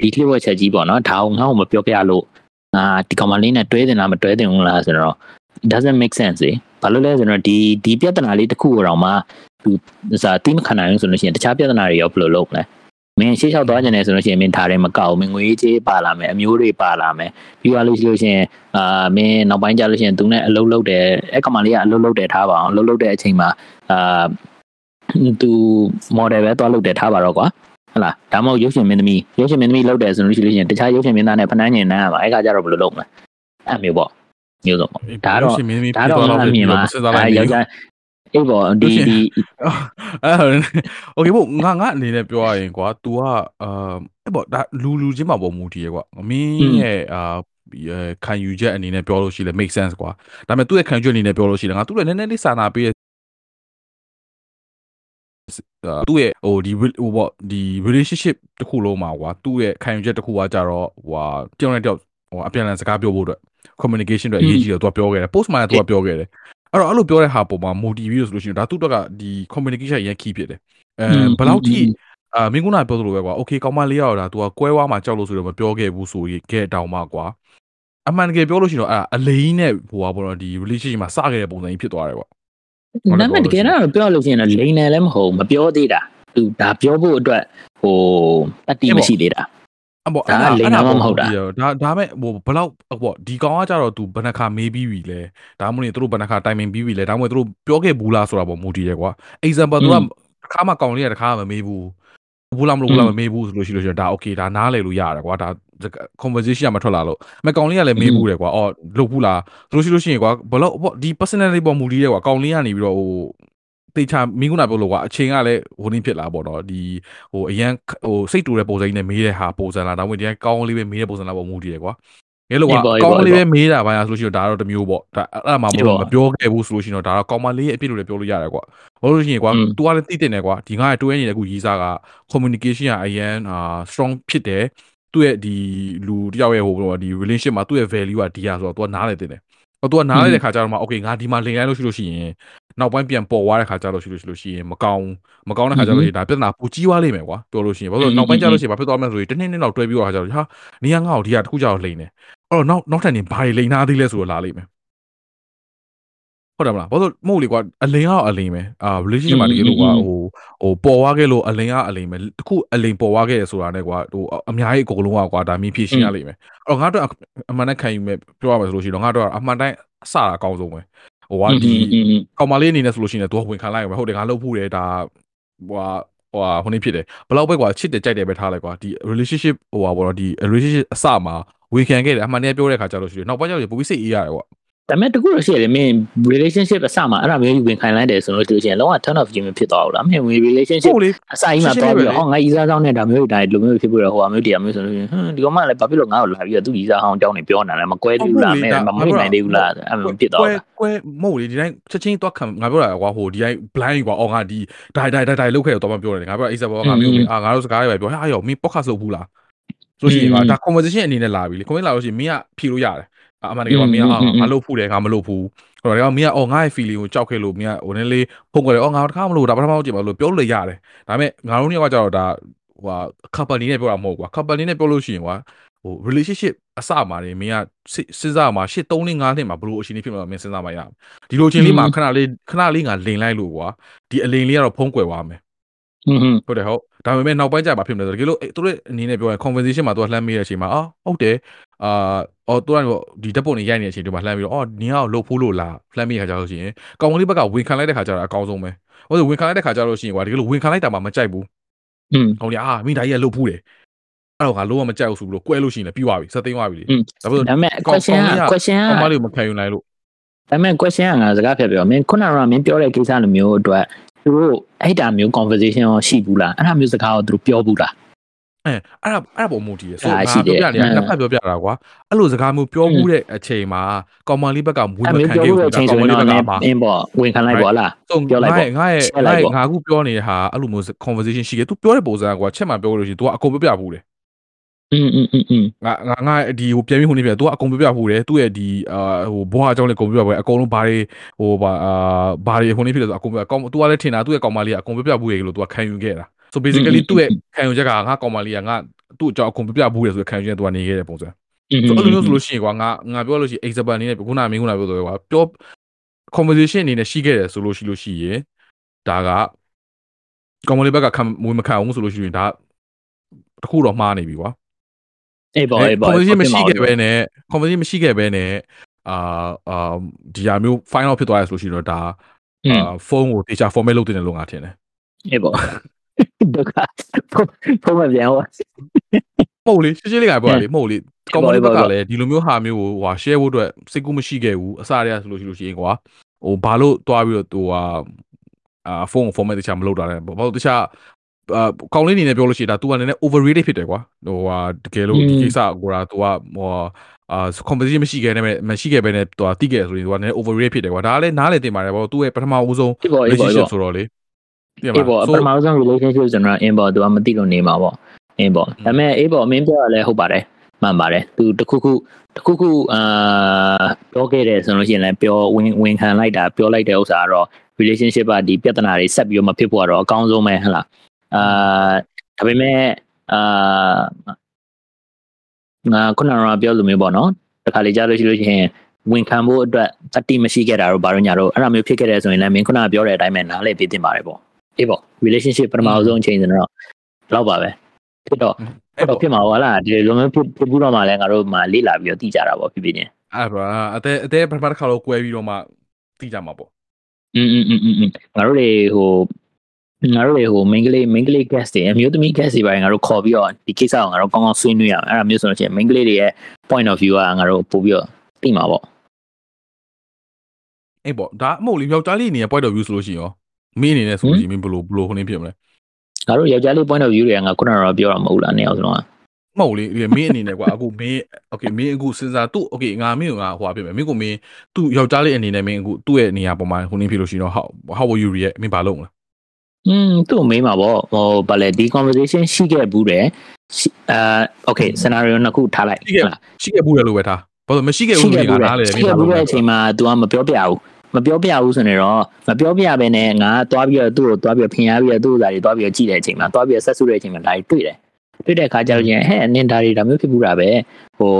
ဒီလှည့်ဝက်ချက်ကြီးပေါ့နော်ဒါအောင်ငါ့ကိုမပြောပြလို့အာဒီကောင်မလေးနဲ့တွဲတင်လားမတွဲတင်ဘူးလားဆိုတော့ it doesn't make sense လေဘာလို့လဲဆိုတော့ဒီဒီပြဿနာလေးတစ်ခုကိုတော့မှသူစာတိမခံနိုင်ဘူးဆိုလို့ရှိရင်တခြားပြဿနာတွေရောဘယ်လိုလုပ်မလဲ မင်းရှေ့လျှောက်သွားကြတယ်ဆိုလို့ရှိရင်မင်းထားတယ်မကောက်ဘူးမင်းငွေကြေးပါလာမယ်အမျိုးတွေပါလာမယ်ပြီးသွားလို့ရှိလို့ရှိရင်အာမင်းနောက်ပိုင်းကျလို့ရှိရင်သူနဲ့အလုပ်လုပ်တယ်အဲ့ကောင်မလေးကအလုပ်လုပ်တယ်ထားပါအောင်အလုပ်လုပ်တဲ့အချိန်မှာအာသူ model ပဲသွားလုပ်တယ်ထားပါတော့ကွာဟုတ်လားဒါမှမဟုတ်ရုပ်ရှင်မင်းသမီးရုပ်ရှင်မင်းသမီးလုပ်တယ်ဆိုလို့ရှိလို့ရှိရင်တခြားရုပ်ရှင်မင်းသားနဲ့ဖနှန်းညင်နှမ်းရမှာအဲ့ခါကျတော့ဘယ်လိုလုပ်မလဲအဲ့မျိုးပေါ့မျိုးစုံပေါ့ဒါတော့ရှင်မင်းသမီးဒါဖြစ်တော့သွားတော့အမြင်မှာစဉ်းစားလိုက်အဲယောက်ျား အေးပေါ့ဒီဒီ အဲโอเคဘို့ငါငါအနေနဲ့ပြောရရင်ကွာ तू ကအာအဲ့ပေါ့ဒါလူလူချင်းမှာပေါ့မူတည်ရကွာမင်းရဲ့အာခံယူချက်အနေနဲ့ပြောလို့ရှိလဲ make sense ကွာဒါပေမဲ့သူ့ရဲ့ခံယူချက်အနေနဲ့ပြောလို့ရှိလဲငါသူ့ရဲ့နည်းနည်းလေးစာနာပေးသူ့ရဲ့ဟိုဒီဟိုပေါ့ဒီ relationship တစ်ခုလုံးမှာကွာသူ့ရဲ့ခံယူချက်တစ်ခုကကြတော့ဟိုတယောက်နဲ့တယောက်ဟိုအပြန်အလှန်စကားပြောဖို့အတွက် communication အတွက်အရေးကြီးတယ်သူကပြောခဲ့တယ် post မှာလည်းသူကပြောခဲ့တယ် အဲ့တော့အဲ့လိုပြောတဲ့ဟာပုံမှာ motive လို့ဆိုလို့ရှိရင်ဒါသူ့အတွက်ကဒီ communication ရန် key ဖြစ်တယ်အဲဘယ်လောက်ထိအာမင်းကနာပြောသလိုပဲကွာ okay ကောင်းမလေးရောဒါ तू ကကွဲဝါးမှာကြောက်လို့ဆိုတော့မပြောခဲ့ဘူးဆိုရင်ခဲ့တောင်မှကွာအမှန်တကယ်ပြောလို့ရှိရင်တော့အဲ့အလိန်နဲ့ဟိုပါဘောတော့ဒီ relationship မှာစခဲ့တဲ့ပုံစံကြီးဖြစ်သွားတယ်ကွာနာမည်တကယ်တော့ပြောလို့ရှိရင်တော့လိန်နယ်လည်းမဟုတ်မပြောသေးတာသူဒါပြောဖို့အတွက်ဟိုအတိမရှိသေးတာ အပေါ့ဒါကလိမ်တာမှမဟုတ်တာဒါဒါမဲ့ဟိုဘယ်လောက်ပေါ့ဒီကောင်ကကြတော့ तू ဘယ်နှခါမေးပြီးပြီလဲဒါမှမဟုတ်သူတို့ဘယ်နှခါတိုင်ပင်ပြီးပြီလဲဒါမှမဟုတ်သူတို့ပြောခဲ့ဘူးလားဆိုတာပေါ့မူတည်ရကွာ example သူကတစ်ခါမှကောင်လေးကတစ်ခါမှမမေးဘူးဘူးလားမလို့ဘူးလားမမေးဘူးဆိုလို့ရှိလို့ရှိရင်ဒါ okay ဒါနားလေလို့ရတယ်ကွာဒါ conversation ကမထွက်လာလို့မကောင်လေးကလည်းမေးဘူးတယ်ကွာအော်လုပ်ဘူးလားဆိုလို့ရှိလို့ရှိရင်ကွာဘယ်လောက်ပေါ့ဒီ personality ပေါ်မူတည်ရကွာကောင်လေးကနေပြီးတော့ဟို တေချာမင်းကနာပြောလို့ကွာအချိန်ကလည်းဟိုနည်းဖြစ်လာပေါ့နော်ဒီဟိုအရန်ဟိုစိတ်တူတဲ့ပုံစံနဲ့မေးတဲ့ဟာပုံစံလားဒါမှမဟုတ်ဒီကောင်းလေးပဲမေးတဲ့ပုံစံလားပေါ့မူတည်ရကွာငယ်လို့ကကောင်းလေးပဲမေးတာပါရဆိုလို့ရှိရင်ဒါတော့တမျိုးပေါ့ဒါအဲ့ဒါမှမဟုတ်မပြောခဲ့ဘူးဆိုလို့ရှိရင်တော့ဒါတော့ကောင်းမလေးရဲ့အဖြစ်လို့လည်းပြောလို့ရတယ်ကွာဘာလို့ရှိရင်ကွာ तू ကလည်းသိတဲ့နယ်ကွာဒီငါရဲ့တွဲနေတဲ့ခုရေးစားက communication ကအရန်အာ strong ဖြစ်တယ်သူ့ရဲ့ဒီလူတယောက်ရဲ့ဟိုဒီ relationship မှာသူ့ရဲ့ value ကဒီရဆိုတော့ तू ကနားလေတဲ့တယ် တော့ तू ကနားလေတဲ့ခါကျတော့မှ okay ငါဒီမှာလင်လိုက်လို့ရှိလို့ရှိရင်နောက်ပိုင်းပြန်ပေါ်သွားတဲ့ခါကျတော့ရှိလို့ရှိလို့ရှိရင်မကောင်းမကောင်းတဲ့ခါကျတော့ဒါပြဿနာပူကြီးသွားလိမ့်မယ်ကွာပြောလို့ရှိရင်ဘာလို့နောက်ပိုင်းကျလို့ရှိရင်ဘာဖြစ်သွားမလဲဆိုရင်တနေ့နေ့လောက်တွဲပြီးတော့ခါကျတော့ဟာနေရငါ့ကိုဒီကတစ်ခုကျတော့လိမ့်နေအဲ့တော့နောက်နောက်ထပ်နေဘာတွေလိမ့်နာသေးလဲဆိုတော့လာလိမ့်မယ် ဟုတ်တယ်မလားဘာလို့မဟုတ်လေကွာအလိန်ကအလိန်ပဲအာ relationship မှာတကယ်လို့ကွာဟိုဟိုပေါ်သွားခဲ့လို့အလိန်ကအလိန်ပဲတခုအလိန်ပေါ်သွားခဲ့ရဆိုတာနဲ့ကွာဟိုအများကြီးအကုန်လုံးကကွာဒါမြင်ဖြည့်ရှင်းရလိမ့်မယ်အဲ့တော့ငါတို့အမှန်နဲ့ခံယူမဲ့ပြောရမယ်ဆိုလို့ရှိရင်တော့ငါတို့အမှန်တိုင်းအစတာအကောင်းဆုံးပဲဟိုကဒီကောင်မလေးအနေနဲ့ဆိုလို့ရှိရင် तू ဝင်ခံလိုက်ရမယ်ဟုတ်တယ်ငါလှုပ်ဖို့တယ်ဒါဟိုဟိုဟိုနေဖြစ်တယ်ဘယ်လောက်ပဲကွာချစ်တယ်ကြိုက်တယ်ပဲထားလိုက်ကွာဒီ relationship ဟိုပါဘောတော့ဒီ relationship အစမှာဝင်ခံခဲ့တယ်အမှန်တည်းပြောတဲ့ခါကျတော့ရှိတယ်နောက်ပိုင်းကျတော့ပိုပြီးစိတ်အေးရတယ်ကွာ ဒါပေမဲ့တခုတော့ရှိရတယ်မင်း relationship အစမှာအဲ့ဒါမျိုးဝင်ခိုင်းလိုက်တယ်ဆိုလို့ရှိရင်လုံးဝ turn off ကြီးမဖြစ်သွားဘူးလားမင်း relationship ဟုတ်လေအစကြီးမှာတော့ပြီးတော့ဟောငါဤစားဆောင်နဲ့ဒါမျိုးဒါလိုမျိုးဖြစ်ပြီးတော့ဟိုအမျိုးတရားမျိုးဆိုလို့ရှိရင်ဟမ်ဒီကောင်မလည်းဘာဖြစ်လို့ငါ့ကိုလာပြီးတော့သူဤစားအောင်အကြောင်းနေပြောနေတာလဲမကွဲသေးဘူးလားမင်းမမွေးနိုင်သေးဘူးလားအဲ့လိုဖြစ်သွားကွဲတာကွဲမဟုတ်လေဒီတိုင်းချက်ချင်းသွားခံငါပြောတာကွာဟိုဒီတိုင်း blind ကွာအော်ငါဒီဒိုင်ဒိုင်ဒိုင်ဒိုင်လုတ်ခဲ့တော့မပြောတယ်ငါပြောအိစဘောငါမျိုးအာငါတို့စကားတွေပဲပြောဟာရောမင်း podcast လုပ်ဘူးလားဆိုရှင်ကဒါ conversation အနေနဲ့လာပြီလေ comment လာလို့ရှိရင်မင်းကဖြေလို့ရတယ် အမှန်တကယ်ကမင်းကငါလုပ်ဖို့တယ်ငါမလုပ်ဘူးဟိုတော့မင်းကအော်ငါရဲ့ feeling ကိုကြောက်ခဲ့လို့မင်းကဟိုနည်းလေးဖုန်းကြတယ်အော်ငါတခါမလို့ဒါပထမဆုံးကြည့်ပါလို့ပြောလို့ရတယ်ဒါပေမဲ့ငါတို့နှစ်ယောက်ကကြတော့ဒါဟိုဟာ company နဲ့ပြောတာမဟုတ်ကွာ company နဲ့ပြောလို့ရှိရင်ကွာဟို relationship အစမှာနေမင်းကစဉ်းစားမှာရှစ်3 5နှစ်မှာဘလို့အချိန်လေးဖြစ်မှာမင်းစဉ်းစားမှရဒီလိုအချိန်လေးမှာခဏလေးခဏလေးငါလိန်လိုက်လို့ကွာဒီအလိန်လေးကတော့ဖုံးကွယ်သွားမယ်ဟွန်းဟွန်းဟုတ်တယ်ဟုတ် ဒါပေမဲ့နောက်ပိုင်းကျဘာဖြစ်မလဲဆိုတော့တကယ်လို့သူတို့အနေနဲ့ပြောရင် conversation မှာသူကလှမ်းမေးတဲ့အချိန်မှာအော်ဟုတ်တယ်အာအော်သူကတော့ဒီဓာတ်ပုံတွေရိုက်နေတဲ့အချိန်တွေမှာလှမ်းပြီးတော့အော်နင်ကတော့လှုပ်ဖို့လို့လားလှမ်းမေးခါကြလို့ရှိရင်ကောင်ကလေးဘက်ကဝင်ခံလိုက်တဲ့ခါကျတော့အကောင်းဆုံးပဲဟုတ်တယ်ဝင်ခံလိုက်တဲ့ခါကျလို့ရှိရင်ကွာတကယ်လို့ဝင်ခံလိုက်တာမှမကြိုက်ဘူးဟွန်းကောင်ကြီးအာမိသားကြီးကလှုပ်ဖို့တယ်အဲ့တော့ကလုံးဝမကြိုက်ဘူးဆိုပြီးတော့ကွဲလို့ရှိရင်လည်းပြီးသွားပြီစက်သိမ်းသွားပြီလေဒါပေမဲ့ဒါပေမဲ့ question က question ကောင်မကလေးကိုမခံယူနိုင်လို့ဒါပေမဲ့ question ကငါစကားဖြတ်ပြောမင်းခုနကမင်းပြောတဲ့ကိစ္စလိုမျိုးအတွက် သူတို့အဲ့ဒါမျိုး conversation ရောရှိဘူးလားအဲ့ဒါမျိုးစကားကိုသူတို့ပြောဘူးလားအဲအဲ့ဒါအဲ့ဒါပုံမူတည်ရဆိုဒါငါရှိတယ်ပြောပြနေတာဟမ်နှစ်ဖက်ပြောပြတာကွာအဲ့လိုစကားမျိုးပြောမှုတဲ့အချိန်မှာကောင်မလေးဘက်ကမွေးအဲ့မမျိုးခံပြောခဲ့ဖို့ဘူးအချိန်ကောင်ဆိုမရင်လေးဘတော့က်ကမှာအင်းပေါ့ဝင်ခံလိုက်ပါလားဆိုပြောလိုက်ငါပေါ့ရဲ့ငါရဲ့ share လိုက်ပေါ့ငါအခုပြောနေတဲ့ဟာအဲ့လိုမျိုး conversation ရှိခဲ့ तू ပြောတဲ့ပုံစံကွာချက်မှပြောလို့ရှိရင် तू ကအကုန်ပြပြဘူးတယ် อืมอืมอืมอืม ငါငါငါဒီဟိုပြန်ပြီးဟိုနေပြ तू ကအကုန်ပြပြဘူးတယ်သူ့ရဲ့ဒီအာဟိုဘွားအကြောင်းလေးအကုန်ပြပြဘူးအကုန်လုံးဘာတွေဟိုဘာအာဘာတွေဟိုနေဖြစ်လဲဆိုအကုန်ပြကောင် तू ကလည်းထင်တာသူ့ရဲ့ကောင်မလေးကအကုန်ပြပြဘူးရေလို့ तू ကခံယူခဲ့တာ so basically သူ့ရဲ့ခံယူချက်ကငါကောင်မလေးကငါသူ့အကြောင်းအကုန်ပြပြဘူးတယ်ဆိုခံယူချက် तू ကနေခဲ့တဲ့ပုံစံ อืม ဆိုအဲ့လိုမျိုးဆိုလို့ရှိရင်ကွာငါငါပြောလို့ရှိရင် example အနေနဲ့ခုနမင်းခုနပြောတော့ကွာပြော conversation အနေနဲ့ရှိခဲ့တယ်ဆိုလို့ရှိလို့ရှိရင်ဒါကကောင်မလေးဘက်ကခံမွေးမခံအောင်ဆိုလို့ရှိရင်ဒါ တစ်ခုတော့မှားနေပြီကွာ အေးပေါ့အေးပေါ့ conversation မရှိခဲ့ပဲနဲ့ conversation မရှိခဲ့ပဲနဲ့အာအာဒီဟာမျိုး final ဖြစ်သွားရဆိုလို့ရှိရင်တော့ဒါအာဖုန်းကိုတေချာ format လုပ်တင်တယ်လို့ငါထင်တယ်အေးပေါ့ဒုက္ခဖုန်းမပြန်ဟောမဟုတ်လေရှင်းရှင်းလေးကပြောရလေမဟုတ်လေကောင်းမလေးဘက်ကလည်းဒီလိုမျိုးဟာမျိုးကိုဟို share ဖို့အတွက်စိတ်ကူးမရှိခဲ့ဘူးအစားရဆိုလို့ရှိလို့ရှိရင်ကွာဟိုဘာလို့တွားပြီးတော့ဟိုဟာအာဖုန်းကို format တခြားမလုပ်တာလဲဘာလို့တခြား အာကောင်းလေးအနေနဲ့ပြောလို့ရှိရင်ဒါ तू ကလည်း overrated ဖြစ်တယ်ကွာဟိုဟာတကယ်လို့ဒီကိစ္စကိုဒါ तू ကဟိုအာ competition မရှိခဲ့နဲ့မရှိခဲ့ပဲနဲ့ तू ကတိခဲ့ဆိုရင် तू ကလည်း overrated ဖြစ်တယ်ကွာဒါကလည်းနားလည်တင်ပါတယ်ပေါ့ तू ရဲ့ပထမဦးဆုံး relationship ဆိုတော့လေ အေးပေါ့ပထမဆုံး relationship ဆိုတော့ in ပေါ့ तू ကမသိလို့နေမှာပေါ့အင်းပေါ့ဒါပေမဲ့အေးပေါ့မင်းပြောရလဲဟုတ်ပါတယ်မှန်ပါတယ်သူတခုခုတခုခုအာပြောခဲ့တယ်ဆိုလို့ရှိရင်လည်းပြောဝင်ဝင်ခံလိုက်တာပြောလိုက်တဲ့ဥစ္စာကတော့ relationship ကဒီပြဿနာတွေဆက်ပြီးတော့မဖြစ်ဖို့ကတော့အကောင်းဆုံးပဲဟဟလား အာဒါပေမဲ့အာငါခုနကပြောလိုမျိုးပေါ့နော်တခါလေကြားလို့ရှိလို့ရှိရင်ဝင်ခံဖို့အတွက်အတိမရှိခဲ့တာတော့ဘာလို့ညာတော့အဲ့လိုမျိုးဖြစ်ခဲ့တယ်ဆိုရင်လည်းမင်းခုနကပြောတဲ့အတိုင်းပဲနားလည်ပြီးတင်ပါတယ်ပေါ့အေးပေါ့ relationship ပထမဆုံးအချိန်ဆိုတော့လောက်ပါပဲဖြစ်တော့အဲ့တော့ဖြစ်မှာဟုတ်လားဒီလိုမျိုးဖြစ်ဖြစ်ဘူးတော့မှလည်းငါတို့မှလေ့လာပြီးတော့သိကြတာပေါ့ဖြစ်ဖြစ်ချင်း အဲ့ဒါအတဲအတဲပထမတစ်ခါတော့꿰ပြီးတော့မှသိကြမှာပေါ့ อืมอืมอืมอืมငါတို့တွေဟို ငါတို့တွေဟို main ကလေး main ကလေး guest တွေအမျိုးသမီး guest တွေပိုင်းငါတို့ခေါ်ပြီးတော့ဒီကိစ္စကိုငါတို့ကောင်းကောင်းဆွေးနွေးအောင်အဲ့ဒါမျိုးဆိုလို့ရှိရင် main ကလေးတွေရဲ့ point of view ကငါတို့ပို့ပြီးတော့သိမှာပေါ့အေးပေါ့ဒါအမဟုတ်လေယောက်ျားလေးအနေနဲ့ point of view ဆိုလို့ရှိရင်ရောမင်းအနေနဲ့ဆိုလို့ရှိရင်မင်းဘယ်လိုဘယ်လိုခင်းဖြစ်မလဲငါတို့ယောက်ျားလေး point of view တွေကငါခုနကတော့ပြောတာမဟုတ်လားနေအောင်ဆိုတော့မဟုတ်လေဒီမင်းအနေနဲ့ကွာအခုမင်း okay မင်းအခုစဉ်းစားသူ okay ငါမင်းကငါဟိုဟာဖြစ်မယ်မင်းကမင်းသူ့ယောက်ျားလေးအနေနဲ့မင်းအခုသူ့ရဲ့နေရာပေါ်မှာဟိုနေဖြစ်လို့ရှိရင်တော့ how how will you react မင်းဘာလုပ်မလဲ อืมသူ့မေးမှာပေါ့ဟိုဗာလေဒီ conversation ရှိခဲ့ဘူးတယ်အာ okay scenario နှစ်ခုထားလိုက် ရှိခဲ့ရှိခဲ့ဘူးရလို့ပဲထားဘာလို့မရှိခဲ့ဘူးလို့ငါနားလေ ရှိခဲ့ဘူးတဲ့အချိန်မှာ तू ကမပြောပြဘူးမပြောပြဘူးဆိုနေတော့မပြောပြဘဲနဲ့ငါသွားပြီးတော့သူ့ကိုသွားပြီးတော့ဖင်ရပြီးတော့သူ့ဥစားတွေသွားပြီးတော့ကြည့်တဲ့အချိန်မှာသွားပြီးတော့ဆက်ဆုတဲ့အချိန်မှာဒါတွေတွေ့တယ်တွေ့တဲ့အခါကျတော့ရင်ဟဲ့နင်ဒါတွေဒါမျိုးဖြစ်ဘူးတာပဲဟို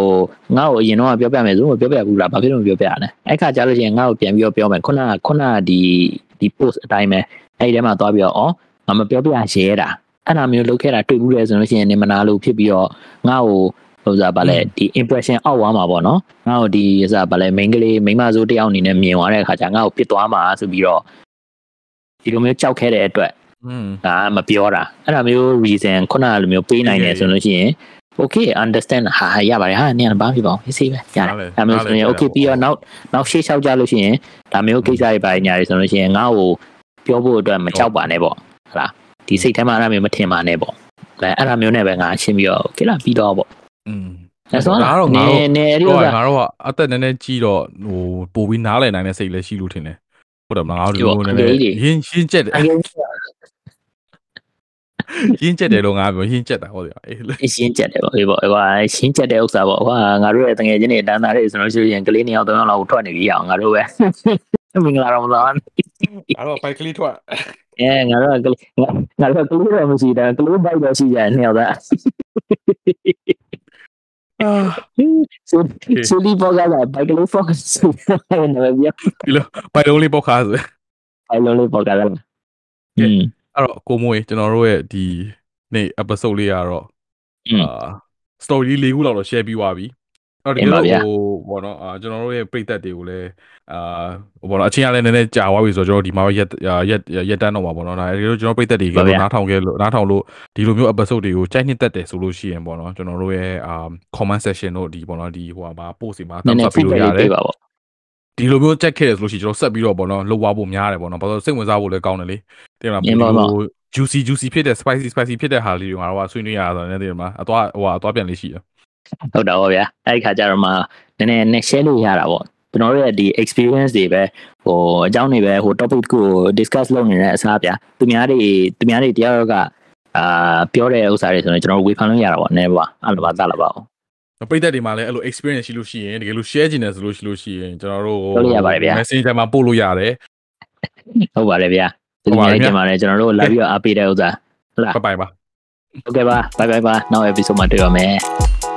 ငါ့ကိုအရင်တော့ပြောပြမယ်ဆိုမပြောပြဘူးလားဘာဖြစ်လို့မပြောပြရလဲအဲ့ခါကျတော့ရင်ငါ့ကိုပြန်ပြီးတော့ပြောမယ်ခုနကခုနကဒီဒီ post အတိုင်းပဲ အဲ့ဒီထဲမှာသွားပြီးတော့ဩငါမပြောပြရဲတာအဲ့လိုမျိုးလုပ်ခဲ့တာတွေ့ဘူးလေဆိုလို့ရှိရင်နင်မနာလို့ဖြစ်ပြီးတော့ငါ့ကိုဟိုစားဗာလဲဒီ impression အောက်သွားမှာပေါ့နော်ငါ့ကိုဒီစားဗာလဲ main ကလေးမိန်းမစိုးတယောက်အနေနဲ့မြင်သွားတဲ့အခါကျငါ့ကိုပြစ်သွားမှာဆိုပြီးတော့ဒီလိုမျိုးကြောက်ခဲ့တဲ့အတွက်อืมဒါမပြောတာအဲ့ဒါမျိုး reason ခုနကလိုမျိုးပေးနိုင်တယ်ဆိုလို့ရှိရင် okay understand ဟာရပါတယ်ဟာနင်ကဘာဖြစ်ပါ့အေးစေးပဲရတယ်ဒါမျိုးဆိုရင် okay ပြီးတော့နောက်နောက်ရှေ့လျှောက်ကြလို့ရှိရင်ဒါမျိုးကိစ္စတွေပါညာတွေဆိုလို့ရှိရင်ငါ့ကို ပြောဖို့အတွက်မကြောက်ပါနဲ့ပေါ့ဟုတ်လားဒီစိတ်ထဲမှာအဲ့ဒါမျိုးမထင်ပါနဲ့ပေါ့အဲအဲ့ဒါမျိုးနဲ့ပဲငါရှင်းပြီးတော့ okay လားပြီးတော့ပေါ့อืมအဲ့ဆိုဒါတော့ငါနေတို့နေအဲ့ဒီတော့ဥစ္စာငါတို့ကအသက်နည်းနည်းကြီးတော့ဟိုပို့ပြီးနားလည်နိုင်တဲ့စိတ်လည်းရှိလို့ထင်တယ်ဟုတ်တယ်မလားငါတို့ဒီလိုနည်းနည်းရင်းရင်းချက်တယ်အရင်ရင်းချက်တယ်လို့ငါပြောရင်းချက်တာဟုတ်တယ်အေးလေရှင်းချက်တယ်ပေါ့ဟေးပေါ့ဟိုရှင်းချက်တဲ့ဥစ္စာပေါ့ဟိုငါတို့ရဲ့တငယ်ချင်းတွေတန်းသားတွေဆိုလို့ရှိရင်ကလေးနှစ်ယောက်သုံးယောက်လောက်ထွက်နေပြီအောင်ငါတို့ပဲ မင်္ဂလာရမလာန်အဲ့တော့ပိုက်ကလေးထွက်အဲငါတို့ကလေးငါတို့ကလေးတော့မရှိတာကလေးဘိုက်တော့ရှိကြတယ်နှစ်ယောက်သားဆိုဆိုလီပေါ်ကလာဘိုက်ကလေးဖောက်ဆိုနေဗျာဒီလိုဘိုက်လုံးလေးပေါ်ခါဆိုဘိုက်လုံးလေးပေါ်ကလာอืมအဲ့တော့ကိုမွေကျွန်တော်တို့ရဲ့ဒီနေ့ episode လေးကတော့အာ story လေးခုလောက်တော့ share ပြီးသွားပြီ တော့ဒီတင်ပါလိုဗျာဟိုဘောနော်အာကျွန်တော်တို့ရဲ့ပရိသတ်တွေကိုလည်းအာဘောနော်အချင်းကလည်းနည်းနည်းကြာသွားပြီဆိုတော့ကျွန်တော်ဒီမှာရက်ရက်ရက်တန်းတော့မှာပေါ့နော်ဒါဒီလိုကျွန်တော်ပရိသတ်တွေကနားထောင်ခဲ့လို့နားထောင်လို့ဒီလိုမျိုး episode တွေကိုကြိုက်နှစ်သက်တယ်ဆိုလို့ရှိရင်ပေါ့နော်ကျွန်တော်တို့ရဲ့အာ comment section တို့ဒီပေါ့နော်ဒီဟိုဟာ post တွေမှာနည်း thumbs နည်း up ပြီးလို့ရတယ် feedback ပါပေါ့ဒီလိုမျိုးကြက်ခဲ့တယ်ဆိုလို့ရှိရင်ကျွန်တော်ဆက်ပြီးတော့ပေါ့နော်လှုပ်သွားဖို့များတယ်ပေါ့နော်ဘာလို့စိတ်ဝင်စားဖို့လည်းကောင်းတယ်လေတင်လားမြင်ပါပါ juicy juicy ဖြစ်တဲ့ spicy spicy ဖြစ်တဲ့ဟာလေးတွေငါတို့ကဆွေးနွေးရတာလည်းတင်မှာအသွားဟိုအသွားပြန်လေးရှိတယ် ဟုတ်တာပေါ့ဗျာအဲ့ဒီခါကျတော့မှနည်းနည်းနဲ့ share လို့ရတာပေါ့ကျွန်တော်တို့ရဲ့ဒီ experience တွေပဲဟိုအကြောင်းတွေပဲဟို topic ကို discuss လုပ်နေတဲ့အစားဗျာသူများတွေသူများတွေတယောက်ကအာပြောတဲ့ဥစ္စာတွေဆိုရင်ကျွန်တော်တို့ဝေဖန်လို့ရတာပေါ့နည်းပါအဲ့လိုပါသလားပါအောင်ပရိသတ်တွေမှာလည်းအဲ့လို experience ရှိလို့ရှိရင်တကယ်လို့ share ချင်တယ်ဆိုလို့ရှိလို့ရှိရင်ကျွန်တော်တို့ပြောလို့ရပါတယ်ဗျာ messenger မှာပို့လို့ရတယ်ဟုတ်ပါတယ်ဗျာသူများတွေတင်ပါတယ်ကျွန်တော်တို့လာပြီးတော့အားပေးတဲ့ဥစ္စာဟုတ်လားဘိုင်ဘိုင်ပါဟုတ်ကဲ့ပါ bye bye ပါနောက် episode မှာတွေ့ရမယ်